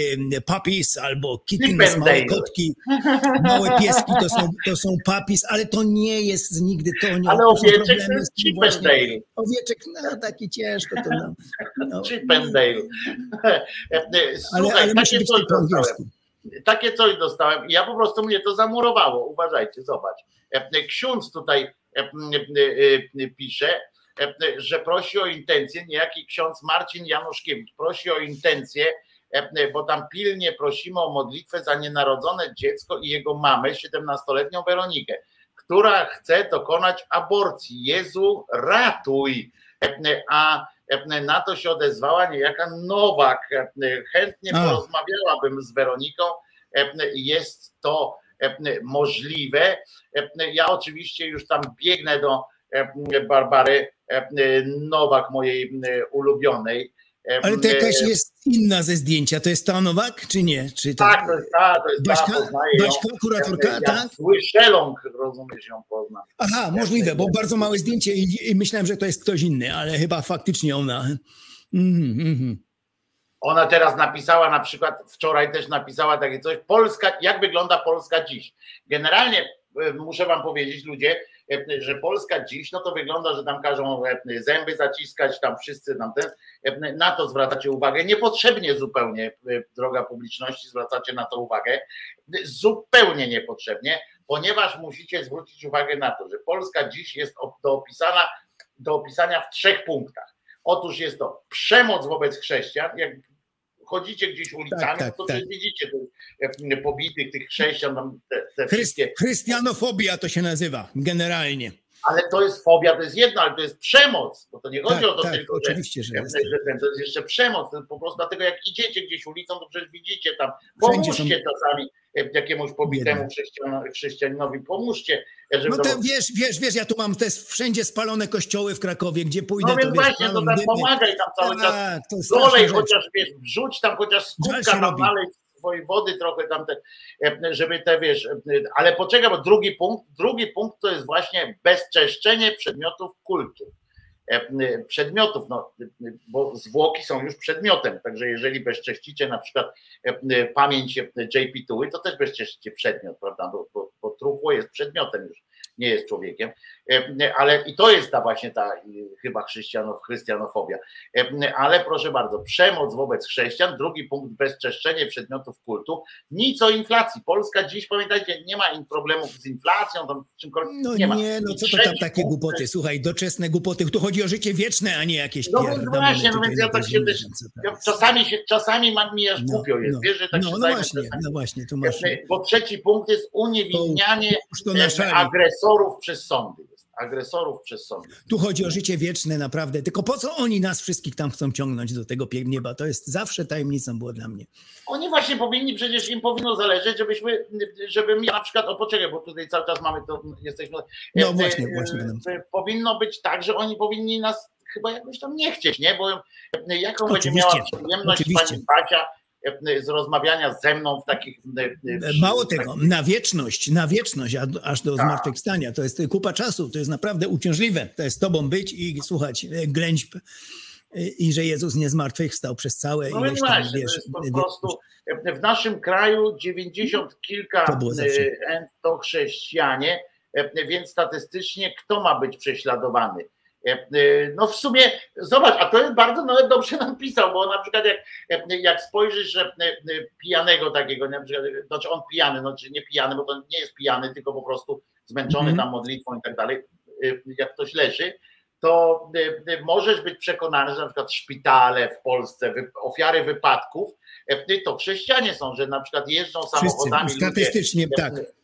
puppies albo kittens, małe kotki, małe pieski to są, to są puppies, ale to nie jest nigdy to. Nie, Ale owieczek to jest. Chippendale. Owieczek, no taki ciężko to no. no. Chippendale. Ale, Słuchaj, ale musi takie coś dostałem. Takie coś dostałem i ja po prostu mnie to zamurowało. Uważajcie, zobacz. Ksiądz tutaj e, e, e, pisze, e, że prosi o intencję, niejaki ksiądz Marcin Januszkiewicz prosi o intencję, bo tam pilnie prosimy o modlitwę za nienarodzone dziecko i jego mamę, 17-letnią Weronikę, która chce dokonać aborcji. Jezu, ratuj! A na to się odezwała niejaka Nowak. E, Chętnie porozmawiałabym z Weroniką. E, Jest to e, możliwe. E, Ja oczywiście już tam biegnę do e, Barbary e, Nowak, mojej e, ulubionej. E, Ale to jakaś e, jest inna ze zdjęcia. To jest ta Nowak, czy nie? Czy ta, Tak, to jest ta, to jest ta, Baśka, ją. Baśka, kuratorka, Ja tak? Zły szeląg, rozumiesz, ją poznam. Aha, możliwe, bo bardzo małe zdjęcie i, i myślałem, że to jest ktoś inny, ale chyba faktycznie ona. Mhm, mhm. Ona teraz napisała na przykład, wczoraj też napisała takie coś, Polska, jak wygląda Polska dziś? Generalnie y, muszę wam powiedzieć ludzie, że Polska dziś, no to wygląda, że tam każą zęby zaciskać, tam wszyscy nam ten, na to zwracacie uwagę, niepotrzebnie zupełnie, droga publiczności, zwracacie na to uwagę, zupełnie niepotrzebnie, ponieważ musicie zwrócić uwagę na to, że Polska dziś jest do opisana, do opisania w trzech punktach. Otóż jest to przemoc wobec chrześcijan, jak chodzicie gdzieś ulicami, tak, tak, to tak. widzicie tych pobitych, tych chrześcijan. Te, te wszystkie... Chrystianofobia to się nazywa generalnie. Ale to jest fobia, to jest jedno, ale to jest przemoc, bo to nie chodzi tak, o to tak, tylko, oczywiście, że, że, że ten, to jest jeszcze przemoc, po prostu dlatego jak idziecie gdzieś ulicą, to przecież widzicie tam, pomóżcie czasami jakiemuś pobitemu chrześcijaninowi, pomóżcie. Żeby no to wiesz, wiesz, wiesz, ja tu mam te wszędzie spalone kościoły w Krakowie, gdzie pójdę. No więc właśnie, to tam dymy. pomagaj tam cały tak, czas. Dolej chociaż, wiesz, wrzuć tam chociaż skórka tam dalej swojej wody trochę tam, te, żeby te, wiesz, ale poczekaj, bo drugi punkt, drugi punkt to jest właśnie bezczeszczenie przedmiotów kultu przedmiotów, no, bo zwłoki są już przedmiotem, także jeżeli bezcześcicie na przykład pamięć JP Tuły, to też bezcześcicie przedmiot, prawda, bo, bo, bo truchło jest przedmiotem już, nie jest człowiekiem, ale i to jest ta właśnie ta chyba chrześcijanow, chrystianofobia, ale proszę bardzo, przemoc wobec chrześcijan, drugi punkt, bezczeszczenie przedmiotów kultu, nic o inflacji, Polska dziś, pamiętajcie, nie ma problemów z inflacją, tam czymkolwiek, no nie, ma. nie, no co to tam takie punkt, głupoty, słuchaj, doczesne głupoty, tu chodzi o życie wieczne, a nie jakieś No właśnie, no więc ja tak się też, ja czasami, się, czasami mam mi aż no, głupio no, jest, no, wiesz, że tak no, się no właśnie, no właśnie, tu masz. Bo trzeci punkt jest uniewinnianie agresorów przez sądy. Agresorów przez sądy. Tu chodzi o życie wieczne, naprawdę. Tylko po co oni nas wszystkich tam chcą ciągnąć do tego nieba? To jest zawsze tajemnicą było dla mnie. Oni właśnie powinni, przecież im powinno zależeć, żebyśmy, żebym ja na przykład, o poczekaj, bo tutaj cały czas mamy to, jesteśmy. No właśnie, właśnie. Powinno być tak, że oni powinni nas chyba jakoś tam nie chcieć, nie? Bo jaką Oczywiście. będzie miała przyjemność Oczywiście. pani Bacia z rozmawiania ze mną w takich. Mało tego, na wieczność, na wieczność, aż do tak. zmartwychwstania. To jest kupa czasu, to jest naprawdę uciążliwe. To jest tobą być i słuchać ględźb i że Jezus nie zmartwychwstał przez całe no ileś tam, właśnie, wiesz, to po prostu w naszym kraju 90 kilka to, to chrześcijanie, więc statystycznie kto ma być prześladowany? E, e, no w sumie, zobacz, a to jest bardzo nawet dobrze nam pisał, bo na przykład jak, jak spojrzysz, że e, pijanego takiego, na przykład, znaczy on pijany, no czy nie pijany, bo to nie jest pijany, tylko po prostu zmęczony tam modlitwą i tak dalej, jak ktoś leży, to możesz być przekonany, że na przykład szpitale w Polsce, ofiary wypadków, to chrześcijanie są, że na przykład jeżdżą samochodami. Wszyscy, statystycznie ludzie, tak.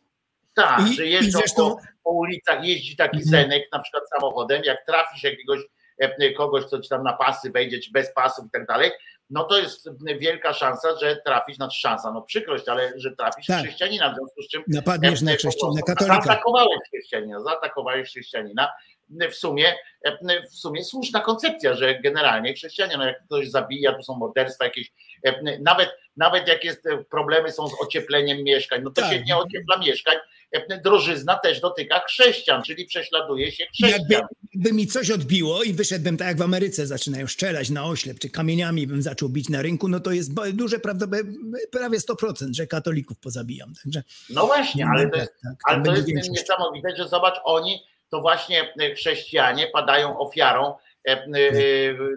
Tak, I, że jeżdżą zresztą... po, po, ulicach, jeździ taki mhm. zenek na przykład samochodem, jak trafisz jakiegoś e, kogoś, co ci tam na pasy wejdzie, czy bez pasów i tak dalej, no to jest wielka szansa, że trafisz, znaczy szansa, no przykrość, ale że trafisz tak. chrześcijanina, w związku z czym napadniesz na chrześcijanina, katolika. Zaatakowałeś chrześcijanina, zaatakowałeś chrześcijanina, w sumie, w sumie słuszna koncepcja, że generalnie chrześcijanie, no jak ktoś zabija, tu są morderstwa jakieś, nawet, nawet jak jest problemy są z ociepleniem mieszkań, no to tak. się nie ociepla mieszkań, drożyzna też dotyka chrześcijan, czyli prześladuje się chrześcijan. Jakby, jakby mi coś odbiło i wyszedłbym tak jak w Ameryce zaczynają strzelać na oślep, czy kamieniami bym zaczął bić na rynku, no to jest duże prawdopodobnie prawie 100%, że katolików pozabijam. Także, no właśnie, ale to jest, tak, tak, ale to jest niesamowite, że zobacz, oni to właśnie chrześcijanie padają ofiarą e, e,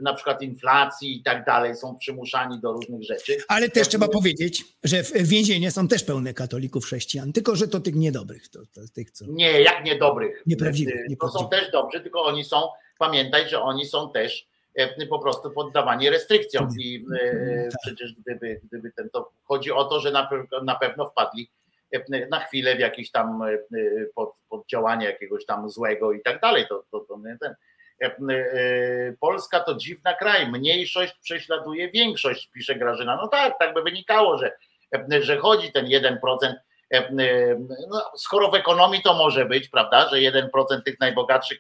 na przykład inflacji i tak dalej, są przymuszani do różnych rzeczy. Ale też trzeba powiedzieć, że w więzienie są też pełne katolików chrześcijan, tylko że to tych niedobrych. To, to tych, co... Nie, jak niedobrych. Nieprawdziwych. E, to są też dobrzy, tylko oni są, pamiętaj, że oni są też po prostu poddawani restrykcjom i tak. przecież gdyby, gdyby ten, to chodzi o to, że na, na pewno wpadli na chwilę w jakieś tam e, pod, pod działanie jakiegoś tam złego i tak dalej. To, to, to ten. E, Polska to dziwna kraj, mniejszość prześladuje większość, pisze Grażyna. No tak, tak by wynikało, że, że chodzi ten 1%. No, skoro w ekonomii to może być, prawda, że 1% tych najbogatszych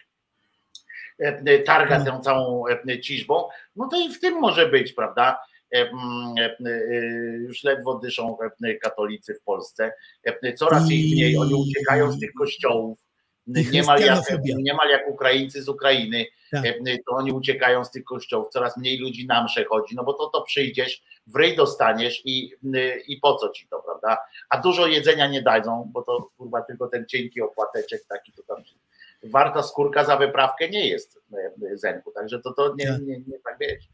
targa tą całą ciżbą, no to i w tym może być, prawda? E, e, e, już ledwo dyszą katolicy w Polsce. Coraz ich mniej, oni uciekają z tych kościołów. Niemal jak, niemal jak Ukraińcy z Ukrainy, tak. to oni uciekają z tych kościołów, coraz mniej ludzi na msze chodzi, no bo to to przyjdziesz, w ryj dostaniesz i, i po co ci to, prawda? A dużo jedzenia nie dadzą, bo to kurwa tylko ten cienki opłateczek taki to tam warta skórka za wyprawkę nie jest Zenku, także to, to nie, Tak. nie, nie tak wiesz.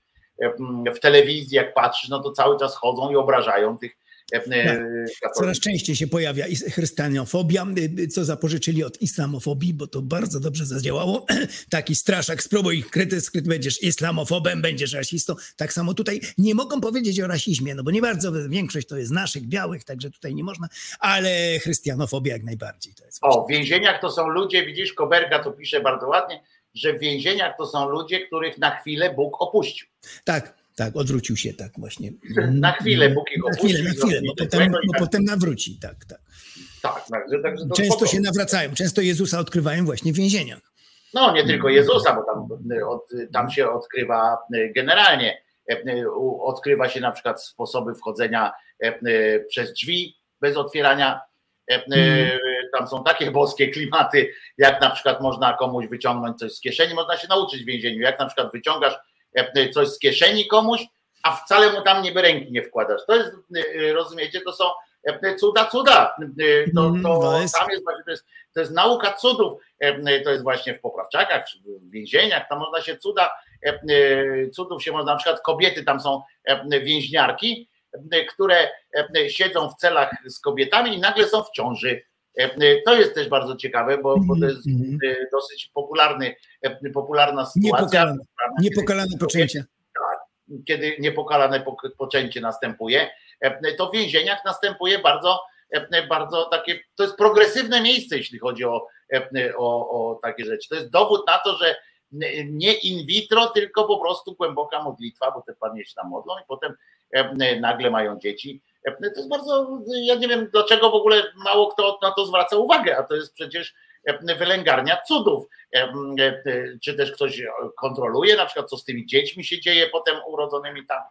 W telewizji jak patrzysz, no to cały czas chodzą i obrażają tych e, katolików. Coraz częściej się pojawia chrystianofobia, y, co zapożyczyli od islamofobii, bo to bardzo dobrze zadziałało. Taki straszak, spróbuj kryty, skryt będziesz islamofobem, będziesz rasistą. Tak samo tutaj nie mogą powiedzieć o rasizmie, no bo nie bardzo większość to jest naszych białych, także tutaj nie można, ale chrystianofobia jak najbardziej. To jest O, w więzieniach to są ludzie, widzisz, Koberga to pisze bardzo ładnie, że w więzieniach to są ludzie, których na chwilę Bóg opuścił. Tak, tak, odwrócił się tak właśnie. Na chwilę Bóg ich Na chwilę, na chwilę, bo potem, i bo tak- potem nawróci, tak, tak. Tak, także, także to Często spoko. się nawracają, często Jezusa odkrywają właśnie w więzieniach. No nie tylko Jezusa, bo tam, od, tam się odkrywa y, generalnie. y, u- Odkrywa się na przykład sposoby wchodzenia przez drzwi bez otwierania. Mhm. Tam są takie boskie klimaty, jak na przykład można komuś wyciągnąć coś z kieszeni, można się nauczyć w więzieniu, jak na przykład wyciągasz coś z kieszeni komuś, a wcale mu tam niby ręki nie wkładasz. To jest, y, rozumiecie, to są y, cuda, cuda. To, Mhm, to, jest- tam jest to jest, to jest nauka cudów. E, To jest właśnie w poprawczakach, w więzieniach, tam można się cuda, e, e, cudów się można, na przykład kobiety tam są e, więźniarki, e, które e, siedzą w celach z kobietami i nagle są w ciąży. E, To jest też bardzo ciekawe, bo, bo to jest Mhm. e, dosyć popularny, e, popularna sytuacja. Niepokalane, niepokalane poczęcie. Kiedy niepokalane pok- poczęcie następuje, e, to w więzieniach następuje bardzo, e, bardzo takie, to jest progresywne miejsce, jeśli chodzi o, e, o, o takie rzeczy. To jest dowód na to, że nie in vitro, tylko po prostu głęboka modlitwa, bo te panie się tam modlą i potem e, nagle mają dzieci. E, To jest bardzo, ja nie wiem dlaczego w ogóle mało kto na to zwraca uwagę, a to jest przecież e, wylęgarnia cudów. E, e, Czy też ktoś kontroluje na przykład, co z tymi dziećmi się dzieje potem urodzonymi tam,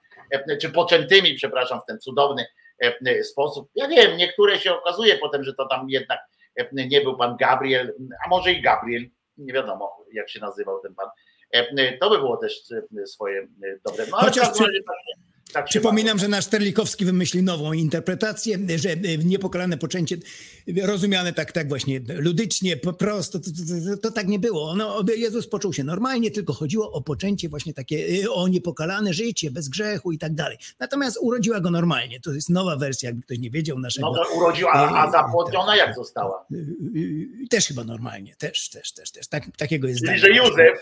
czy poczętymi, przepraszam, w ten cudowny sposób. Ja wiem, niektóre się okazuje potem, że to tam jednak nie był pan Gabriel, a może i Gabriel, nie wiadomo jak się nazywał ten pan. To by było też swoje dobre. No, ale Chociaż razie tak tak Przypominam, że nasz Terlikowski wymyślił nową interpretację, że e, niepokalane poczęcie rozumiane tak, tak właśnie ludycznie, po prostu, to, to, to, to tak nie było. No, Jezus poczuł się normalnie, tylko chodziło o poczęcie właśnie takie, e, o niepokalane życie, bez grzechu i tak dalej. Natomiast urodziła go normalnie. To jest nowa wersja, jakby ktoś nie wiedział naszego. No to urodziła, a, a E, zapłodniona tak. jak została? Y, y, Też chyba normalnie, też, też, też, też. Tak, takiego jest Czyli, zdanie. że Józef.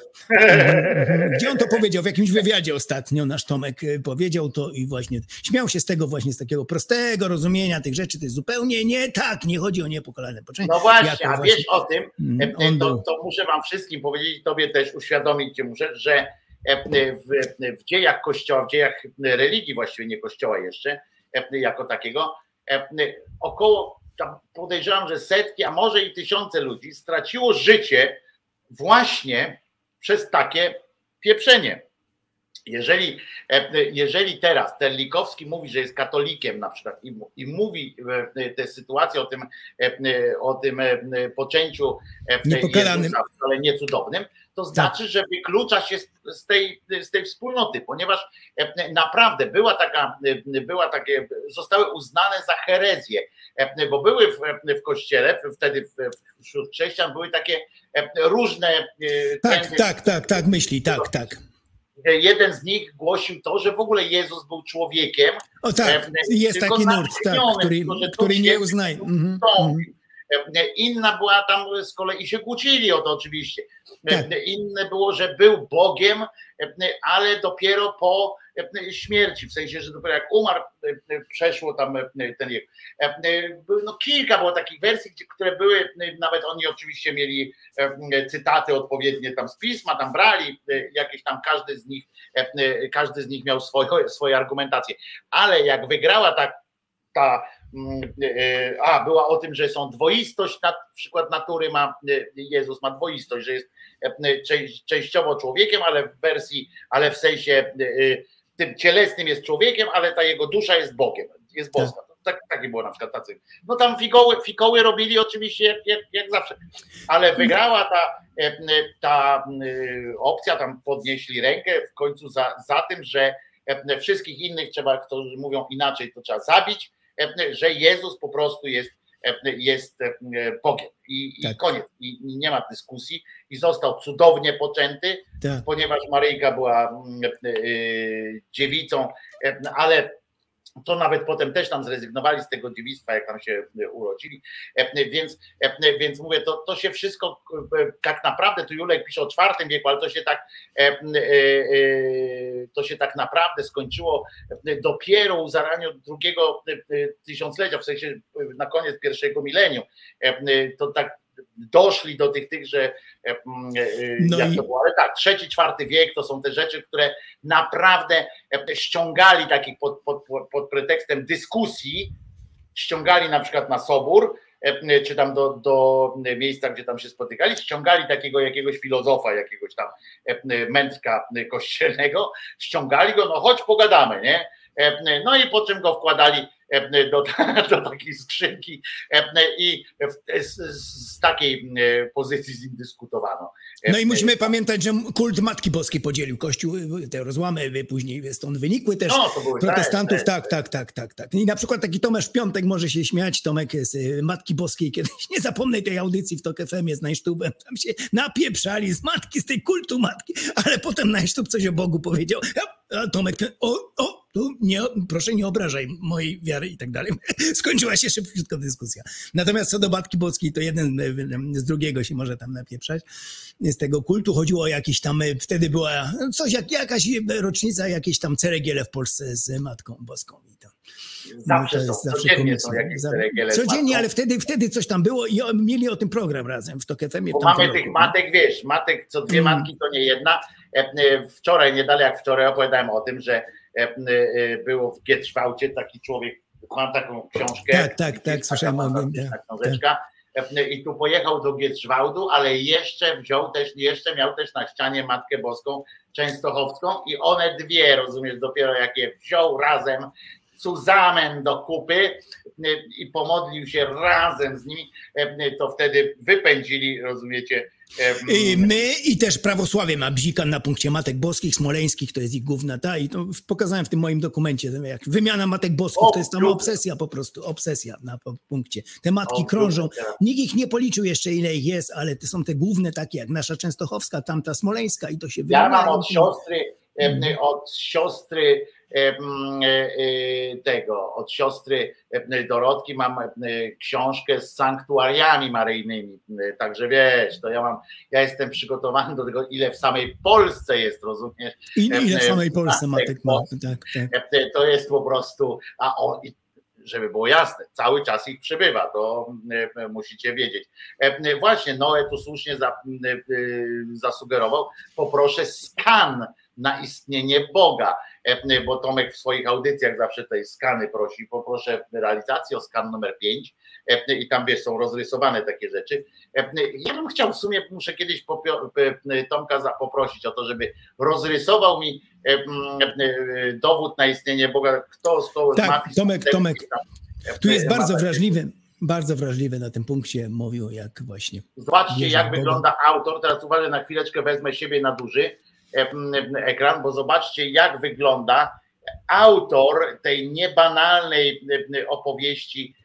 Gdzie on to powiedział? W jakimś wywiadzie ostatnio nasz Tomek powiedział to i właśnie śmiał się z tego właśnie, z takiego prostego rozumienia tych rzeczy. To jest zupełnie nie tak, nie chodzi o niepokalane poczęcie. No właśnie, a właśnie- wiesz o tym, Mm, e, on to, to muszę wam wszystkim powiedzieć, tobie też uświadomić cię muszę, że e, w, w dziejach kościoła, w dziejach religii właściwie nie kościoła jeszcze, e, jako takiego, e, około, tam podejrzewam, że setki, a może i tysiące ludzi straciło życie właśnie przez takie pieprzenie. Jeżeli, e, jeżeli teraz Terlikowski mówi, że jest katolikiem na przykład i, i mówi e, te sytuacje o tym, e, o tym e, poczęciu e. Jezusa, ale nie cudownym, to znaczy, że wyklucza się z, z, tej, z tej wspólnoty, ponieważ e, naprawdę była taka, e, była takie, zostały uznane za herezję, e, bo były w, w kościele, wtedy wśród chrześcijan były takie e, różne e, Tak, tak, tak, tak, myśli, tak, tak. Jeden z nich głosił to, że w ogóle Jezus był człowiekiem. O tak, jest taki nurt, tak, który, który nie uznaje. Mhm, wstąpił. E, Inna była tam z kolei się kłócili o to oczywiście. E, Tak. Inne było, że był Bogiem, e, ale dopiero po śmierci, w sensie, że dopiero jak umarł, e, przeszło tam e, ten jego. E, No kilka było takich wersji, które były, e, nawet oni oczywiście mieli e, cytaty odpowiednie tam z pisma, tam brali e, jakieś tam, każdy z nich, e, e, każdy z nich miał swoje, swoje argumentacje. Ale jak wygrała ta, ta mm, e, a była o tym, że są dwoistość, na przykład natury ma, e, Jezus ma dwoistość, że jest e, częściowo człowiekiem, ale w wersji, ale w sensie e, tym cielesnym jest człowiekiem, ale ta jego dusza jest Bogiem, jest boska. Tak, takie było na przykład tacy. No tam fikoły, fikoły robili oczywiście jak, jak, jak zawsze, ale wygrała ta, e, ta e, opcja, tam podnieśli rękę w końcu za, za tym, że e, wszystkich innych trzeba, którzy mówią inaczej, to trzeba zabić, że Jezus po prostu jest jest Bogiem. I, i Tak. koniec. I i nie ma dyskusji. I został cudownie poczęty, Tak. ponieważ Maryjka była mm, y, dziewicą, e, ale to nawet potem też tam zrezygnowali z tego dziewictwa, jak tam się y, urodzili. E, Więc, e, więc mówię, to, to się wszystko e, tak naprawdę, tu Julek pisze o IV wieku, ale to się tak e, e, e, to się tak naprawdę skończyło dopiero u zaraniu drugiego e, e, tysiąclecia, w sensie e, na koniec pierwszego milenium. E, e, To tak doszli do tych tych, że e, e, No jak i- to było, ale tak, trzeci, czwarty wiek to są te rzeczy, które naprawdę e, ściągali takich pod, pod, pod, pretekstem dyskusji, ściągali na przykład na sobór, czy tam do, do miejsca, gdzie tam się spotykali, ściągali takiego jakiegoś filozofa, jakiegoś tam mędrka kościelnego, ściągali go, no chodź pogadamy, nie? No i po czym go wkładali do, do takiej skrzynki e, i w- z, z takiej e, pozycji z nim dyskutowano. E, No i musimy pamiętać, że kult Matki Boskiej podzielił Kościół, te rozłamy później stąd wynikły też No, to były protestantów, te- tak, tak, tak, tak, tak. I na przykład taki Tomasz Piątek może się śmiać, Tomek z Matki Boskiej, kiedyś nie zapomnę tej audycji w TOK FM z Najsztubem, tam się napieprzali z matki, z tej kultu matki, ale potem Najsztub coś o Bogu powiedział, a- Tomek, o, o, tu nie, proszę nie obrażaj mojej wiary i tak dalej. Skończyła się szybciutko dyskusja. Natomiast co do Matki Boskiej, to jeden y, z drugiego się może tam napieprzać. Z tego kultu chodziło o jakiś tam, y, wtedy była coś, jak, jakaś rocznica, jakieś tam ceregiele w Polsce z Matką Boską. I to, Zawsze no to są, jest zawsze codziennie są jakieś ceregiele Codziennie, ale wtedy, wtedy coś tam było i mieli o tym program razem w TOK FM. Bo mamy tych matek, wiesz, matek, co dwie Mm. matki to nie jedna. E, e, Wczoraj, nie dalej jak wczoraj opowiadałem o tym, że e, e, było w Gietrzwałcie taki człowiek, mam taką książkę. Tak, tak, tak, słyszałem o tak, książeczka. E, I tu pojechał do Gietrzwałdu, ale jeszcze wziął też, jeszcze miał też na ścianie Matkę Boską Częstochowską i one dwie, rozumiesz, dopiero jak je wziął razem, Cuzamen do kupy e, i pomodlił się razem z nimi, e, to wtedy wypędzili, rozumiecie, e, my i też prawosławie ma bzika na punkcie matek boskich, smoleńskich, to jest ich główna ta i to pokazałem w tym moim dokumencie, jak wymiana matek boskich, to jest tam obsesja po prostu, obsesja na punkcie. Te matki krążą, nikt ich nie policzył jeszcze ile ich jest, ale to są te główne takie jak nasza Częstochowska, tamta smoleńska i to się Ja mam od siostry, od siostry tego, od siostry em, Dorotki mam książkę z sanktuariami maryjnymi. E, Także wiesz, to ja mam, ja jestem przygotowany do tego, ile w samej Polsce jest, rozumiesz? I ile w samej Polsce ma, boskich. tak, tak. E, To jest po prostu, a on, żeby było jasne, cały czas ich przybywa, to e, musicie wiedzieć. E, Właśnie, Noe tu słusznie za, e, e, zasugerował, poproszę skan na istnienie Boga, E, bo Tomek w swoich audycjach zawsze tej skany prosi, poproszę realizację o skan numer 5 i tam wiesz, są rozrysowane takie rzeczy. E, Ja bym chciał w sumie, muszę kiedyś e, Tomka poprosić o to, żeby rozrysował mi e, e, dowód na istnienie Boga, kto z koło Tak, Tomek, Tomek, tam, e, Tu jest bardzo wrażliwy, bardzo wrażliwy na tym punkcie mówił, jak właśnie. Zobaczcie, jak Boga. wygląda autor. Teraz uważaj, na chwileczkę wezmę siebie na duży e, ekran, bo zobaczcie, jak wygląda autor tej niebanalnej opowieści.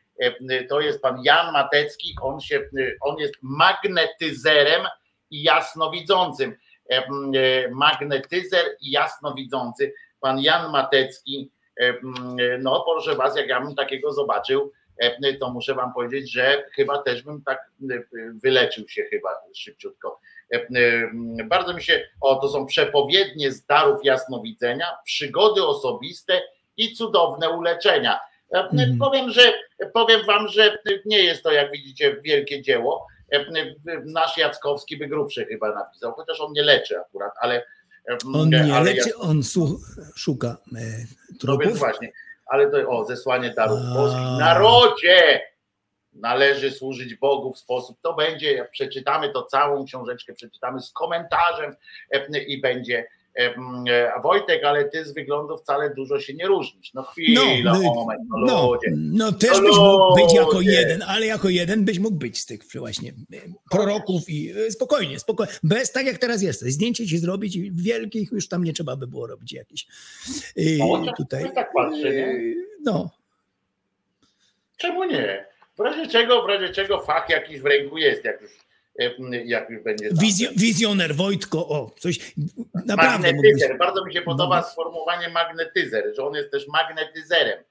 To jest pan Jan Matecki. On, się, on jest magnetyzerem i jasnowidzącym. E, Magnetyzer i jasnowidzący. Pan Jan Matecki. e, No, proszę was, jak ja bym takiego zobaczył, to muszę wam powiedzieć, że chyba też bym tak wyleczył się chyba szybciutko. E, e, Bardzo mi się, o to są przepowiednie z darów jasnowidzenia, przygody osobiste i cudowne uleczenia. Mhm. Powiem, że powiem wam, że nie jest to, jak widzicie, wielkie dzieło. Nasz Jackowski by grubszy chyba napisał, chociaż on nie leczy akurat, ale On nie ale leczy, on szuka e, no więc właśnie, ale to o, zesłanie darów A. boskich. Narodzie należy służyć Bogu w sposób, to będzie, jak przeczytamy to całą książeczkę, przeczytamy z komentarzem e, i będzie e, m, e, a Wojtek, ale ty z wyglądu wcale dużo się nie różnisz. No chwila, No, moment, no, No, ludzie. no też No byś mógł być jako jeden, ale jako jeden byś mógł być z tych właśnie e, proroków i e, spokojnie, spokojnie. Bez tak jak teraz jesteś. Zdjęcie ci zrobić i wielkich już tam nie trzeba by było robić jakichś. e, No, chociaż tutaj. tak patrzę, nie? e, No, Czemu nie? W razie czego, w razie czego fach jakiś w ręku jest, jak już, jak już będzie. Wizjo, wizjoner Wojtko, o, coś naprawdę. Magnetyzer. Bardzo mi się podoba no. sformułowanie magnetyzer, że on jest też magnetyzerem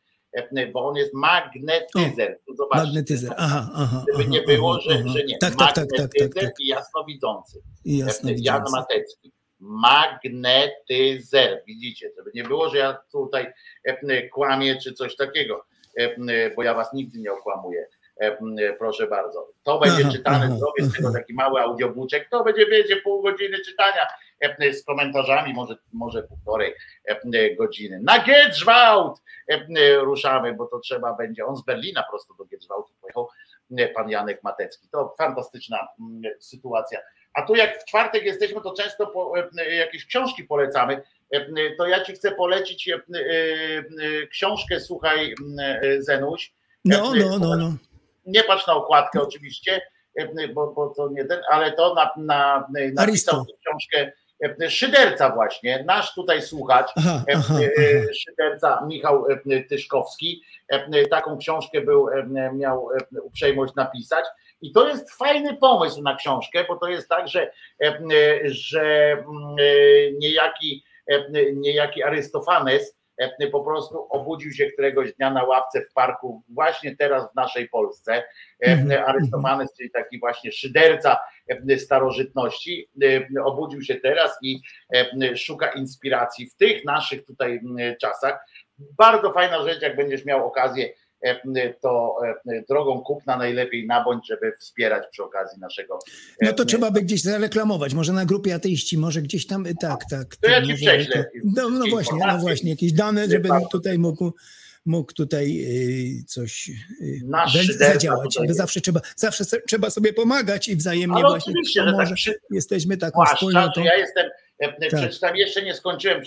bo on jest magnetyzer. O, magnetyzer, aha, aha. Gdyby aha, nie było, że, aha. że nie. Tak, tak, tak, tak, tak, tak. i jasnowidzący. Jasnowidzący. Jan Matecki. Magnetyzer. Widzicie, żeby nie było, że ja tutaj kłamię czy coś takiego, bo ja was nigdy nie okłamuję. Proszę bardzo. To będzie czytane, zrobię z tego taki mały audiobuczek, to będzie, wiecie, pół godziny czytania z komentarzami, może, może półtorej godziny. Na Gietrzwałt ruszamy, bo to trzeba będzie, on z Berlina prosto do Gietrzwałtu pojechał, pan Janek Matecki. To fantastyczna sytuacja. A tu jak w czwartek jesteśmy, to często po, jakieś książki polecamy. To ja ci chcę polecić książkę, słuchaj, Zenuś. No, no, no, no. Nie patrz na okładkę oczywiście, bo, bo to nie ten, ale to na, na, napisał książkę Szyderca właśnie, nasz tutaj słuchacz, aha, aha. Szyderca Michał Tyszkowski, taką książkę był, miał uprzejmość napisać i to jest fajny pomysł na książkę, bo to jest tak, że, że niejaki, niejaki Arystofanes po prostu obudził się któregoś dnia na ławce w parku, właśnie teraz w naszej Polsce. Arystofanes, czyli taki właśnie szyderca starożytności, obudził się teraz i szuka inspiracji w tych naszych tutaj czasach. Bardzo fajna rzecz, jak będziesz miał okazję to drogą kupna najlepiej nabądź, żeby wspierać przy okazji naszego. No to trzeba by gdzieś zareklamować, może na grupie ateiści, może gdzieś tam, tak, tak. To ja ci prześlę. No, no właśnie, no właśnie, jakieś dane, żeby tutaj mógł mógł tutaj coś Nasz zadziałać. Bo zawsze trzeba, zawsze trzeba sobie pomagać i wzajemnie Ale właśnie oczywiście, że tak przy... jesteśmy taką Zwłaszcza, wspólnotą. ja jestem, tak. przeczytam, jeszcze nie skończyłem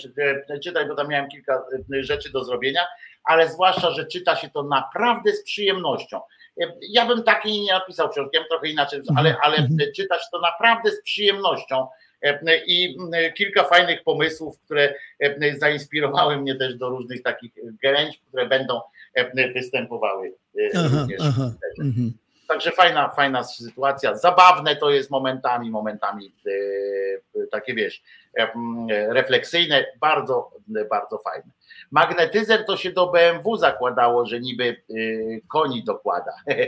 czytać, bo tam miałem kilka rzeczy do zrobienia, ale zwłaszcza, że czyta się to naprawdę z przyjemnością. Ja bym takiej nie napisał książki, ja trochę inaczej, ale, ale czytać to naprawdę z przyjemnością i kilka fajnych pomysłów, które zainspirowały mnie też do różnych takich gęć, które będą występowały aha, również. aha, mhm. Także fajna, fajna sytuacja. Zabawne to jest momentami, momentami takie wiesz, refleksyjne, bardzo, bardzo fajne. Magnetyzer to się do BMW zakładało, że niby koni dokłada.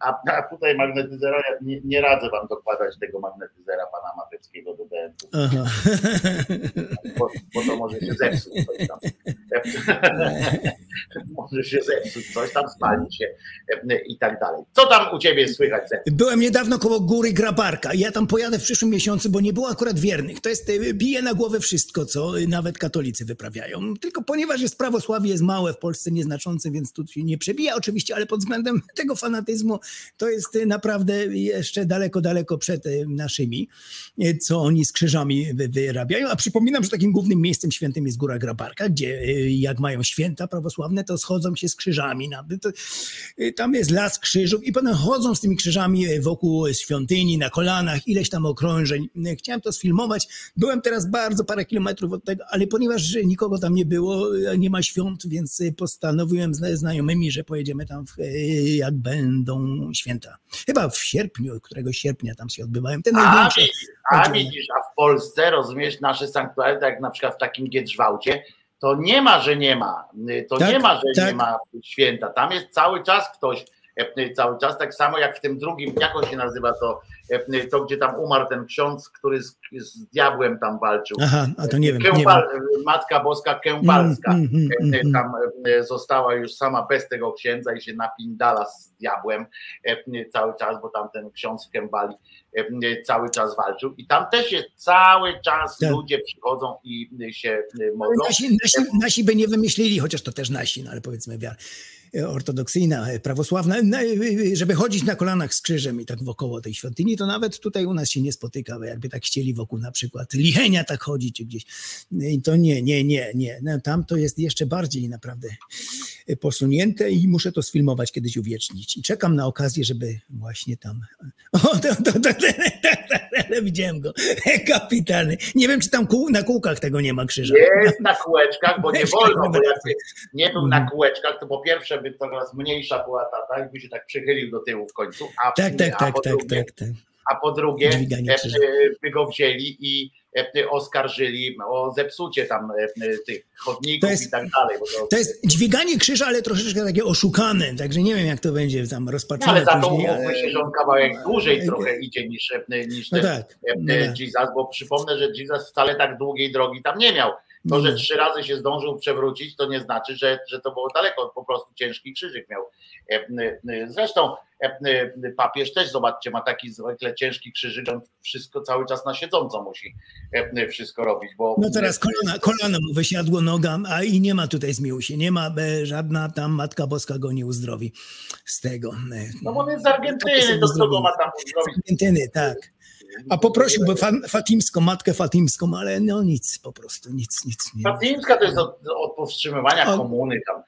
A, a tutaj magnetyzera, nie, nie, radzę wam dokładać tego magnetyzera pana Mateckiego do BMW. Bo, bo, to może się zepsuć coś tam. może się zepsuć coś tam, spali się i tak dalej. Co tam u ciebie słychać? Byłem niedawno koło góry Grabarka. Ja tam pojadę w przyszłym miesiącu, bo nie było akurat wiernych. To jest, bije na głowę wszystko, co nawet katolicy wyprawiają. Tylko ponieważ jest prawosławie, jest małe w Polsce, nieznaczące, więc tu się nie przebija oczywiście, ale pod względem tego fanatyzmu to jest naprawdę jeszcze daleko, daleko przed naszymi, co oni z krzyżami wyrabiają. A przypominam, że takim głównym miejscem świętym jest Góra Grabarka, gdzie jak mają święta prawosławne, to schodzą się z krzyżami. Tam jest las krzyżów i potem chodzą z tymi krzyżami wokół świątyni, na kolanach, ileś tam okrążeń. Chciałem to sfilmować. Byłem teraz bardzo parę kilometrów od tego, ale ponieważ nikogo tam nie było, nie ma świąt, więc postanowiłem z znajomymi, że pojedziemy tam, w, jak będą święta. Chyba w sierpniu, któregoś sierpnia tam się odbywają. Te a, a widzisz, a w Polsce, rozumiesz, nasze sanktuaria, tak jak na przykład w takim Giedrzwałcie, to nie ma, że nie ma. To tak, nie ma, że tak. nie ma święta. Tam jest cały czas ktoś, cały czas, tak samo jak w tym drugim, jak on się nazywa to, to gdzie tam umarł ten ksiądz, który z, z diabłem tam walczył. Aha, a to nie wiem. Kępal, nie wiem. Matka Boska Kępalska Mm, mm, mm, mm. tam została już sama bez tego księdza i się napindala z diabłem cały czas, bo tam ten ksiądz Kębali cały czas walczył i tam też jest cały czas Tak. ludzie przychodzą i się modlą. Nasi, nasi, nasi by nie wymyślili, chociaż to też nasi, no ale powiedzmy wiara ortodoksyjna, prawosławna, no, żeby chodzić na kolanach z krzyżem i tak wokoło tej świątyni, to nawet tutaj u nas się nie spotyka, bo jakby tak chcieli wokół na przykład Lichenia tak chodzić czy gdzieś. I to nie, nie, nie, nie. No, tam to jest jeszcze bardziej naprawdę posunięte i muszę to sfilmować, kiedyś uwiecznić. I czekam na okazję, żeby właśnie tam... O, to, to, to, widziałem go. Kapitalny. Nie wiem, czy tam kół, na kółkach tego nie ma krzyża. Jest na kółeczkach, bo nie wolno, bo jakby nie był na Mhm. kółeczkach, to po pierwsze by coraz mniejsza była ta, tak, by się tak przychylił do tyłu w końcu, a, Tak, tak, tak, po tak, drugie, tak, tak. A po drugie Dźwiganie e, e, by go wzięli i e, oskarżyli o zepsucie tam tych chodników jest- i tak dalej. To, To jest dźwiganie krzyża, ale troszeczkę takie oszukane, także nie wiem, jak to będzie tam no, rozpaczone ale za to umówmy się, że on kawałek dłużej trochę idzie niż, niż No ten tak, no tak. Jesus, bo przypomnę, że Jesus wcale tak długiej drogi tam nie miał. To, że trzy razy się zdążył przewrócić, to nie znaczy, że, że to było daleko, po prostu ciężki krzyżyk miał. Zresztą papież też, zobaczcie, ma taki zwykle ciężki krzyżyk, on wszystko cały czas na siedząco musi wszystko robić, bo... No teraz kolana, kolano mu wysiadło noga, a i nie ma tutaj zmiłuj się, nie ma żadna tam Matka Boska go nie uzdrowi z tego. e, No bo on jest z Argentyny, to co go ma tam Z zrobić? Argentyny, tak. A poprosiłby fa- fatimską, matkę fatimską, ale no nic, po prostu nic, nic. Nie. Fatimska to jest od, od powstrzymywania O. komuny tam,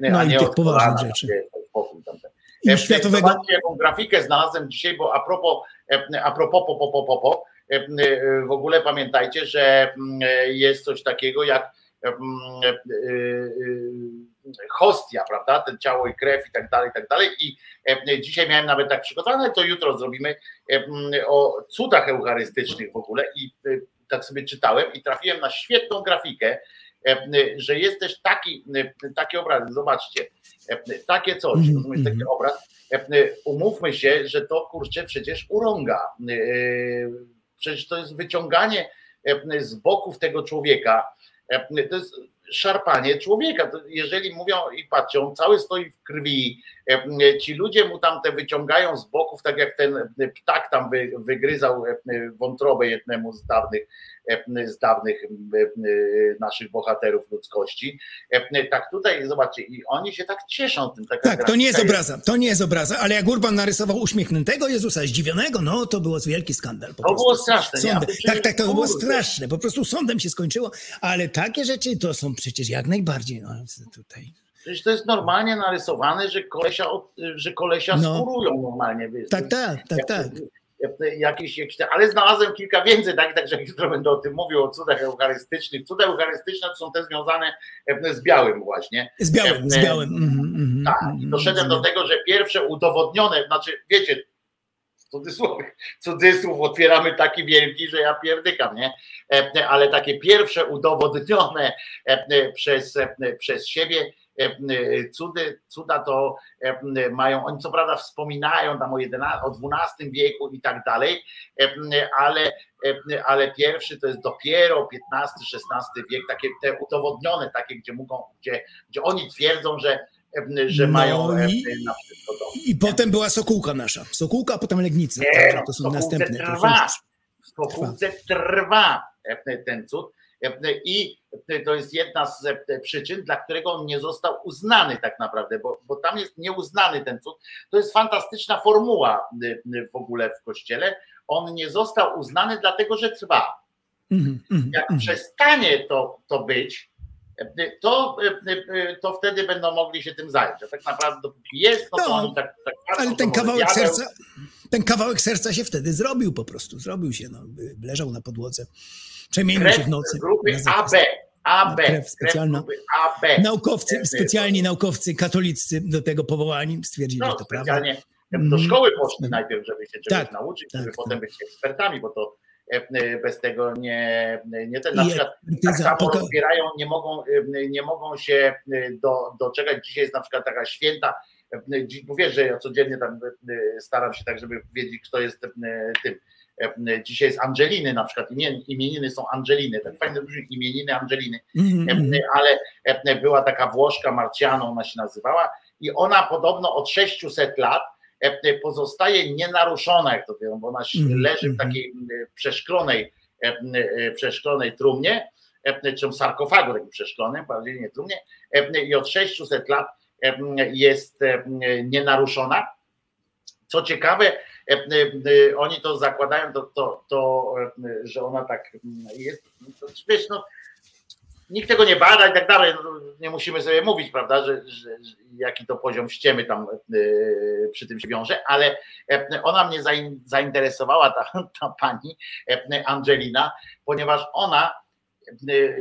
No a i nie tych od poważnych Korana, rzeczy. tam, I E, światowego, Zobaczcie, jaką grafikę znalazłem dzisiaj, bo a propos, e, a propos, po, po, po, po, po, e, w ogóle pamiętajcie, że jest coś takiego jak hostia, prawda, ten ciało i krew i tak dalej, i tak dalej. I dzisiaj miałem nawet tak przygotowane, to jutro zrobimy o cudach eucharystycznych w ogóle. I tak sobie czytałem i trafiłem na świetną grafikę, że jest też taki, taki obraz, zobaczcie, takie coś, Mhm, rozumiesz, taki mhm. obraz, umówmy się, że to kurczę przecież urąga. E, Przecież to jest wyciąganie z boków tego człowieka. To jest szarpanie człowieka. Jeżeli mówią i patrzą, cały stoi w krwi, ci ludzie mu tam te wyciągają z boków, tak jak ten ptak tam wy, wygryzał e, wątrobę jednemu z dawnych, e, z dawnych e, e, naszych bohaterów ludzkości. E, Tak tutaj, zobaczcie, i oni się tak cieszą tym. Tak, to nie jest obraza, to nie jest obraza, ale jak Urban narysował uśmiechniętego Jezusa, zdziwionego, no to było wielki skandal. To prostu. było straszne, nie? Sądem. przecież, Tak, tak, to było straszne, po prostu sądem się skończyło, ale takie rzeczy to są przecież jak najbardziej no, tutaj. Przecież to jest normalnie narysowane, że kolesia, że kolesia No. skurują normalnie. Wiesz, Tak, tak, tak, tak. Jakieś, jakieś, ale znalazłem kilka więcej, tak, także jutro będę o tym mówił, o cudach eucharystycznych. Cuda eucharystyczne to są te związane e, z białym właśnie. Z białym, z białym. Mhm, mhm, Tak, mhm, doszedłem do tego, że pierwsze udowodnione, znaczy wiecie, cudzysłów, cudzysłów otwieramy taki wielki, że ja pierdykam, nie? E, Ale takie pierwsze udowodnione e, e, przez, e, przez siebie e, e, cudy, cuda to e, mają, oni co prawda wspominają tam o, 11, o XII wieku i tak dalej, e, ale, e, ale pierwszy to jest dopiero XV-XVI wiek, takie te udowodnione, takie, gdzie mogą, gdzie, gdzie oni twierdzą, że, e, że No mają e, i- na wszystko to. I potem była Sokółka nasza. Sokółka, a potem Legnica. Nie, Także no, to są następne. trwa. W Sokółce trwa e, ten cud e, i to jest jedna z e, przyczyn, dla którego on nie został uznany tak naprawdę, bo, bo tam jest nieuznany ten cud. To jest fantastyczna formuła e, w ogóle w kościele. On nie został uznany dlatego, że trwa. Mhm, mhm, Jak mhm. przestanie to, to być, e, to, to wtedy będą mogli się tym zająć. A tak naprawdę jest, no to No, oni tak, tak Ale ten kawałek diabeł, serca, ten kawałek serca się wtedy zrobił po prostu. Zrobił się, no, leżał na podłodze. Przemienił się w nocy. grupy. AB. AB. Krew specjalna. AB. Naukowcy, specjalni naukowcy katoliccy do tego powołani stwierdzili, że No, to prawda. do szkoły poszli najpierw, żeby się czegoś Tak, nauczyć, tak, żeby tak. potem być ekspertami, bo to e, e, bez tego nie, nie ten. Na przykład tak samo rozbierają, nie mogą, e, nie mogą się do, doczekać. Dzisiaj jest na przykład taka święta, e, dzi- bo wiesz, że ja codziennie tam e, staram się tak, żeby wiedzieć, kto jest e, tym. E, Dzisiaj jest Angeliny na przykład, imien- imieniny są Angeliny, tak fajne brzmi, imieniny Angeliny, Mhm, mhm. E, ale e, była taka Włoszka, Marciano ona się nazywała. I ona podobno od 600 lat e, pozostaje nienaruszona, jak to mówią, bo ona Mhm, leży w takiej przeszklonej, e, e, przeszklonej trumnie, e, czy sarkofagu takim przeszklonym, bardziej nie trumnie. E, i od 600 lat e, jest nienaruszona. Co ciekawe, oni to zakładają, to, to, to, że ona tak jest, to, wiesz, no, nikt tego nie bada i tak dalej. No, nie musimy sobie mówić, prawda, że, że, jaki to poziom ściemy tam przy tym się wiąże, ale ona mnie zainteresowała, ta, ta pani Angelina, ponieważ ona,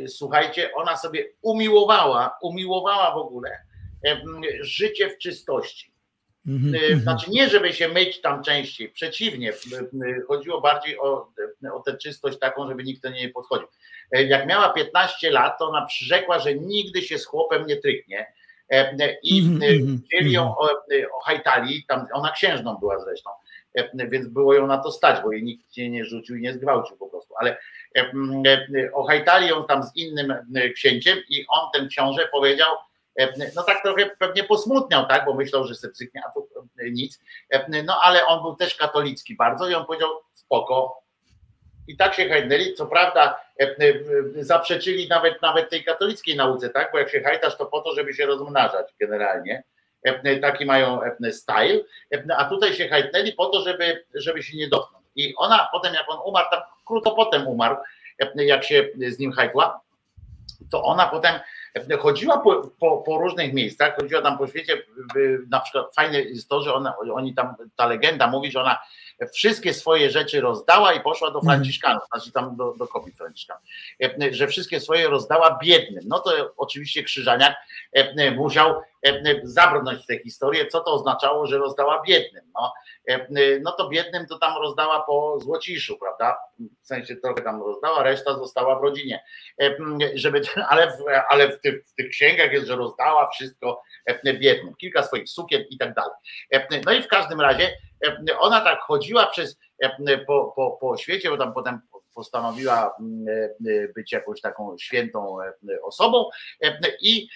słuchajcie, ona sobie umiłowała, umiłowała w ogóle życie w czystości. Mhm, znaczy nie, żeby się myć tam częściej, przeciwnie, chodziło bardziej o, o tę czystość taką, żeby nikt do niej nie podchodził. Jak miała 15 lat, to ona przyrzekła, że nigdy się z chłopem nie tryknie i mhm, mhm, chcieli ją hajtali, tam ona księżną była zresztą, więc było ją na to stać, bo jej nikt się nie rzucił i nie zgwałcił po prostu, ale ohajtali ją tam z innym księciem i on, ten książę powiedział, no tak trochę pewnie posmutniał, tak, bo myślał, że psyknie, a to nic, no ale on był też katolicki bardzo i on powiedział spoko, i tak się hajnęli, co prawda zaprzeczyli nawet, nawet tej katolickiej nauce, tak? Bo jak się hajtasz, to po to, żeby się rozmnażać generalnie. Taki mają style, a tutaj się hajtnęli po to, żeby, żeby się nie dotknąć. I ona potem, jak on umarł, tam krótko potem umarł, jak się z nim hajtła, to ona potem chodziła po, po, po, różnych miejscach, chodziła tam po świecie, na przykład fajne jest to, że ona, oni tam, ta legenda mówi, że ona wszystkie swoje rzeczy rozdała i poszła do mhm. Franciszkanów, znaczy tam do, do kobiet Franciszkanów, że wszystkie swoje rozdała biednym. No to oczywiście Krzyżaniak musiał zabrnąć w tę historię, co to oznaczało, że rozdała biednym. No, no to biednym to tam rozdała po złociszu, prawda? W sensie trochę tam rozdała, reszta została w rodzinie. Żeby, ale w, ale w, tych, w tych księgach jest, że rozdała wszystko biednym, kilka swoich sukien i tak dalej. No i w każdym razie ona tak chodziła przez po, po, po świecie, bo tam potem postanowiła mm, e, być jakąś taką świętą e, osobą e, i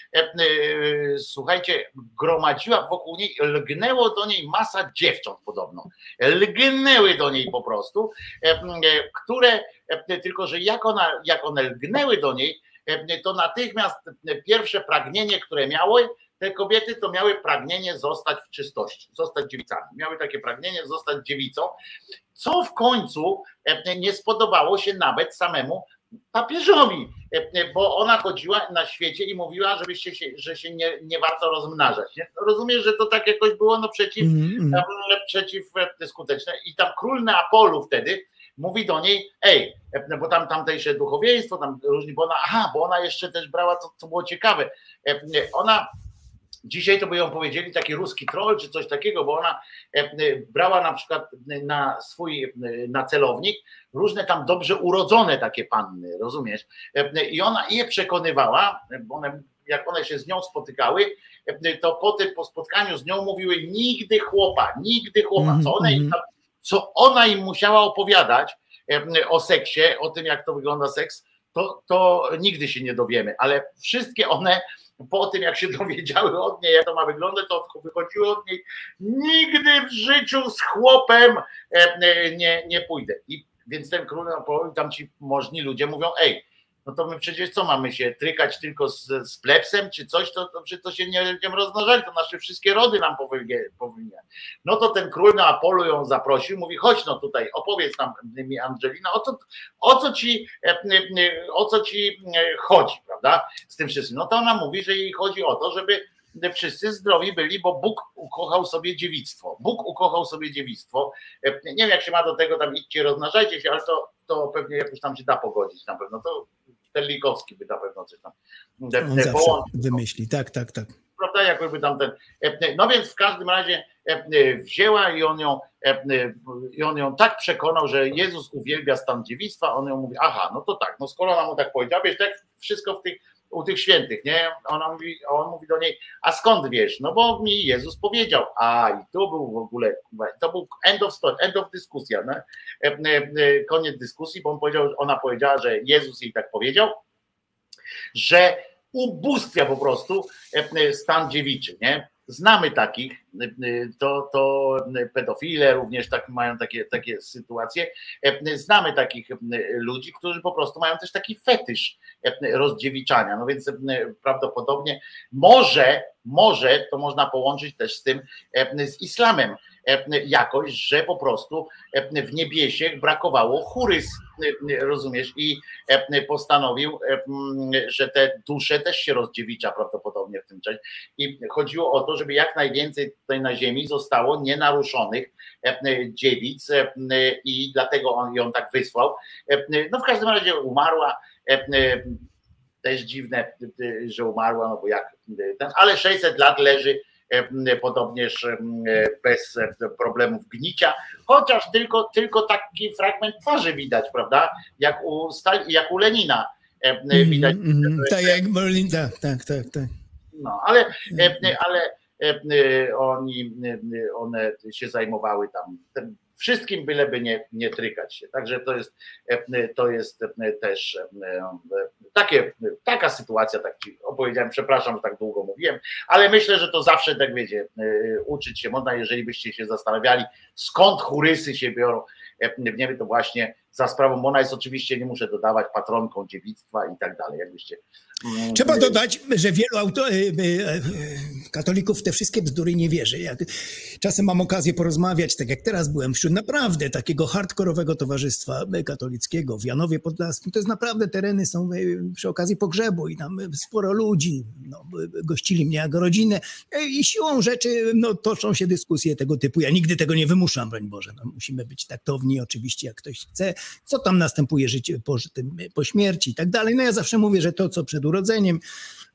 słuchajcie, gromadziła wokół niej, lgnęło do niej masa dziewcząt podobno. Lgnęły do niej po prostu, które tylko, że jak, ona, jak one lgnęły do niej, to natychmiast pierwsze pragnienie, które miały, te kobiety to miały pragnienie zostać w czystości, zostać dziewicami. Miały takie pragnienie zostać dziewicą, co w końcu e, nie spodobało się nawet samemu papieżowi, e, bo ona chodziła na świecie i mówiła, żebyście się, że się nie, nie warto rozmnażać. Nie? Rozumiesz, że to tak jakoś było no przeciw, mm, mm. przeciw e, skuteczne. I tam król Neapolu wtedy mówi do niej, ej, bo tam tamtejsze duchowieństwo, tam różni, bo ona, aha, bo ona jeszcze też brała, co, co było ciekawe, ona Dzisiaj to by ją powiedzieli taki ruski troll czy coś takiego, bo ona e, e, brała na przykład na swój e, na celownik różne tam dobrze urodzone takie panny, rozumiesz? I ona je przekonywała, bo one, jak one się z nią spotykały, to po tym po spotkaniu z nią mówiły nigdy chłopa, nigdy chłopa, co ona im, mhm. co ona im musiała opowiadać o seksie, o tym jak to wygląda seks, to, to nigdy się nie dowiemy, ale wszystkie one po tym, jak się dowiedziały od niej, jak to ma wyglądać, to wychodziły od niej, nigdy w życiu z chłopem e, nie, nie pójdę. I więc ten król, no, tam ci możni ludzie mówią, ej, no to my przecież co mamy się trykać tylko z, z plepsem czy coś, to, to, to się nie będziemy rozmnażać, to nasze wszystkie rody nam powinien. No to ten król na Apolu ją zaprosił, mówi chodź no tutaj, opowiedz nam Angelina, o co, o co ci e, e, o co ci e, chodzi, prawda, z tym wszystkim. No to ona mówi, że jej chodzi o to, żeby wszyscy zdrowi byli, bo Bóg ukochał sobie dziewictwo. Bóg ukochał sobie dziewictwo. Nie wiem, jak się ma do tego, tam idźcie, rozmnażajcie się, ale to, to pewnie jakoś tam się da pogodzić na pewno. To Terlikowski by na pewno coś tam On wymyśli, tak, tak, tak. Prawda, jakby tam ten. No więc w każdym razie wzięła i on ją, i on ją tak przekonał, że Jezus uwielbia stan dziewictwa, on ją mówi, aha, no to tak, no skoro ona mu tak powiedziała, wiesz, tak wszystko w tych, u tych świętych, nie? Ona mówi, on mówi do niej, a skąd wiesz? No bo mi Jezus powiedział, a i to był w ogóle, to był end of story, end of dyskusja, nie? koniec dyskusji, bo on powiedział, ona powiedziała, że Jezus jej tak powiedział, że ubóstwia po prostu stan dziewiczy, nie? Znamy takich, to, to pedofile również tak mają takie, takie sytuacje. Znamy takich ludzi, którzy po prostu mają też taki fetysz rozdziewiczania. No więc prawdopodobnie może, może to można połączyć też z tym, z islamem jakoś, że po prostu w niebiesiech brakowało churys, rozumiesz, i postanowił, że te dusze też się rozdziewicza prawdopodobnie w tym czasie. I chodziło o to, żeby jak najwięcej tutaj na ziemi zostało nienaruszonych dziewic i dlatego on ją tak wysłał. No w każdym razie umarła też dziwne, że umarła, no bo jak ten, ale 600 lat leży podobnież bez problemów gnicia, chociaż tylko, tylko taki fragment twarzy widać, prawda? Jak u, jak u Lenina widać. Mm, mm, tak jak Berlin, tak, tak, tak, tak. No, ale, ale oni, one się zajmowały tam wszystkim, byleby nie, nie trykać się. Także to jest, to jest też takie, taka sytuacja, tak ci opowiedziałem, przepraszam, że tak długo mówiłem, ale myślę, że to zawsze tak wiecie, uczyć się można, jeżeli byście się zastanawiali, skąd churysy się biorą w niebie, to właśnie za sprawą, ona jest oczywiście, nie muszę dodawać, patronką dziewictwa i tak dalej, jakbyście Mm, Trzeba dodać, że wielu auto, e, e, katolików w te wszystkie bzdury nie wierzy. Ja czasem mam okazję porozmawiać, tak jak teraz byłem wśród naprawdę takiego hardkorowego towarzystwa katolickiego w Janowie Podlaskim. To jest naprawdę tereny są przy okazji pogrzebu i tam sporo ludzi no, gościli mnie jako rodzinę i siłą rzeczy no, toczą się dyskusje tego typu. Ja nigdy tego nie wymuszam, broń Boże. No, musimy być taktowni oczywiście, jak ktoś chce. Co tam następuje życie po, po śmierci i tak dalej. No ja zawsze mówię, że to, co przed urodzeniem.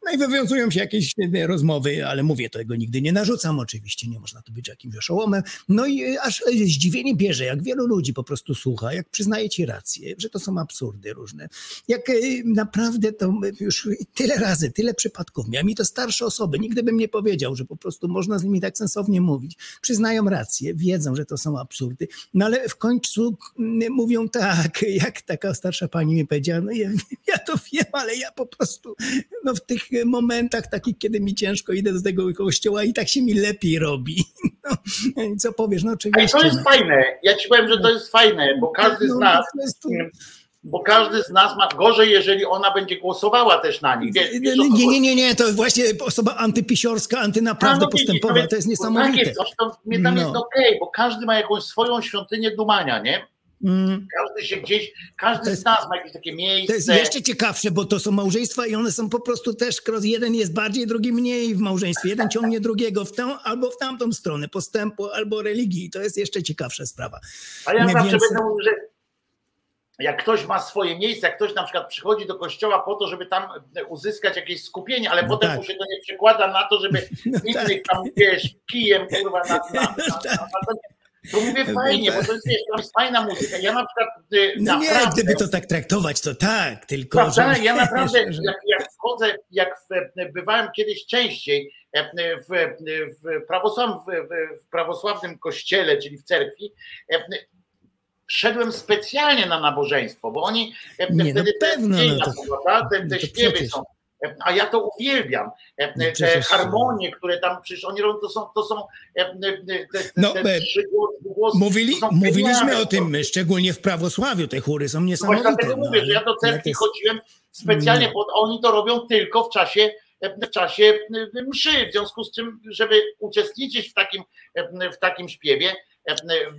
No i wywiązują się jakieś rozmowy, ale mówię, tego nigdy nie narzucam, oczywiście nie można to być jakimś oszołomem. No i aż zdziwienie bierze, jak wielu ludzi po prostu słucha, jak przyznaje ci rację, że to są absurdy różne. Jak e, naprawdę to już tyle razy, tyle przypadków miałem i to starsze osoby, nigdy bym nie powiedział, że po prostu można z nimi tak sensownie mówić. Przyznają rację, wiedzą, że to są absurdy, no ale w końcu mówią tak, jak taka starsza pani mi powiedziała, no ja, ja to wiem, ale ja po prostu no w tych momentach takich, kiedy mi ciężko idę do tego kościoła i tak się mi lepiej robi. No, co powiesz? No oczywiście. Ale to jest fajne. Ja ci powiem, że to jest fajne, bo każdy z no, nas bo każdy z nas ma gorzej, jeżeli ona będzie głosowała też na nich. Wiesz, wiesz, nie, nie, nie, nie, to właśnie osoba antypisiorska, antynaprawda no, postępowa, to jest niesamowite. Tak jest, coś tam, mnie tam no. jest okej, okay, bo każdy ma jakąś swoją świątynię dumania, nie? Mm. Każdy się gdzieś, każdy jest, z nas ma jakieś takie miejsce. To jest jeszcze ciekawsze, bo to są małżeństwa i one są po prostu też, jeden jest bardziej, drugi mniej w małżeństwie. Jeden ciągnie drugiego w tę albo w tamtą stronę postępu albo religii. To jest jeszcze ciekawsza sprawa. A ja zawsze więcej... będę mówił, że jak ktoś ma swoje miejsce, jak ktoś na przykład przychodzi do kościoła po to, żeby tam uzyskać jakieś skupienie, ale no potem tak. mu się to nie przekłada na to, żeby no innych tak. tam, wiesz, kijem, kurwa, na, na, na, na, na to mówię fajnie, bo to jest, jest fajna muzyka. Ja na przykład. Y, no naprawdę, nie, gdyby to tak traktować, to tak, tylko. Prawda? Że... Ja naprawdę, jak, jak wchodzę, jak w, bywałem kiedyś częściej e, w, w, prawosław, w, w prawosławnym kościele, czyli w cerkwi, e, szedłem specjalnie na nabożeństwo, bo oni e, nie, wtedy no pewno, no to, te, te no śpiewy są a ja to uwielbiam. E, no te harmonie, które tam przecież oni robią, to są, to są e, e, te, no, te głosy, Mówili, mówiliśmy o tym, szczególnie w prawosławiu, te chóry są niesamowite. Właśnie dlatego no, mówię, że ja do cerkwi jest... chodziłem specjalnie, no. bo oni to robią tylko w czasie w czasie mszy, w związku z czym, żeby uczestniczyć w takim, w takim śpiewie,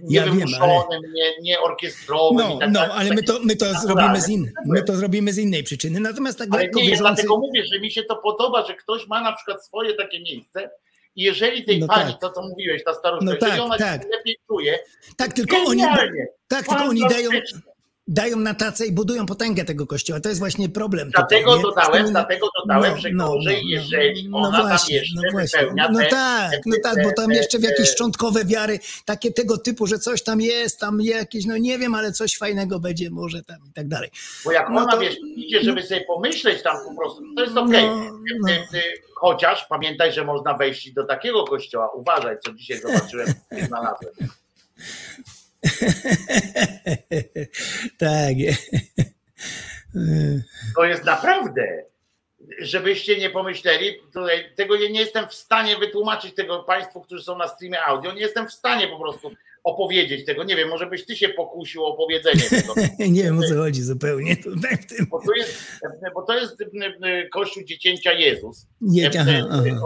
niewymuszonym, ja ale... nie, nie orkiestrowym. No, tak, no tak, ale my to, my to zrobimy z in, my to zrobimy z innej przyczyny. Natomiast tak ale nie, wierzący... dlatego mówię, że mi się to podoba, że ktoś ma na przykład swoje takie miejsce i jeżeli tej no pani, tak. to co mówiłeś, ta staruszka, no jeżeli tak, ona tak. się lepiej czuje, tak, tylko oni, tak, tylko oni dają, dają na tacę i budują potęgę tego kościoła. To jest właśnie problem. Dlatego tutaj, dodałem, dlatego dodałem, no, że no, gorzej, no, jeżeli no, ona właśnie, tam jeszcze no wypełnia No te, tak, te, no tak, bo tam jeszcze w jakieś szczątkowe wiary, takie tego typu, że coś tam jest, tam jakieś, no nie wiem, ale coś fajnego będzie może tam i tak dalej. Bo jak no ona, to, wiesz, idzie, żeby sobie pomyśleć tam po prostu, to jest okej. Okay. No, Chociaż pamiętaj, że można wejść do takiego kościoła. Uważaj, co dzisiaj zobaczyłem, znalazłem. tak. To jest naprawdę. żebyście nie pomyśleli, tutaj, tego nie jestem w stanie wytłumaczyć tego Państwu, którzy są na streamie audio, nie jestem w stanie po prostu opowiedzieć tego. Nie wiem, może byś ty się pokusił o opowiedzenie tego. nie wiem o co chodzi zupełnie tutaj w tym. Bo to jest, bo to jest Kościół Dziecięcia Jezus. Aha.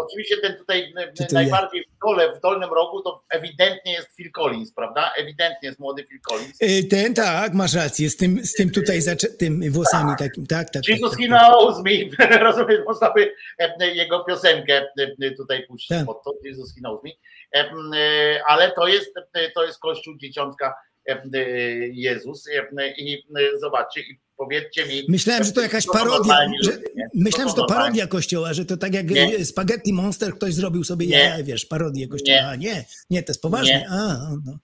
Oczywiście ten tutaj najbardziej w dole, w dolnym rogu to ewidentnie jest Phil Collins, prawda? Ewidentnie jest młody Phil Collins. Ten tak, masz rację, z tym, z tym tutaj, tym włosami tak. takim, tak, tak. Jesus tak, tak, he knows me, rozumiesz, można by jego piosenkę tutaj puścić tak. pod to, Jesus he knows me, ale to jest, to jest Kościół Dzieciątka Jezus i zobaczcie i powiedzcie mi. Myślałem, że to jakaś parodia. Że, myślałem, że to parodia kościoła, że to tak jak nie. Spaghetti Monster ktoś zrobił sobie, nie. wiesz, parodię kościoła. Nie, nie, nie to jest poważnie. Nie. A, no.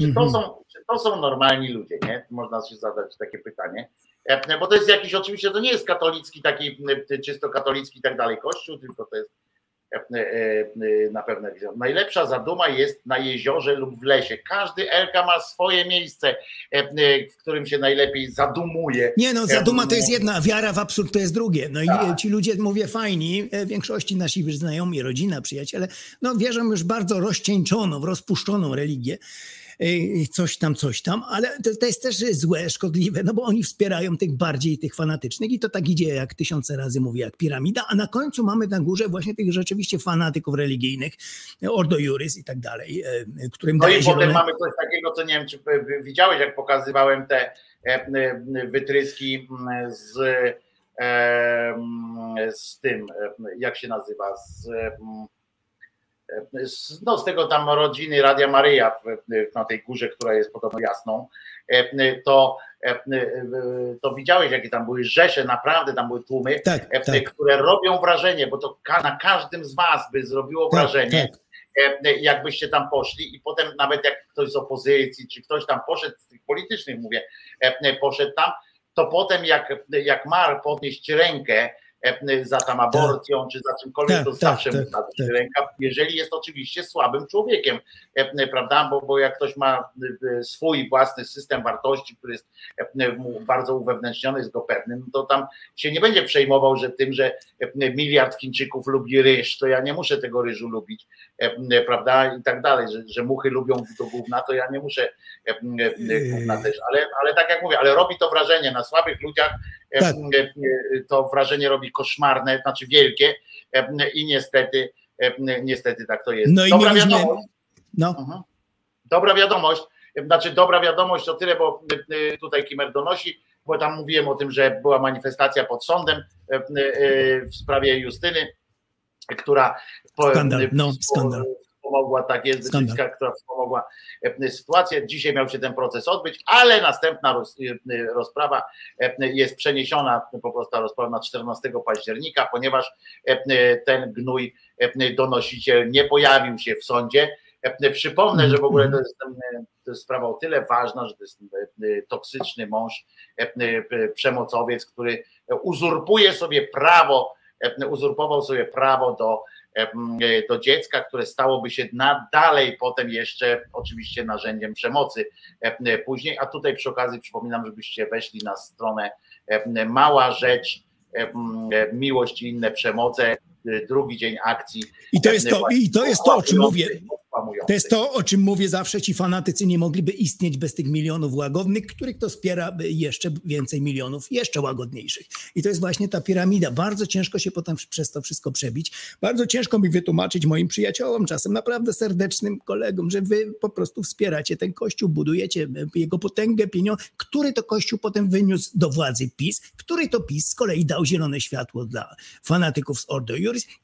czy, to są, czy to są normalni ludzie, nie? Można się zadać takie pytanie. Bo to jest jakiś, oczywiście to nie jest katolicki, taki czysto katolicki i tak dalej kościół, tylko to jest E, e, na pewno Najlepsza zaduma jest na jeziorze lub w lesie. Każdy Elka ma swoje miejsce, e, w którym się najlepiej zadumuje. Nie no, zaduma to jest jedna, wiara w absurd to jest drugie. No i tak. ci ludzie, mówię, fajni, w większości nasi znajomi, rodzina, przyjaciele, no wierzą już bardzo rozcieńczoną, rozpuszczoną religię coś tam, coś tam, ale to, to, jest też złe, szkodliwe, no bo oni wspierają tych bardziej tych fanatycznych i to tak idzie, jak tysiące razy mówię, jak piramida, a na końcu mamy na górze właśnie tych rzeczywiście fanatyków religijnych, Ordo Juris i tak dalej, e, którym No i zielone... potem mamy coś takiego, co nie wiem, czy widziałeś, jak pokazywałem te e, e, wytryski z z tym, jak się nazywa, z no, z tego tam rodziny Radia Maryja na tej górze, która jest podobno jasną, e, to, e, to widziałeś, jakie tam były rzesze, naprawdę tam były tłumy, tak, e, tak. które robią wrażenie, bo to na każdym z was by zrobiło tak, wrażenie, tak. jakbyście tam poszli i potem nawet jak ktoś z opozycji, czy ktoś tam poszedł, z tych politycznych mówię, poszedł tam, to potem jak, jak Mar podnieść rękę, E, za tam aborcją, tak. czy za czymkolwiek, tak, to tak, zawsze tak, tak, ręka, jeżeli jest oczywiście słabym człowiekiem, prawda? Bo, bo jak ktoś ma e, swój własny system wartości, który jest bardzo uwewnętrzniony, jest go pewny, no to tam się nie będzie przejmował, że tym, że miliard Chińczyków lubi ryż, to ja nie muszę tego ryżu lubić, prawda? I tak dalej, że, że muchy lubią do gówna, to ja nie muszę gówna też, ale, ale tak jak mówię, ale robi to wrażenie na słabych ludziach, tak. to wrażenie robi koszmarne, znaczy wielkie i niestety, niestety tak to jest. No dobra i wiadomość. No. Mhm. Dobra wiadomość, znaczy dobra wiadomość o tyle, bo tutaj Kimer donosi, bo tam mówiłem o tym, że była manifestacja pod sądem w sprawie Justyny, która skandal, no, skandal wspomogła, tak jest, Wyszyńska, która wspomogła e, sytuację. Dzisiaj miał się ten proces odbyć, ale następna roz, e, rozprawa e, jest przeniesiona, po prostu rozprawa na 14 października, ponieważ ten gnój donosiciel nie pojawił się w sądzie. Przypomnę, że w ogóle to jest, to jest sprawa o tyle ważna, że to jest toksyczny mąż, przemocowiec, który uzurpuje sobie prawo, uzurpował sobie prawo do E, do dziecka, które stałoby się na, dalej potem jeszcze oczywiście narzędziem przemocy e, później, a tutaj przy okazji przypominam, żebyście weszli na stronę e, mała rzecz, miłość i inne przemoce, drugi dzień akcji. I to jest to, i to, jest to o czym mówię. To jest to, o czym mówię zawsze, ci fanatycy nie mogliby istnieć bez tych milionów łagodnych, których to wspiera jeszcze więcej milionów, jeszcze łagodniejszych. I to jest właśnie ta piramida. Bardzo ciężko się potem przez to wszystko przebić. Bardzo ciężko mi wytłumaczyć moim przyjaciołom, czasem naprawdę serdecznym kolegom, że wy po prostu wspieracie ten kościół, budujecie jego potęgę, pieniądze, który to kościół potem wyniósł do władzy PiS, który to PiS z kolei dał zielone światło dla fanatyków z Ordo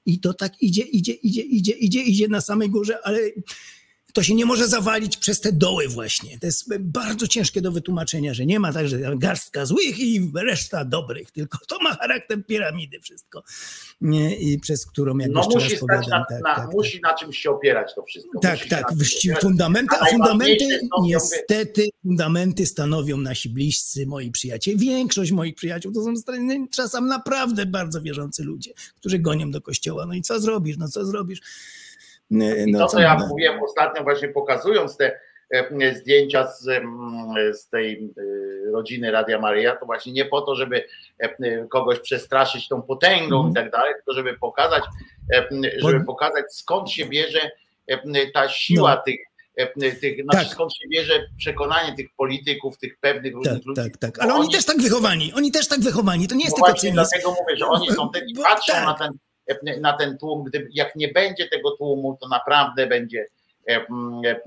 i to tak idzie, idzie, idzie, idzie, idzie, idzie na samej górze, ale to się nie może zawalić przez te doły właśnie. To jest bardzo ciężkie do wytłumaczenia, że nie ma tak, że garstka złych i reszta dobrych, tylko to ma charakter piramidy wszystko, nie? I przez którą jak no musi stać na, tak, na, tak, musi tak. na czymś się opierać to wszystko. Tak, musi tak, fundamenty, a fundamenty niestety fundamenty stanowią nasi bliscy, moi przyjaciele. Większość moich przyjaciół to są czasem naprawdę bardzo wierzący ludzie, którzy gonią do kościoła. No i co zrobisz? No co zrobisz? No, to, co ja mówiłem ostatnio, właśnie pokazując te, zdjęcia z, z tej rodziny Radia Maryja, to właśnie nie po to, żeby kogoś przestraszyć tą potęgą i Mhm. tak dalej, tylko żeby pokazać, żeby pokazać skąd się bierze ta siła No. tych, tych znaczy Tak. skąd się bierze przekonanie tych polityków, tych pewnych różnych Tak, ludzi. tak, tak. Ale Bo oni też tak wychowani. Oni też tak wychowani. To nie jest no tylko cynizm. dlatego mówię, że oni są Bo- patrzą tak. na ten, na ten tłum, gdy, jak nie będzie tego tłumu, to naprawdę będzie, e,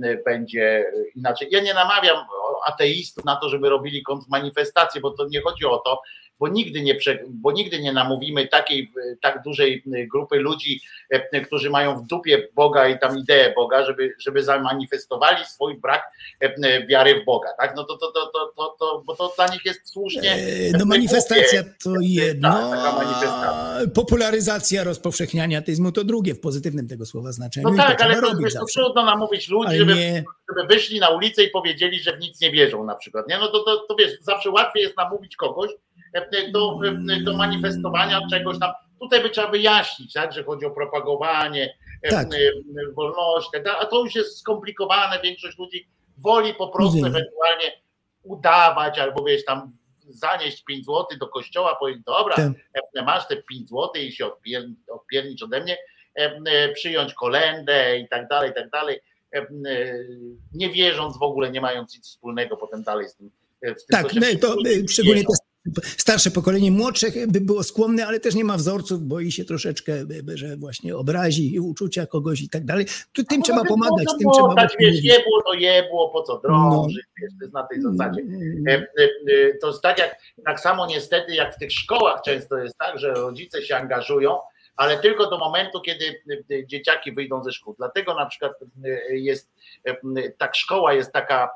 e, będzie inaczej. Ja nie namawiam ateistów na to, żeby robili kontrmanifestacje, bo to nie chodzi o to, bo nigdy nie, bo nigdy nie namówimy takiej tak dużej grupy ludzi, e, którzy mają w dupie Boga i tam ideę Boga, żeby, żeby zamanifestowali swój brak e, wiary w Boga. Tak? No to, to, to, to, to, to, bo to dla nich jest słusznie. E, No manifestacja to jedno, Tak, manifestacja. popularyzacja rozpowszechniania ateizmu to drugie w pozytywnym tego słowa znaczeniu. No tak, ale to, wiesz, to trudno namówić ludzi, Ale żeby, nie, żeby wyszli na ulicę i powiedzieli, że w nic nie wierzą na przykład. Nie? No to, to, to wiesz, zawsze łatwiej jest namówić kogoś do, e, do manifestowania czegoś tam. Tutaj by trzeba wyjaśnić, tak, że chodzi o propagowanie e, Tak. e, wolności, tak, a to już jest skomplikowane. Większość ludzi woli po prostu ewentualnie udawać albo wiesz tam zanieść 5 zł do kościoła, powiedzieć, dobra, Tak. e, masz te 5 zł i się odpier- odpiernicz ode mnie, e, e, przyjąć kolendę i tak dalej, i tak dalej, e, e, nie wierząc w ogóle, nie mając nic wspólnego potem dalej z tym. e, z tym tak, no, to e, szczególnie te starsze pokolenie, młodszych by było skłonne, ale też nie ma wzorców, boi się troszeczkę, że właśnie obrazi uczucia kogoś i tak dalej. Tu tym No, trzeba no, pomagać, no, tym no, trzeba tak, wiesz, jebło to jebło, po co drążyć, No. wiesz, to jest na tej zasadzie. E, e, e, To jest tak jak, tak samo niestety jak w tych szkołach często jest tak, że rodzice się angażują, ale tylko do momentu, kiedy dzieciaki wyjdą ze szkół. Dlatego na przykład jest, tak szkoła jest taka,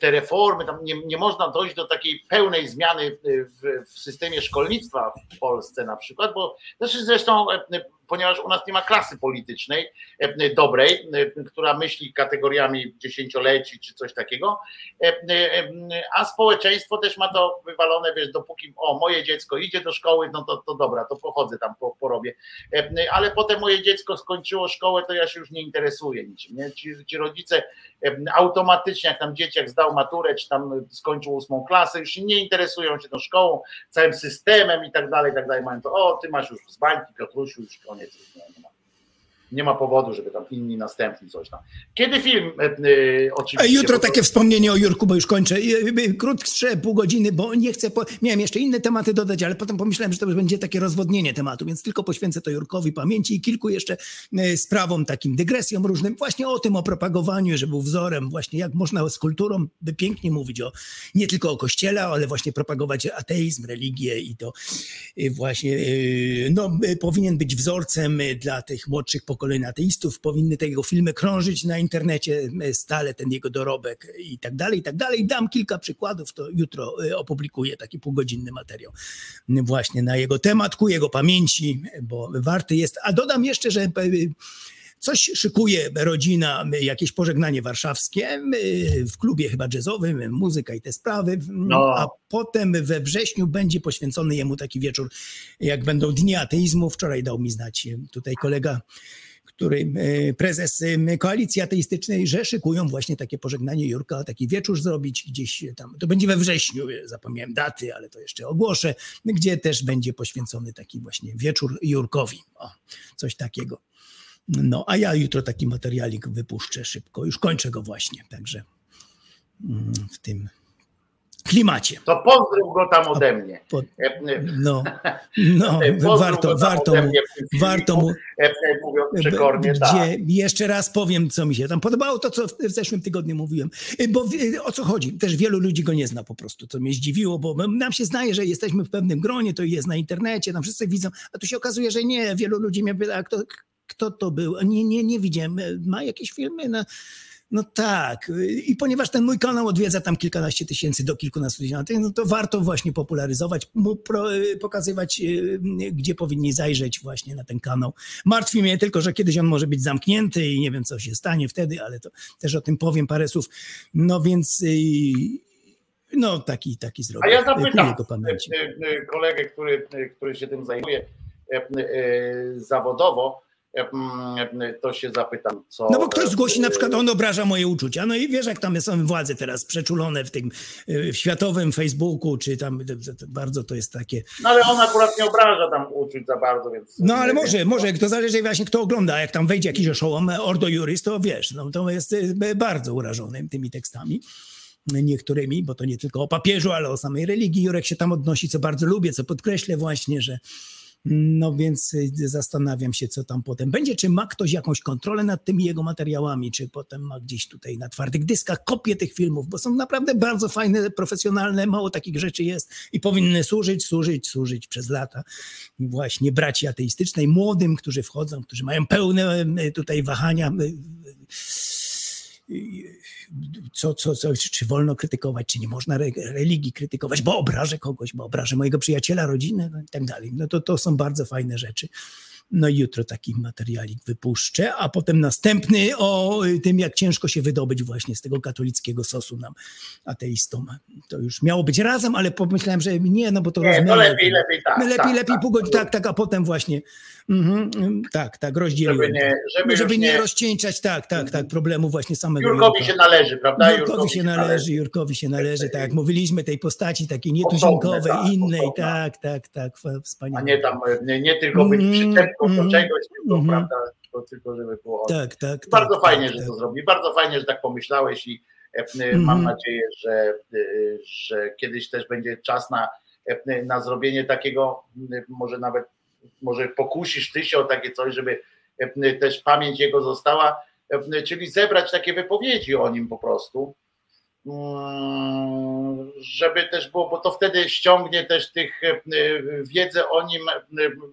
te reformy, tam nie, nie można dojść do takiej pełnej zmiany w, w systemie szkolnictwa w Polsce na przykład, bo znaczy zresztą, e, ponieważ u nas nie ma klasy politycznej e, dobrej, e, która myśli kategoriami dziesięcioleci czy coś takiego, E, a społeczeństwo też ma to wywalone, wiesz, dopóki o, moje dziecko idzie do szkoły, no to, to dobra, to pochodzę tam, po, porobię, ale potem moje dziecko skończyło szkołę, to ja się już nie interesuję niczym, nie? Ci, ci rodzice automatycznie, jak tam dzieciak zdał maturę, czy tam skończył ósmą klasę, już nie interesują się tą szkołą, całym systemem i tak dalej, i tak dalej, mają to, o, ty masz już z bańki, Piotrusiu, już koniec, nie, nie ma nie ma powodu, żeby tam inni następni coś tam. Kiedy film e, e, oczywiście? jutro takie wspomnienie o Jurku, bo już kończę. Y, Krótsze, pół godziny, bo nie chcę. Po... Miałem jeszcze inne tematy dodać, ale potem pomyślałem, że to będzie takie rozwodnienie tematu, więc tylko poświęcę to Jurkowi pamięci i kilku jeszcze sprawom, takim dygresjom różnym, właśnie o tym, o propagowaniu, że był wzorem, właśnie jak można z kulturą by pięknie mówić o nie tylko o kościele, ale właśnie propagować ateizm, religię i to właśnie no, powinien być wzorcem dla tych młodszych pokoleń ateistów, powinny te jego filmy krążyć na internecie y, stale, ten jego dorobek i tak dalej, i tak dalej. Dam kilka przykładów, to jutro y, opublikuję taki półgodzinny materiał właśnie na jego temat, ku jego pamięci, bo warty jest. A dodam jeszcze, że y, Coś szykuje rodzina, jakieś pożegnanie warszawskie w klubie chyba jazzowym, muzyka i te sprawy. No. A potem we wrześniu będzie poświęcony jemu taki wieczór, jak będą dni ateizmu. Wczoraj dał mi znać tutaj kolega, który y, prezes koalicji ateistycznej, że szykują właśnie takie pożegnanie Jurka, taki wieczór zrobić gdzieś tam. To będzie we wrześniu, zapomniałem daty, ale to jeszcze ogłoszę, gdzie też będzie poświęcony taki właśnie wieczór Jurkowi. O, coś takiego. No, a ja jutro taki materialik wypuszczę szybko. Już kończę go właśnie, także mm, w tym klimacie. To pozdrów go tam ode mnie. Po, E, e, no, no pozdrów warto, warto mu, warto mu, e, e, przekornie, gdzie tak. jeszcze raz powiem, co mi się tam podobało, to co w, zeszłym tygodniu mówiłem. Bo o co chodzi? Też wielu ludzi go nie zna po prostu, co mnie zdziwiło, bo nam się zdaje, że jesteśmy w pewnym gronie, to jest na internecie, tam wszyscy widzą, a tu się okazuje, że nie. Wielu ludzi mnie pyta, kto, kto to był? Nie, nie, nie widziałem. Ma jakieś filmy na... No tak. I ponieważ ten mój kanał odwiedza tam kilkanaście tysięcy do kilkunastu tysięcy, no to warto właśnie popularyzować, mu pro, pokazywać, y, gdzie powinni zajrzeć właśnie na ten kanał. Martwi mnie tylko, że kiedyś on może być zamknięty i nie wiem, co się stanie wtedy, ale to też o tym powiem parę słów. No więc y, no taki, taki zrobię. A ja zapytam kolegę, który, który się tym zajmuje zawodowo, to się zapytam, co... No bo ktoś zgłosi, na przykład on obraża moje uczucia, no i wiesz, jak tam są władze teraz przeczulone w tym w światowym Facebooku, czy tam bardzo to jest takie... No ale on akurat nie obraża tam uczuć za bardzo, więc... No ale może, może, to zależy właśnie kto ogląda, jak tam wejdzie jakiś oszołom, Ordo Juris, to wiesz, no to jest bardzo urażony tymi tekstami niektórymi, bo to nie tylko o papieżu, ale o samej religii. Jurek się tam odnosi, co bardzo lubię, co podkreślę właśnie, że no więc y, zastanawiam się, co tam potem będzie. Czy ma ktoś jakąś kontrolę nad tymi jego materiałami, czy potem ma gdzieś tutaj na twardych dyskach kopie tych filmów, bo są naprawdę bardzo fajne, profesjonalne, mało takich rzeczy jest i powinny służyć, służyć, służyć przez lata właśnie braci ateistycznej, młodym, którzy wchodzą, którzy mają pełne y, tutaj wahania y, co, co, co, czy wolno krytykować, czy nie można religii krytykować, bo obrażę kogoś, bo obrażę mojego przyjaciela, rodzinę no i tak dalej. No to, to są bardzo fajne rzeczy. No i jutro taki materialik wypuszczę, a potem następny o tym, jak ciężko się wydobyć właśnie z tego katolickiego sosu nam, ateistom. To już miało być razem, ale pomyślałem, że nie, no bo to nie, to lepiej, lepiej tak. Lepiej, tak, lepiej tak, pół godziny, tak, tak, a potem właśnie Mhm, tak, tak, rozdzieliłem. Żeby nie, żeby żeby nie, nie rozcieńczać, tak, tak, tak, problemu właśnie samego Jurkowi się należy, prawda? Jurkowi, Jurkowi się należy, Jurkowi się należy, tak jak mówiliśmy, tej postaci takiej nietuzinkowej, tak, innej, tak, tak, tak, wspaniale. A nie tam, nie, nie tylko być Mhm, przyczepką do mhm, czegoś, tylko, mhm. prawda, to tylko żeby było... Tak, tak. Bardzo tak, fajnie, tak, że tak. to zrobi. Bardzo fajnie, że tak pomyślałeś i e, e, Mhm. mam nadzieję, że, e, że kiedyś też będzie czas na, na zrobienie takiego, może nawet, może pokusisz ty się o takie coś, żeby też pamięć jego została, czyli zebrać takie wypowiedzi o nim po prostu, Mm, żeby też było, bo to wtedy ściągnie też tych wiedzę o nim,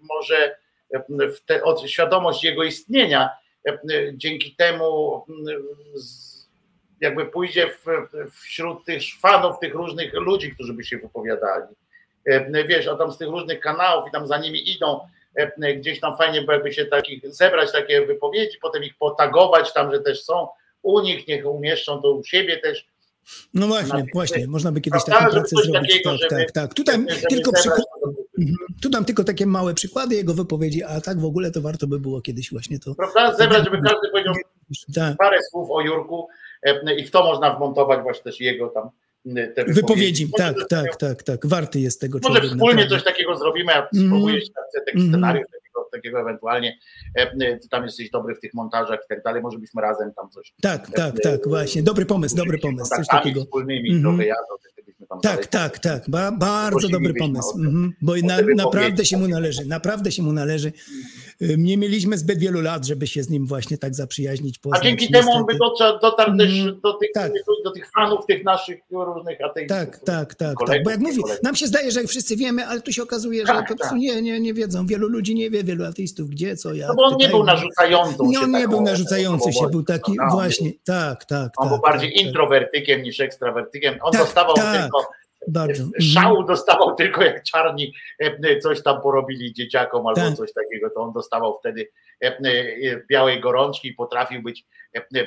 może te, od, świadomość jego istnienia, e, dzięki temu mm, jakby pójdzie w, wśród tych fanów, tych różnych ludzi, którzy by się wypowiadali. E, Wiesz, a tam z tych różnych kanałów i tam za nimi idą, e, gdzieś tam fajnie byłoby się takich, zebrać takie wypowiedzi, potem ich potagować tam, że też są u nich, niech umieszczą to u siebie też. No właśnie, Na- właśnie, można by kiedyś taką pracę zrobić. takiego, tak, żeby- tak, tak. Tutaj żeby tylko przykład. Mhm. Tu dam tylko takie małe przykłady jego wypowiedzi, a tak w ogóle to warto by było kiedyś właśnie to. Prawda? Zebrać, żeby każdy powiedział Tak. parę słów o Jurku e, i w to można wmontować właśnie też jego tam e, Wypowiedzi, Może tak, tak, tak, tak. Warty jest tego Może człowiek. wspólnie naprawdę. coś takiego zrobimy, ja spróbuję się tak, taki Mhm. scenariusz takiego, ewentualnie. E, e, Ty tam jesteś dobry w tych montażach i tak dalej, może byśmy razem tam coś. Tak, tak, tak, właśnie. Dobry pomysł, dobry pomysł. Coś takiego. wspólnymi Mhm. trochę jadą, byśmy tam Tak, dalej- tak, tak. Ba, bardzo dobry pomysł. Mhm. Bo na, naprawdę się mu należy. Naprawdę się mu należy. Y, Nie mieliśmy zbyt wielu lat, żeby się z nim właśnie tak zaprzyjaźnić. A Poznać, dzięki temu on by dotarł, dotarł też Mhm. do tych, Tak. do tych fanów, tych naszych różnych ateistów. Tak, tak, tak, kolegów, tak. Bo jak mówię, kolegów. nam się zdaje, że wszyscy wiemy, ale tu się okazuje, że Tak, po prostu tak. nie, nie, nie wiedzą. Wielu ludzi nie wie, wielu ateistów gdzie, co, jak. No bo on nie był narzucającą Nie, się on nie był narzucający się, był taki prawda? On właśnie, tak, tak. On tak, był bardziej tak, tak. introwertykiem niż ekstrawertykiem. On Tak, dostawał tak. tylko Bardzo. szału dostawał tylko jak czarni e, coś tam porobili dzieciakom albo Tak. coś takiego, to on dostawał wtedy e, e, białej gorączki i potrafił być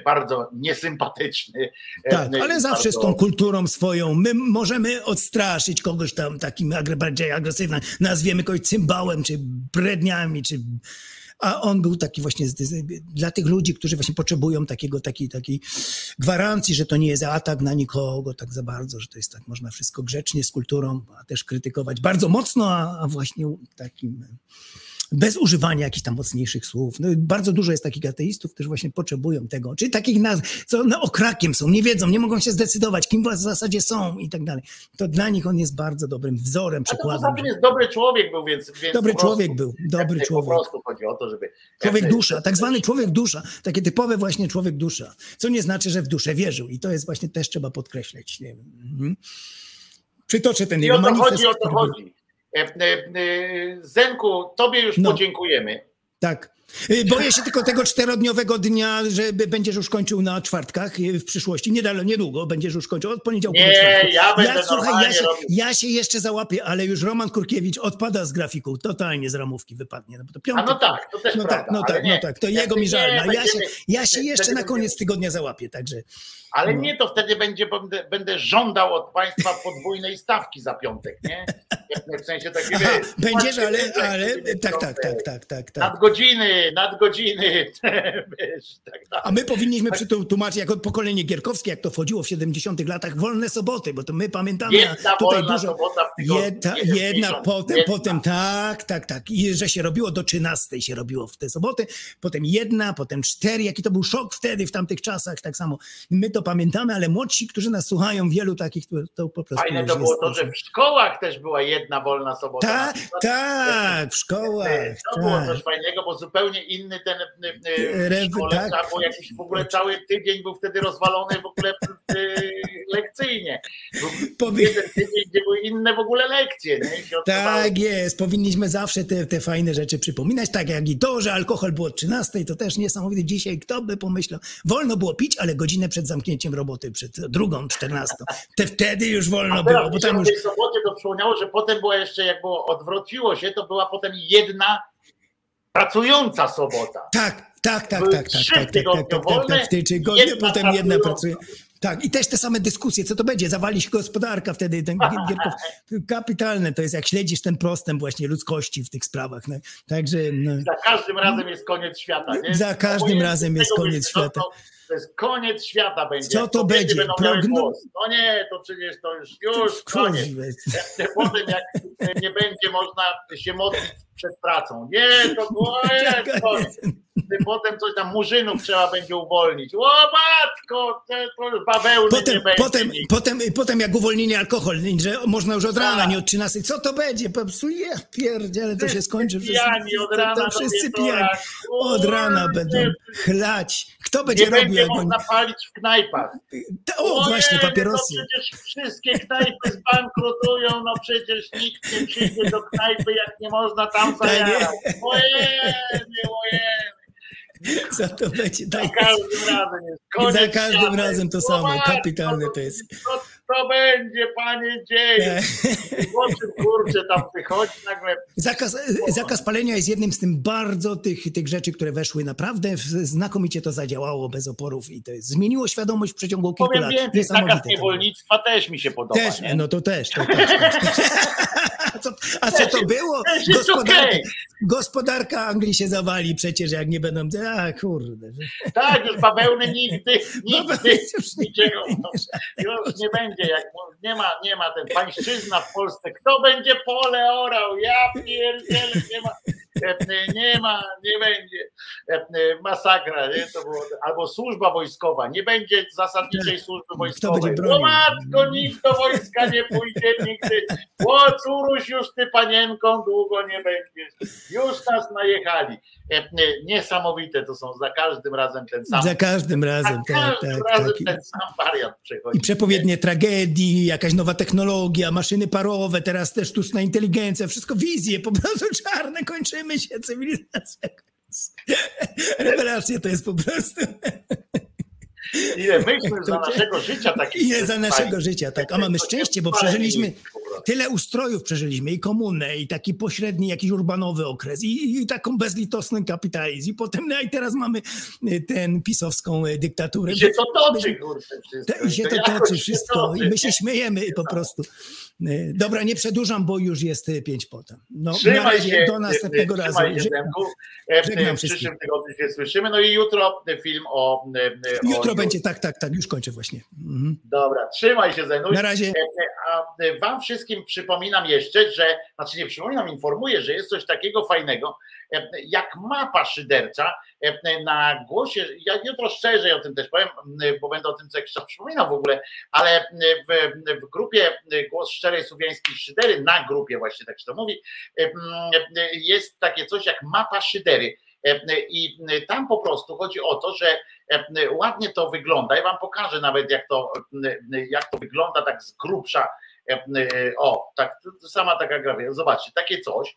bardzo niesympatyczny. Tak, ale zawsze z bardzo- tą kulturą swoją. My możemy odstraszyć kogoś tam takim bardziej agresywnym, nazwiemy kogoś cymbałem, czy bredniami, czy... A on był taki właśnie dla tych ludzi, którzy właśnie potrzebują takiego, takiej, takiej gwarancji, że to nie jest atak na nikogo tak za bardzo, że to jest tak, można wszystko grzecznie z kulturą, a też krytykować bardzo mocno, a, a właśnie takim bez używania jakichś tam mocniejszych słów. No, bardzo dużo jest takich ateistów, którzy właśnie potrzebują tego, czy takich nazw, co no, okrakiem są, nie wiedzą, nie mogą się zdecydować, kim w zasadzie są i tak dalej. To dla nich on jest bardzo dobrym wzorem, A to przykładem. tym jest dobry człowiek był, więc. więc Dobry po prostu- człowiek był, dobry po człowiek. prostu chodzi o to, żeby. Człowiek dusza, tak zwany człowiek dusza, takie typowe właśnie człowiek dusza, co nie znaczy, że w duszę wierzył i to jest właśnie też trzeba podkreślać. Nie wiem. Mhm. Przytoczę ten I jego o to manifest. chodzi, o to chodzi. E, e, e, Zenku, tobie już No. podziękujemy. Tak. Y, Boję się tylko tego czterodniowego dnia, że będziesz już kończył na czwartkach y, w przyszłości. Niedaleko, niedługo będziesz już kończył od poniedziałku do Nie, czwartku. ja będę słuchaj, ja się, ja się jeszcze załapię, ale już Roman Kurkiewicz odpada z grafiku. Totalnie z ramówki wypadnie. No, bo to A piątek. no tak, to też No prawda. tak, no tak, nie. no tak. To jego mi żal. No, ja, się, ja się jeszcze na koniec tygodnia załapię, także. Ale No. nie, to wtedy będzie, będę, będę żądał od państwa podwójnej stawki za piątek, nie? W sensie takie, Aha, wiesz, będziesz, ale, ale tak, tak, tak, tak, tak, tak. Nadgodziny, nadgodziny, nadgodziny. Tak A my powinniśmy przetłumaczyć jako pokolenie gierkowskie, jak to wchodziło w 70 latach, wolne soboty, bo to my pamiętamy Jedna tutaj wolna dużo. sobota w tygodniu, Jedna, jedna miesiąc, potem, jedna. potem tak, tak, tak. I że się robiło do 13 się robiło w te soboty, potem jedna, potem cztery. Jaki to był szok wtedy, w tamtych czasach, tak samo. My to pamiętamy, ale młodsi, którzy nas słuchają, wielu takich, to, to po prostu. Fajne to było to, że w szkołach też była jedna wolna sobota. Tak, tak, w szkołach. To było Tak. coś fajnego, bo zupełnie inny ten e, e, w szkole, tak. albo jakiś w ogóle cały tydzień był wtedy rozwalony w ogóle e, lekcyjnie. Powie- tydzień, gdzie były inne w ogóle lekcje. Tak jest, powinniśmy zawsze te, te fajne rzeczy przypominać, tak jak i to, że alkohol było od 13, to też niesamowite. Dzisiaj kto by pomyślał, wolno było pić, ale godzinę przed zamknięciem roboty, przed drugą, 14. Te wtedy już wolno było, bo tam już... tej sobocie to przypomniało, że potem była jeszcze, jak było, odwróciło się, to była potem jedna pracująca sobota. Tak, tak, tak, Były tak, tak, tak, tak, tak, tygodnie tak, tak, wolne, tak, w tej tygodnie, jedna potem jedna pracuje. Tak, i też te same dyskusje, co to będzie, zawali się gospodarka wtedy, ten Gierkow, kapitalne to jest, jak śledzisz ten prostęp właśnie ludzkości w tych sprawach, no. także no, Za każdym razem jest koniec świata. Nie? Za każdym razem jest koniec no świata. To, to jest koniec świata będzie. Co to kobiety będzie? Progno-. No nie, to przecież to już, już koniec. Potem jak nie będzie można się modlić przed pracą. Nie, to koniec. Potem coś tam murzynów trzeba będzie uwolnić. O matko, bawełny nie Potem, będzie. potem, potem, potem jak uwolnili alkohol, że można już od rana, Tak. nie od 13. Co to będzie? Po prostu ja pierdziele, to się skończy. Wszyscy pijani od rana to wszyscy pijani. Od rana będą chlać. Kto będzie Nie robił? będzie jak oni- można palić w knajpach. Ta- O, właśnie, Ojej, papierosy. No przecież wszystkie knajpy zbankrutują, no przecież nikt nie przyjdzie do knajpy, jak nie można tam Tak, zajarać. Ojej, ojej. Co to będzie? Za każdym razem jest koniec Za każdym razem to samo. Kapitalne to jest. To będzie, panie dzieje? Czym kurczę tam wychodzi nagle. Zakaz, zakaz palenia jest jednym z tym bardzo tych, tych rzeczy, które weszły naprawdę znakomicie to zadziałało bez oporów i to jest, zmieniło świadomość w przeciągu kilku Powiem lat. więcej, zakaz niewolnictwa też mi się podoba. Też, nie? no to też, to też. A co, a co to było? Gospodarka, gospodarka Anglii się zawali przecież, jak nie będą. A kurde. Tak, już bawełny nigdy, nigdy, Bawełny już niczego. No, już nie będzie, jak nie ma, nie ma ten pańszczyzna w Polsce. Kto będzie pole orał? Ja pierdzielę, nie ma, nie ma, nie będzie. Masakra, nie? To było, albo służba wojskowa, nie będzie zasadniczej służby wojskowej. będzie bronił? O matko, nikt do wojska nie pójdzie nigdy. O córuś, już ty panienką długo nie będziesz. Już nas najechali. Niesamowite to są za każdym razem ten sam. Za każdym Za razem, tak, każdym tak, razem tak. ten sam wariant przechodzi. I przepowiednie tragedii, jakaś nowa technologia, maszyny parowe, teraz też sztuczna inteligencja, wszystko wizje, po prostu czarne, kończymy się, cywilizacja. Rewelacja to jest po prostu. Ile myśmy za naszego życia takich Ile za naszego życia, tak. A mamy szczęście, bo przeżyliśmy tyle ustrojów przeżyliśmy i komunę, i taki pośredni jakiś urbanowy okres, i, i taką bezlitosny kapitalizm, i potem, no i teraz mamy y, ten pisowską y, dyktaturę. I się to toczy, kurczę, wszystko. I się to toczy wszystko i my się śmiejemy po prostu. Y, Dobra, nie przedłużam, bo już jest y, pięć potem. No, Trzymaj się, do następnego razu. trzymaj się, Żegnam. E, W przyszłym tygodniu się słyszymy. No i jutro film o... e, o Jutro będzie, tak, tak, tak, już kończę właśnie. Mhm. Dobra, trzymaj się Zenuś. Na razie. E, A e, wam wszystkim przypominam jeszcze, że, znaczy nie przypominam, informuję, że jest coś takiego fajnego, e, jak mapa szydercza e, na głosie, ja jutro szczerze o tym też powiem, bo będę o tym co przypominał w ogóle, ale w, w grupie Głos Szczerej Słowiańskiej Szydery, na grupie właśnie tak się to mówi, e, jest takie coś jak mapa szydery. E, I tam po prostu chodzi o to, że e, ładnie to wygląda. Ja wam pokażę nawet, jak to, jak to wygląda tak z grubsza. E, O, tak, sama taka grafika. Zobaczcie, takie coś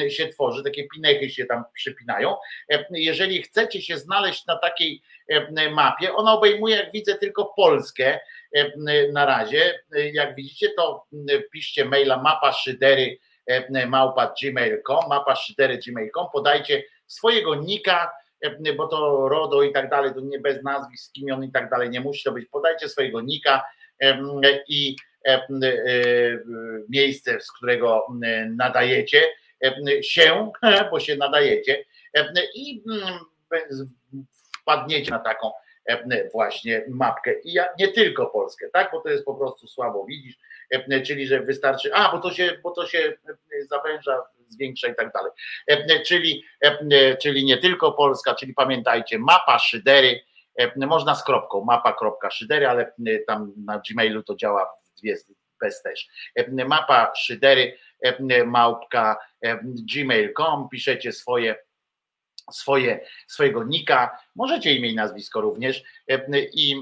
e, się tworzy, takie pinechy się tam przypinają. E, Jeżeli chcecie się znaleźć na takiej e, mapie, ona obejmuje, jak widzę, tylko Polskę e, na razie. E, Jak widzicie, to e, piszcie maila mapa szydery e, małpa gmail.com, mapa szydery gmail.com, podajcie swojego nika, e, bo to RODO i tak dalej, to nie bez nazwisk, imion i tak dalej, nie musi to być. Podajcie swojego nika i e, e, miejsce, z którego nadajecie em, się, bo się nadajecie i wpadniecie na taką właśnie mapkę. I ja, nie tylko Polskę, tak? Bo to jest po prostu słabo widzisz, czyli że wystarczy, a bo to się, bo to się zawęża, zwiększa i tak dalej. Czyli, czyli nie tylko Polska, czyli pamiętajcie, mapa szydery, można z kropką, mapa.szydery, ale tam na Gmailu to działa bez też. Mapa szydery, małpka gmail.com, piszecie swoje swoje, swojego nika, możecie imię i nazwisko również i,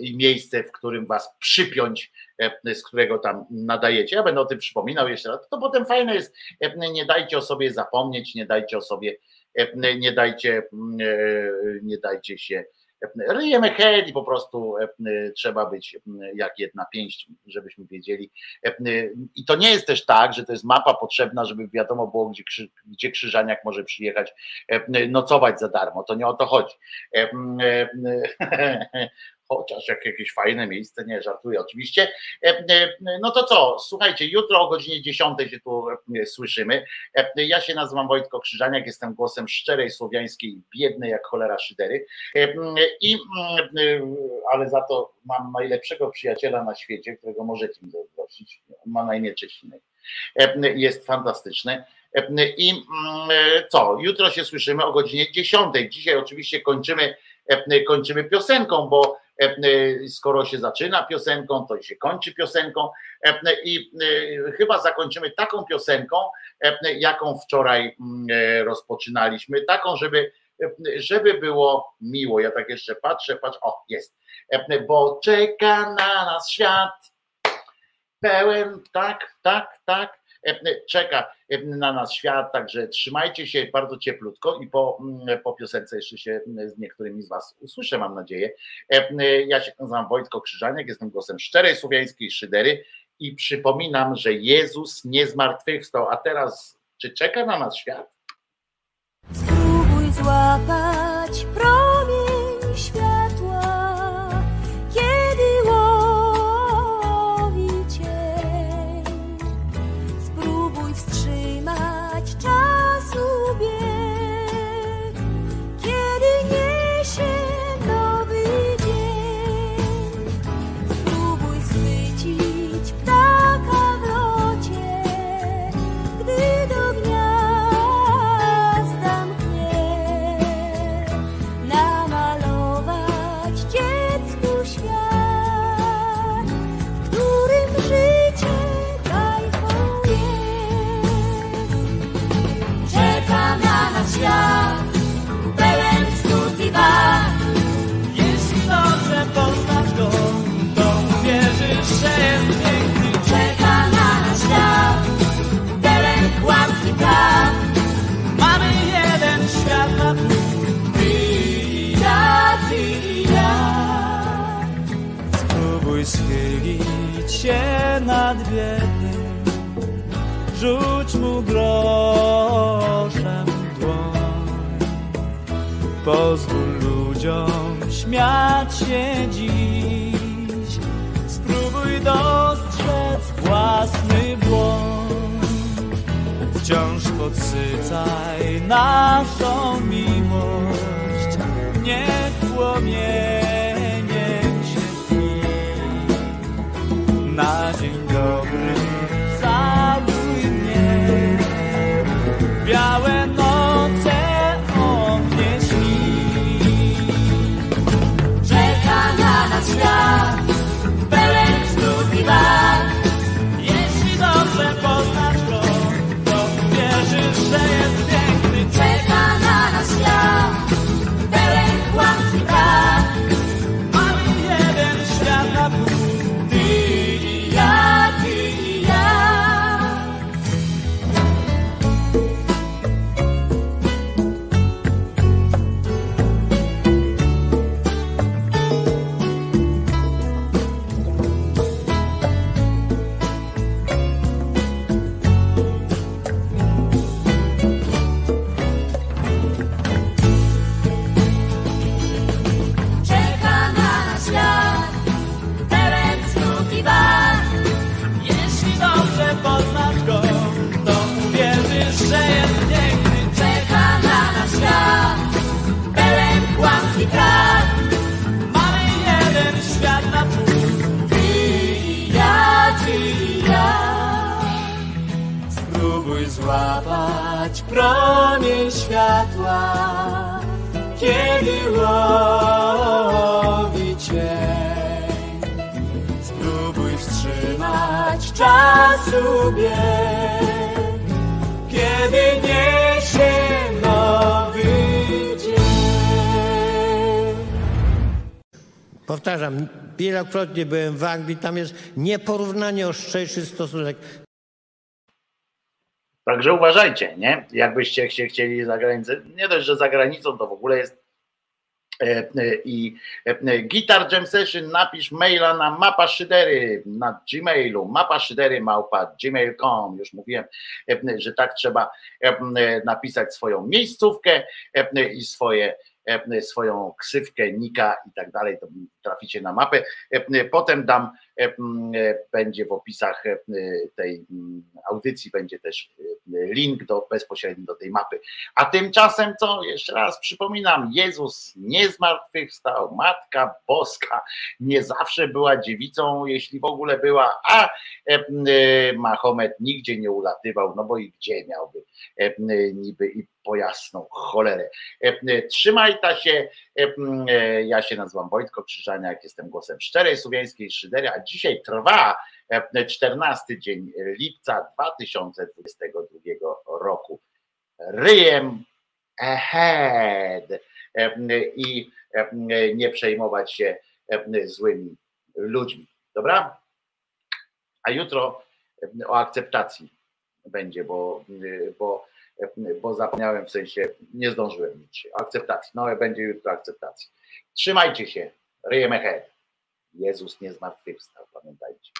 i, miejsce, w którym was przypiąć, z którego tam nadajecie. Ja będę o tym przypominał jeszcze raz. To potem fajne jest, nie dajcie o sobie zapomnieć, nie dajcie o sobie, nie dajcie, nie dajcie się ryjemy head i po prostu e, trzeba być jak jedna pięść, żebyśmy wiedzieli. E, I to nie jest też tak, że to jest mapa potrzebna, żeby wiadomo było, gdzie, gdzie Krzyżaniak może przyjechać e, nocować za darmo. To nie o to chodzi. Chociaż jak jakieś fajne miejsce, nie żartuję oczywiście. E, e, no to co, słuchajcie, jutro o godzinie 10 się tu e, słyszymy. Ja się nazywam Wojtko Krzyżaniak, jestem głosem szczerej słowiańskiej, biednej jak cholera szydery. I, ale za to mam najlepszego przyjaciela na świecie, którego możecie mi zazdrościć. Ma na imię. Jest fantastyczny. I co, jutro się słyszymy o godzinie 10. Dzisiaj oczywiście kończymy, kończymy piosenką, bo skoro się zaczyna piosenką, to się kończy piosenką. E, i chyba zakończymy taką piosenką, jaką wczoraj mm, rozpoczynaliśmy, taką, żeby, żeby było miło. Ja tak jeszcze patrzę, patrzę, o jest, bo czeka na nas świat. Pełen, tak, tak, tak, czeka na nas świat, także trzymajcie się bardzo cieplutko i po, mm, po piosence jeszcze się z niektórymi z Was usłyszę, mam nadzieję. Ja się nazywam Wojtko Krzyżaniak, jestem głosem szczerej słowiańskiej szydery i przypominam, że Jezus nie zmartwychwstał, a teraz czy czeka na nas świat? Spróbuj złapać rzuć mu groszem dłoń. Pozwól ludziom śmiać się dziś, spróbuj dostrzec własny błąd. Wciąż podsycaj naszą miłość, niech płomienie na dzień dobry promień światła, kiedy łowi cię. Spróbuj wstrzymać czasu bieg, kiedy niesie nowy dzień. Powtarzam, wielokrotnie byłem w Anglii, tam jest nieporównanie ostrzejszy stosunek Także uważajcie, nie? Jakbyście się chcieli za granicę, nie dość, że za granicą to w ogóle jest e, e, i e, Guitar Jam Session napisz maila na mapa szydery na gmailu, mapa szydery małpa gmail.com już mówiłem, że tak trzeba napisać swoją miejscówkę i swoje swoją ksywkę, nika i tak dalej, to traficie na mapę. Potem dam, będzie w opisach tej audycji, będzie też link do, bezpośredni do tej mapy. A tymczasem co? Jeszcze raz przypominam, Jezus nie zmartwychwstał, Matka Boska nie zawsze była dziewicą, jeśli w ogóle była, a Mahomet nigdzie nie ulatywał, no bo i gdzie miałby niby i po jasną cholerę. Trzymaj ta się, ja się nazywam Wojtko Krzyżaniak, jestem głosem szczerej słowiańskiej szydery, a dzisiaj trwa 14 dzień lipca 2022 roku. Ryjem ahead i nie przejmować się złymi ludźmi. Dobra? A jutro o akceptacji będzie, bo, bo, bo zapomniałem w sensie, nie zdążyłem nic się. Akceptacji. No, będzie jutro akceptacji. Trzymajcie się. Ryjem ahead. Jezus nie zmartwychwstał, pamiętajcie.